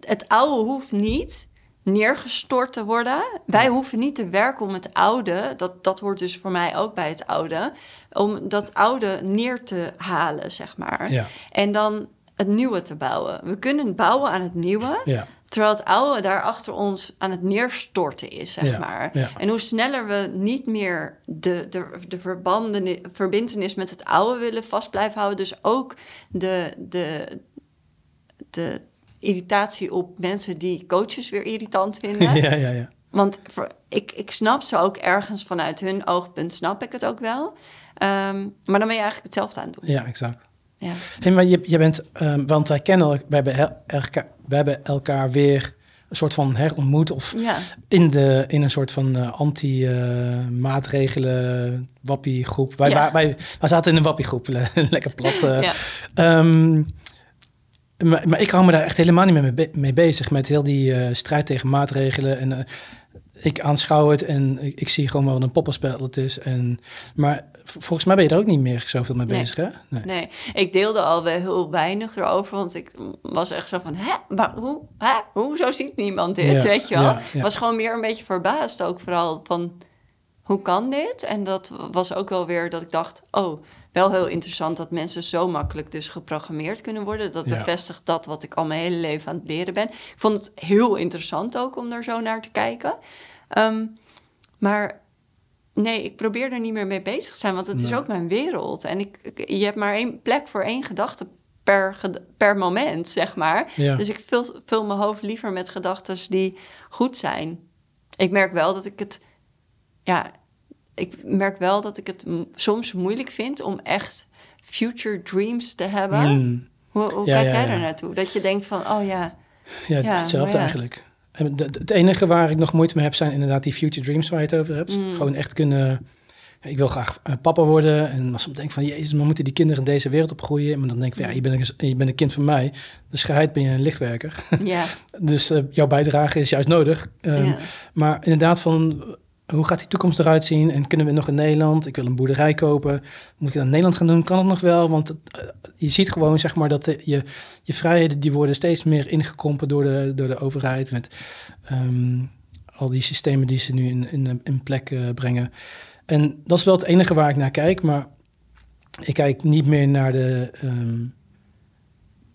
het oude hoeft niet neergestort te worden. Wij hoeven niet te werken om het oude, dat, dat hoort dus voor mij ook bij het oude, om dat oude neer te halen, zeg maar. Ja. En dan het nieuwe te bouwen. We kunnen bouwen aan het nieuwe, Ja. terwijl het oude daar achter ons aan het neerstorten is, zeg Ja, maar. ja. En hoe sneller we niet meer de, de, de verbanden, verbindenis met het oude willen vast blijven houden, dus ook de, de, de irritatie op mensen die coaches weer irritant vinden. Ja, ja, ja. Want voor, ik, ik snap ze ook ergens vanuit hun oogpunt, snap ik het ook wel. Ehm, maar dan ben je eigenlijk hetzelfde aan het doen. Ja, exact. Ja. Hey, maar je, je bent, ehm, want wij kennen, el- wij hebben, el- elkaar, wij hebben elkaar weer een soort van herontmoet of Ja. in, de, in een soort van eh, anti-maatregelen wappiegroep. Wij, Ja. wij, wij, wij zaten in een wappiegroep, le- lekker plat. eh. Ja. Ehm, maar, maar ik hou me daar echt helemaal niet mee, be- mee bezig met heel die eh, strijd tegen maatregelen. En eh, ik aanschouw het en ik, ik zie gewoon wel wat een poppenspel het is. En, maar volgens mij ben je er ook niet meer zoveel mee Nee. bezig, hè? Nee. Nee, ik deelde al wel heel weinig erover, want ik was echt zo van, hè, maar hoe, hè, hoezo ziet niemand dit, Ja, weet je wel? ja, ja. was gewoon meer een beetje verbaasd ook vooral van, hoe kan dit? En dat was ook wel weer dat ik dacht, oh, wel heel interessant dat mensen zo makkelijk dus geprogrammeerd kunnen worden. Dat Ja. bevestigt dat wat ik al mijn hele leven aan het leren ben. Ik vond het heel interessant ook om er zo naar te kijken. Ehm, maar nee, ik probeer er niet meer mee bezig te zijn, want het is ook mijn wereld. En ik, ik- je hebt maar één plek voor één gedachte per, per moment, zeg maar. Ja. Dus ik vul, vul mijn hoofd liever met gedachten die goed zijn. Ik merk wel dat ik het, ja, ik merk wel dat ik het soms moeilijk vind om echt future dreams te hebben. Hmm. Hoe, hoe Ja, kijk jij daar naartoe? Dat je denkt van, oh ja, Ja, hetzelfde ja. eigenlijk. En de- de- het enige waar ik nog moeite mee heb zijn inderdaad die future dreams waar je het over hebt. Mm. Gewoon echt kunnen... Ik wil graag eh, papa worden. En als ik denk van, jezus, maar moeten die kinderen in deze wereld opgroeien? Maar dan denk ik van, ja, je bent een, je bent een kind van mij. Dus geheid ben je een lichtwerker. ja, dus eh, jouw bijdrage is juist nodig. Ehm, ja. Maar inderdaad van, hoe gaat die toekomst eruit zien? En kunnen we nog in Nederland? Ik wil een boerderij kopen. Moet ik dat in Nederland gaan doen? Kan het nog wel? Want het, eh, je ziet gewoon, zeg maar, dat de- je, je vrijheden... die worden steeds meer ingekrompen door de, door de overheid... met ehm, al die systemen die ze nu in, in, in plek eh, brengen. En dat is wel het enige waar ik naar kijk. Maar ik kijk niet meer naar de... ehm,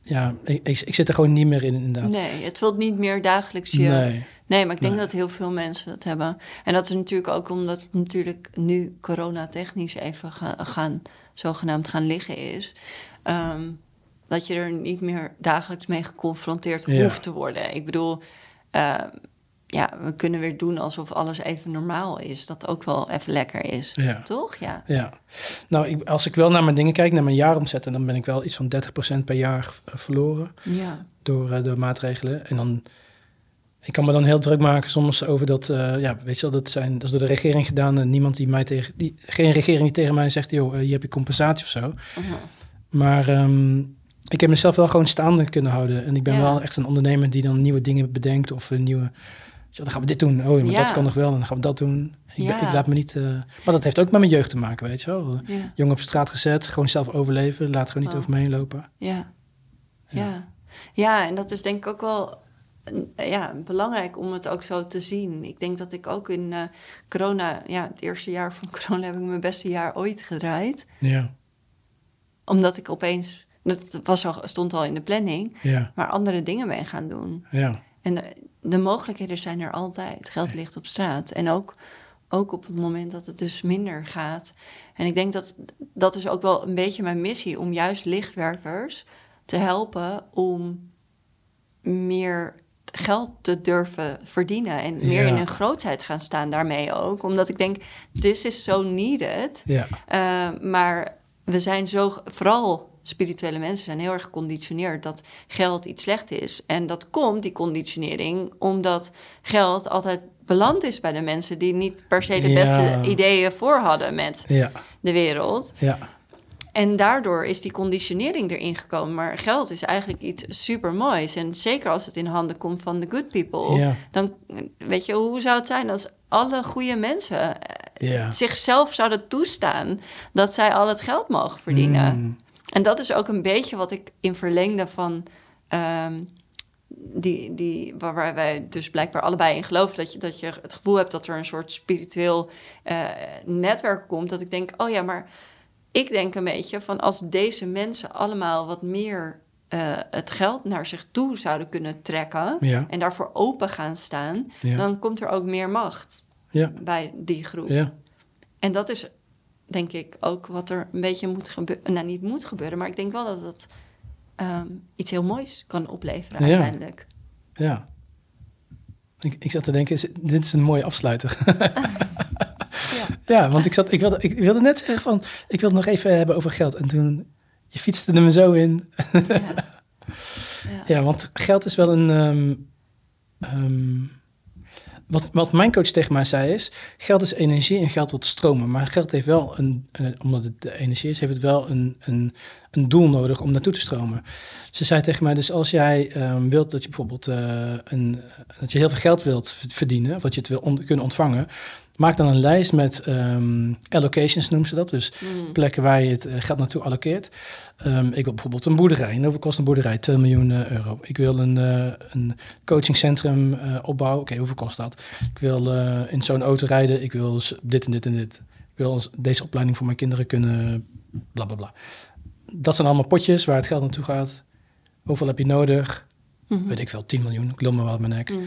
ja, ik, ik, ik zit er gewoon niet meer in, inderdaad. Nee, het vult niet meer dagelijks je... Nee. Nee, maar ik denk Nee. dat heel veel mensen dat hebben. En dat is natuurlijk ook omdat het natuurlijk nu corona-technisch even ga- gaan, zogenaamd gaan liggen is. ehm, dat je er niet meer dagelijks mee geconfronteerd Ja. hoeft te worden. Ik bedoel, ehm, ja, we kunnen weer doen alsof alles even normaal is. Dat ook wel even lekker is. Ja. Toch? Ja. Ja, nou, ik, als ik wel naar mijn dingen kijk, naar mijn jaaromzetten, dan ben ik wel iets van 30% per jaar verloren Ja. door, eh, door maatregelen. En dan, ik kan me dan heel druk maken soms over dat, eh, ja, weet je wel, dat, zijn, dat is door de regering gedaan. En niemand die mij tegen, die, geen regering die tegen mij zegt, joh, eh, hier heb je compensatie of zo. Mhm. Maar ehm, ik heb mezelf wel gewoon staande kunnen houden. En ik ben Ja. wel echt een ondernemer die dan nieuwe dingen bedenkt of een nieuwe... Zo, dan gaan we dit doen. Oh, maar Ja. dat kan nog wel. En dan gaan we dat doen. Ik, ben- ik laat me niet... eh, maar dat heeft ook met mijn jeugd te maken, weet je wel. Ja. Jong op straat gezet, gewoon zelf overleven. Laat gewoon niet Oh. over me heen lopen. Ja. Ja. Ja. en dat is denk ik ook wel ja, belangrijk om het ook zo te zien. Ik denk dat ik ook in eh, corona, ja, het eerste jaar van corona heb ik mijn beste jaar ooit gedraaid. Ja, Omdat ik opeens, dat was al, stond al in de planning, ja, maar andere dingen ben gaan doen. ja. En de, de mogelijkheden zijn er altijd. Geld ligt op straat. En ook, ook op het moment dat het dus minder gaat. En ik denk dat dat is ook wel een beetje mijn missie. Om juist lichtwerkers te helpen om meer geld te durven verdienen. En meer Ja. in hun grootheid gaan staan daarmee ook. Omdat ik denk, this is so needed. Ja, Uh, maar we zijn zo, vooral spirituele mensen zijn heel erg geconditioneerd dat geld iets slecht is. En dat komt, die conditionering, omdat geld altijd beland is bij de mensen die niet per se de Ja. beste ideeën voor hadden met ja, de wereld. ja, En daardoor is die conditionering erin gekomen. Maar geld is eigenlijk iets super moois. En zeker als het in handen komt van de good people. ja, Dan weet je, hoe zou het zijn als alle goede mensen eh, ja. zichzelf zouden toestaan dat zij al het geld mogen verdienen. Mm, En dat is ook een beetje wat ik in verlengde van ehm, die, die, waar waar wij dus blijkbaar allebei in geloven, dat je, dat je het gevoel hebt dat er een soort spiritueel eh, netwerk komt. Dat ik denk, oh ja, maar ik denk een beetje van als deze mensen allemaal wat meer eh, het geld naar zich toe zouden kunnen trekken Ja. en daarvoor open gaan staan, Ja. dan komt er ook meer macht Ja. bij die groep. Ja. En dat is denk ik ook wat er een beetje moet gebeuren. Nou, niet moet gebeuren, maar ik denk wel dat het ehm, iets heel moois kan opleveren Ja. uiteindelijk. Ja. Ik, ik zat te denken, dit is een mooie afsluiter. Ja. ja, want ik, zat, ik, wilde, ik wilde net zeggen van, ik wilde het nog even hebben over geld. En toen, je fietste er me zo in. Ja. Ja. Ja, want geld is wel een... ehm, ehm, wat, wat mijn coach tegen mij zei is, geld is energie en geld wordt stromen. Maar geld heeft wel een, een- omdat het energie is, heeft het wel een, een, doel nodig om naartoe te stromen. Ze zei tegen mij, dus als jij ehm, wilt dat je bijvoorbeeld eh, een, dat je heel veel geld wilt verdienen, dat je het wil kunnen ontvangen, maak dan een lijst met ehm, allocations, noemen ze dat. Dus Mm. plekken waar je het eh, geld naartoe allokeert. Ehm, ik wil bijvoorbeeld een boerderij. En hoeveel kost een boerderij? 2 miljoen eh, euro. Ik wil een, eh, een coachingcentrum opbouwen. Oké, hoeveel kost dat? Ik wil in zo'n auto rijden. Ik wil s- dit en dit en dit. Ik wil deze opleiding voor mijn kinderen kunnen... Bla, bla, bla. Dat zijn allemaal potjes waar het geld naartoe gaat. Hoeveel heb je nodig? Mhm. Weet ik veel, 10 miljoen. Ik lul me wel mijn nek. Mm.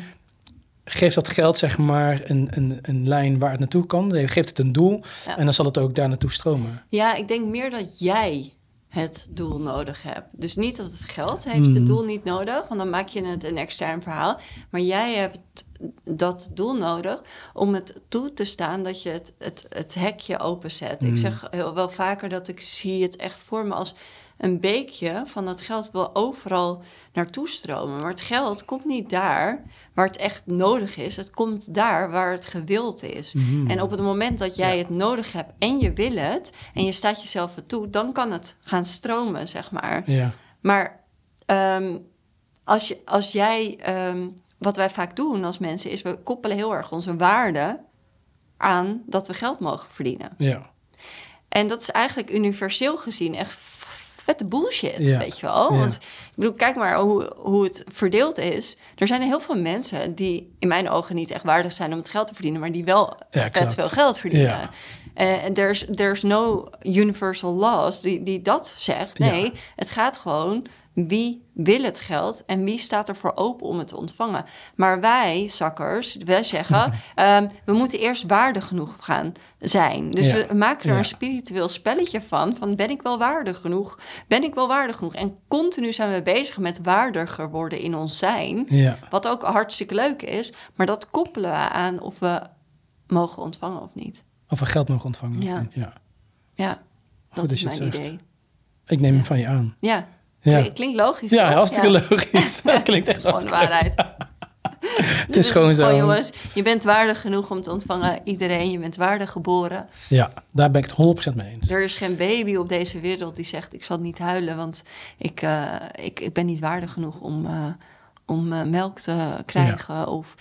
Geef dat geld, zeg maar, een, een, een lijn waar het naartoe kan. Geef het een doel. Ja. En dan zal het ook daar naartoe stromen. Ja, ik denk meer dat jij het doel nodig hebt. Dus niet dat het geld heeft het Hmm. doel niet nodig, want dan maak je het een extern verhaal. Maar jij hebt dat doel nodig om het toe te staan dat je het, het, het hekje openzet. Hmm. Ik zeg heel, wel vaker dat ik zie het echt voor me als een beekje van dat geld wil overal naartoe stromen. Maar het geld komt niet daar waar het echt nodig is. Het komt daar waar het gewild is. Mhm. En op het moment dat jij Ja. het nodig hebt en je wil het en je staat jezelf er toe, dan kan het gaan stromen, zeg maar. Ja, Maar ehm, als, je, als jij, ehm, wat wij vaak doen als mensen, is we koppelen heel erg onze waarde aan dat we geld mogen verdienen. ja. En dat is eigenlijk universeel gezien echt vette bullshit, Ja. weet je wel. Ja. Want ik bedoel, kijk maar hoe, hoe het verdeeld is. Er zijn heel veel mensen die in mijn ogen niet echt waardig zijn om het geld te verdienen, maar die wel Ja, vet veel geld verdienen. En there's, there's no universal laws die, die dat zegt. Nee, het gaat gewoon wie wil het geld en wie staat er voor open om het te ontvangen. Maar wij, zakkers, wij zeggen, ehm, we moeten eerst waardig genoeg gaan zijn. Dus Ja. we maken er Ja. een spiritueel spelletje van, van ben ik wel waardig genoeg? Ben ik wel waardig genoeg? En continu zijn we bezig met waardiger worden in ons zijn. Ja, Wat ook hartstikke leuk is, maar dat koppelen we aan of we mogen ontvangen of niet. of we geld mogen ontvangen. Ja. ja. Goed dat is mijn idee. Ik neem hem van je aan. Ja, Ja, Klink- klinkt logisch. ja toch? hartstikke Ja. logisch. Klinkt echt Gewoon hartstikke waarheid. Het is gewoon zo. jongens, je bent waardig genoeg om te ontvangen. Iedereen, je bent waardig geboren. Ja, daar ben ik het 100% mee eens. Er is geen baby op deze wereld die zegt: Ik zal niet huilen, want ik, eh, ik, ik ben niet waardig genoeg om, eh, om eh, melk te krijgen of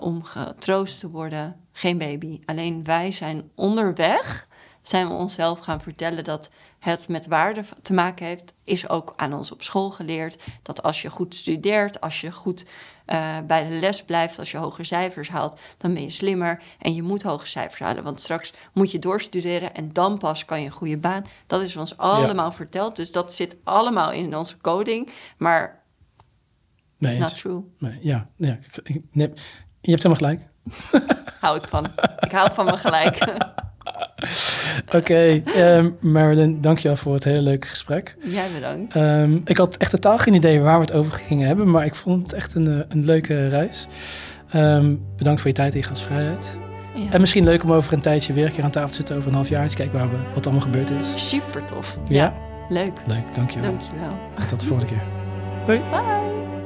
om getroost te worden. Geen baby. Alleen wij zijn onderweg, zijn we onszelf gaan vertellen dat het met waarde te maken heeft. Is ook aan ons op school geleerd dat als je goed studeert, als je goed eh, bij de les blijft, als je hoge cijfers haalt, dan ben je slimmer en je moet hoge cijfers halen. Want straks moet je doorstuderen en dan pas kan je een goede baan. Dat is ons allemaal verteld. Dus dat zit allemaal in onze coding. Maar Nee, it's not true. Nee, ja, ja ik- ik- nee, je hebt helemaal gelijk. Hou ik van. ik hou van me gelijk. Oké, ehm, Marilyn, dankjewel voor het hele leuke gesprek. Jij bedankt. Ehm, ik had echt totaal geen idee waar we het over gingen hebben, maar ik vond het echt een, eh, een leuke reis. Ehm, bedankt voor je tijd en je gastvrijheid. Ja. En misschien leuk om over een tijdje weer een keer aan tafel te zitten, over een half jaar, eens kijken waar we, wat allemaal gebeurd is. Super tof. Ja? Leuk. Leuk, dankjewel. Dankjewel. Tot de volgende keer. Bye.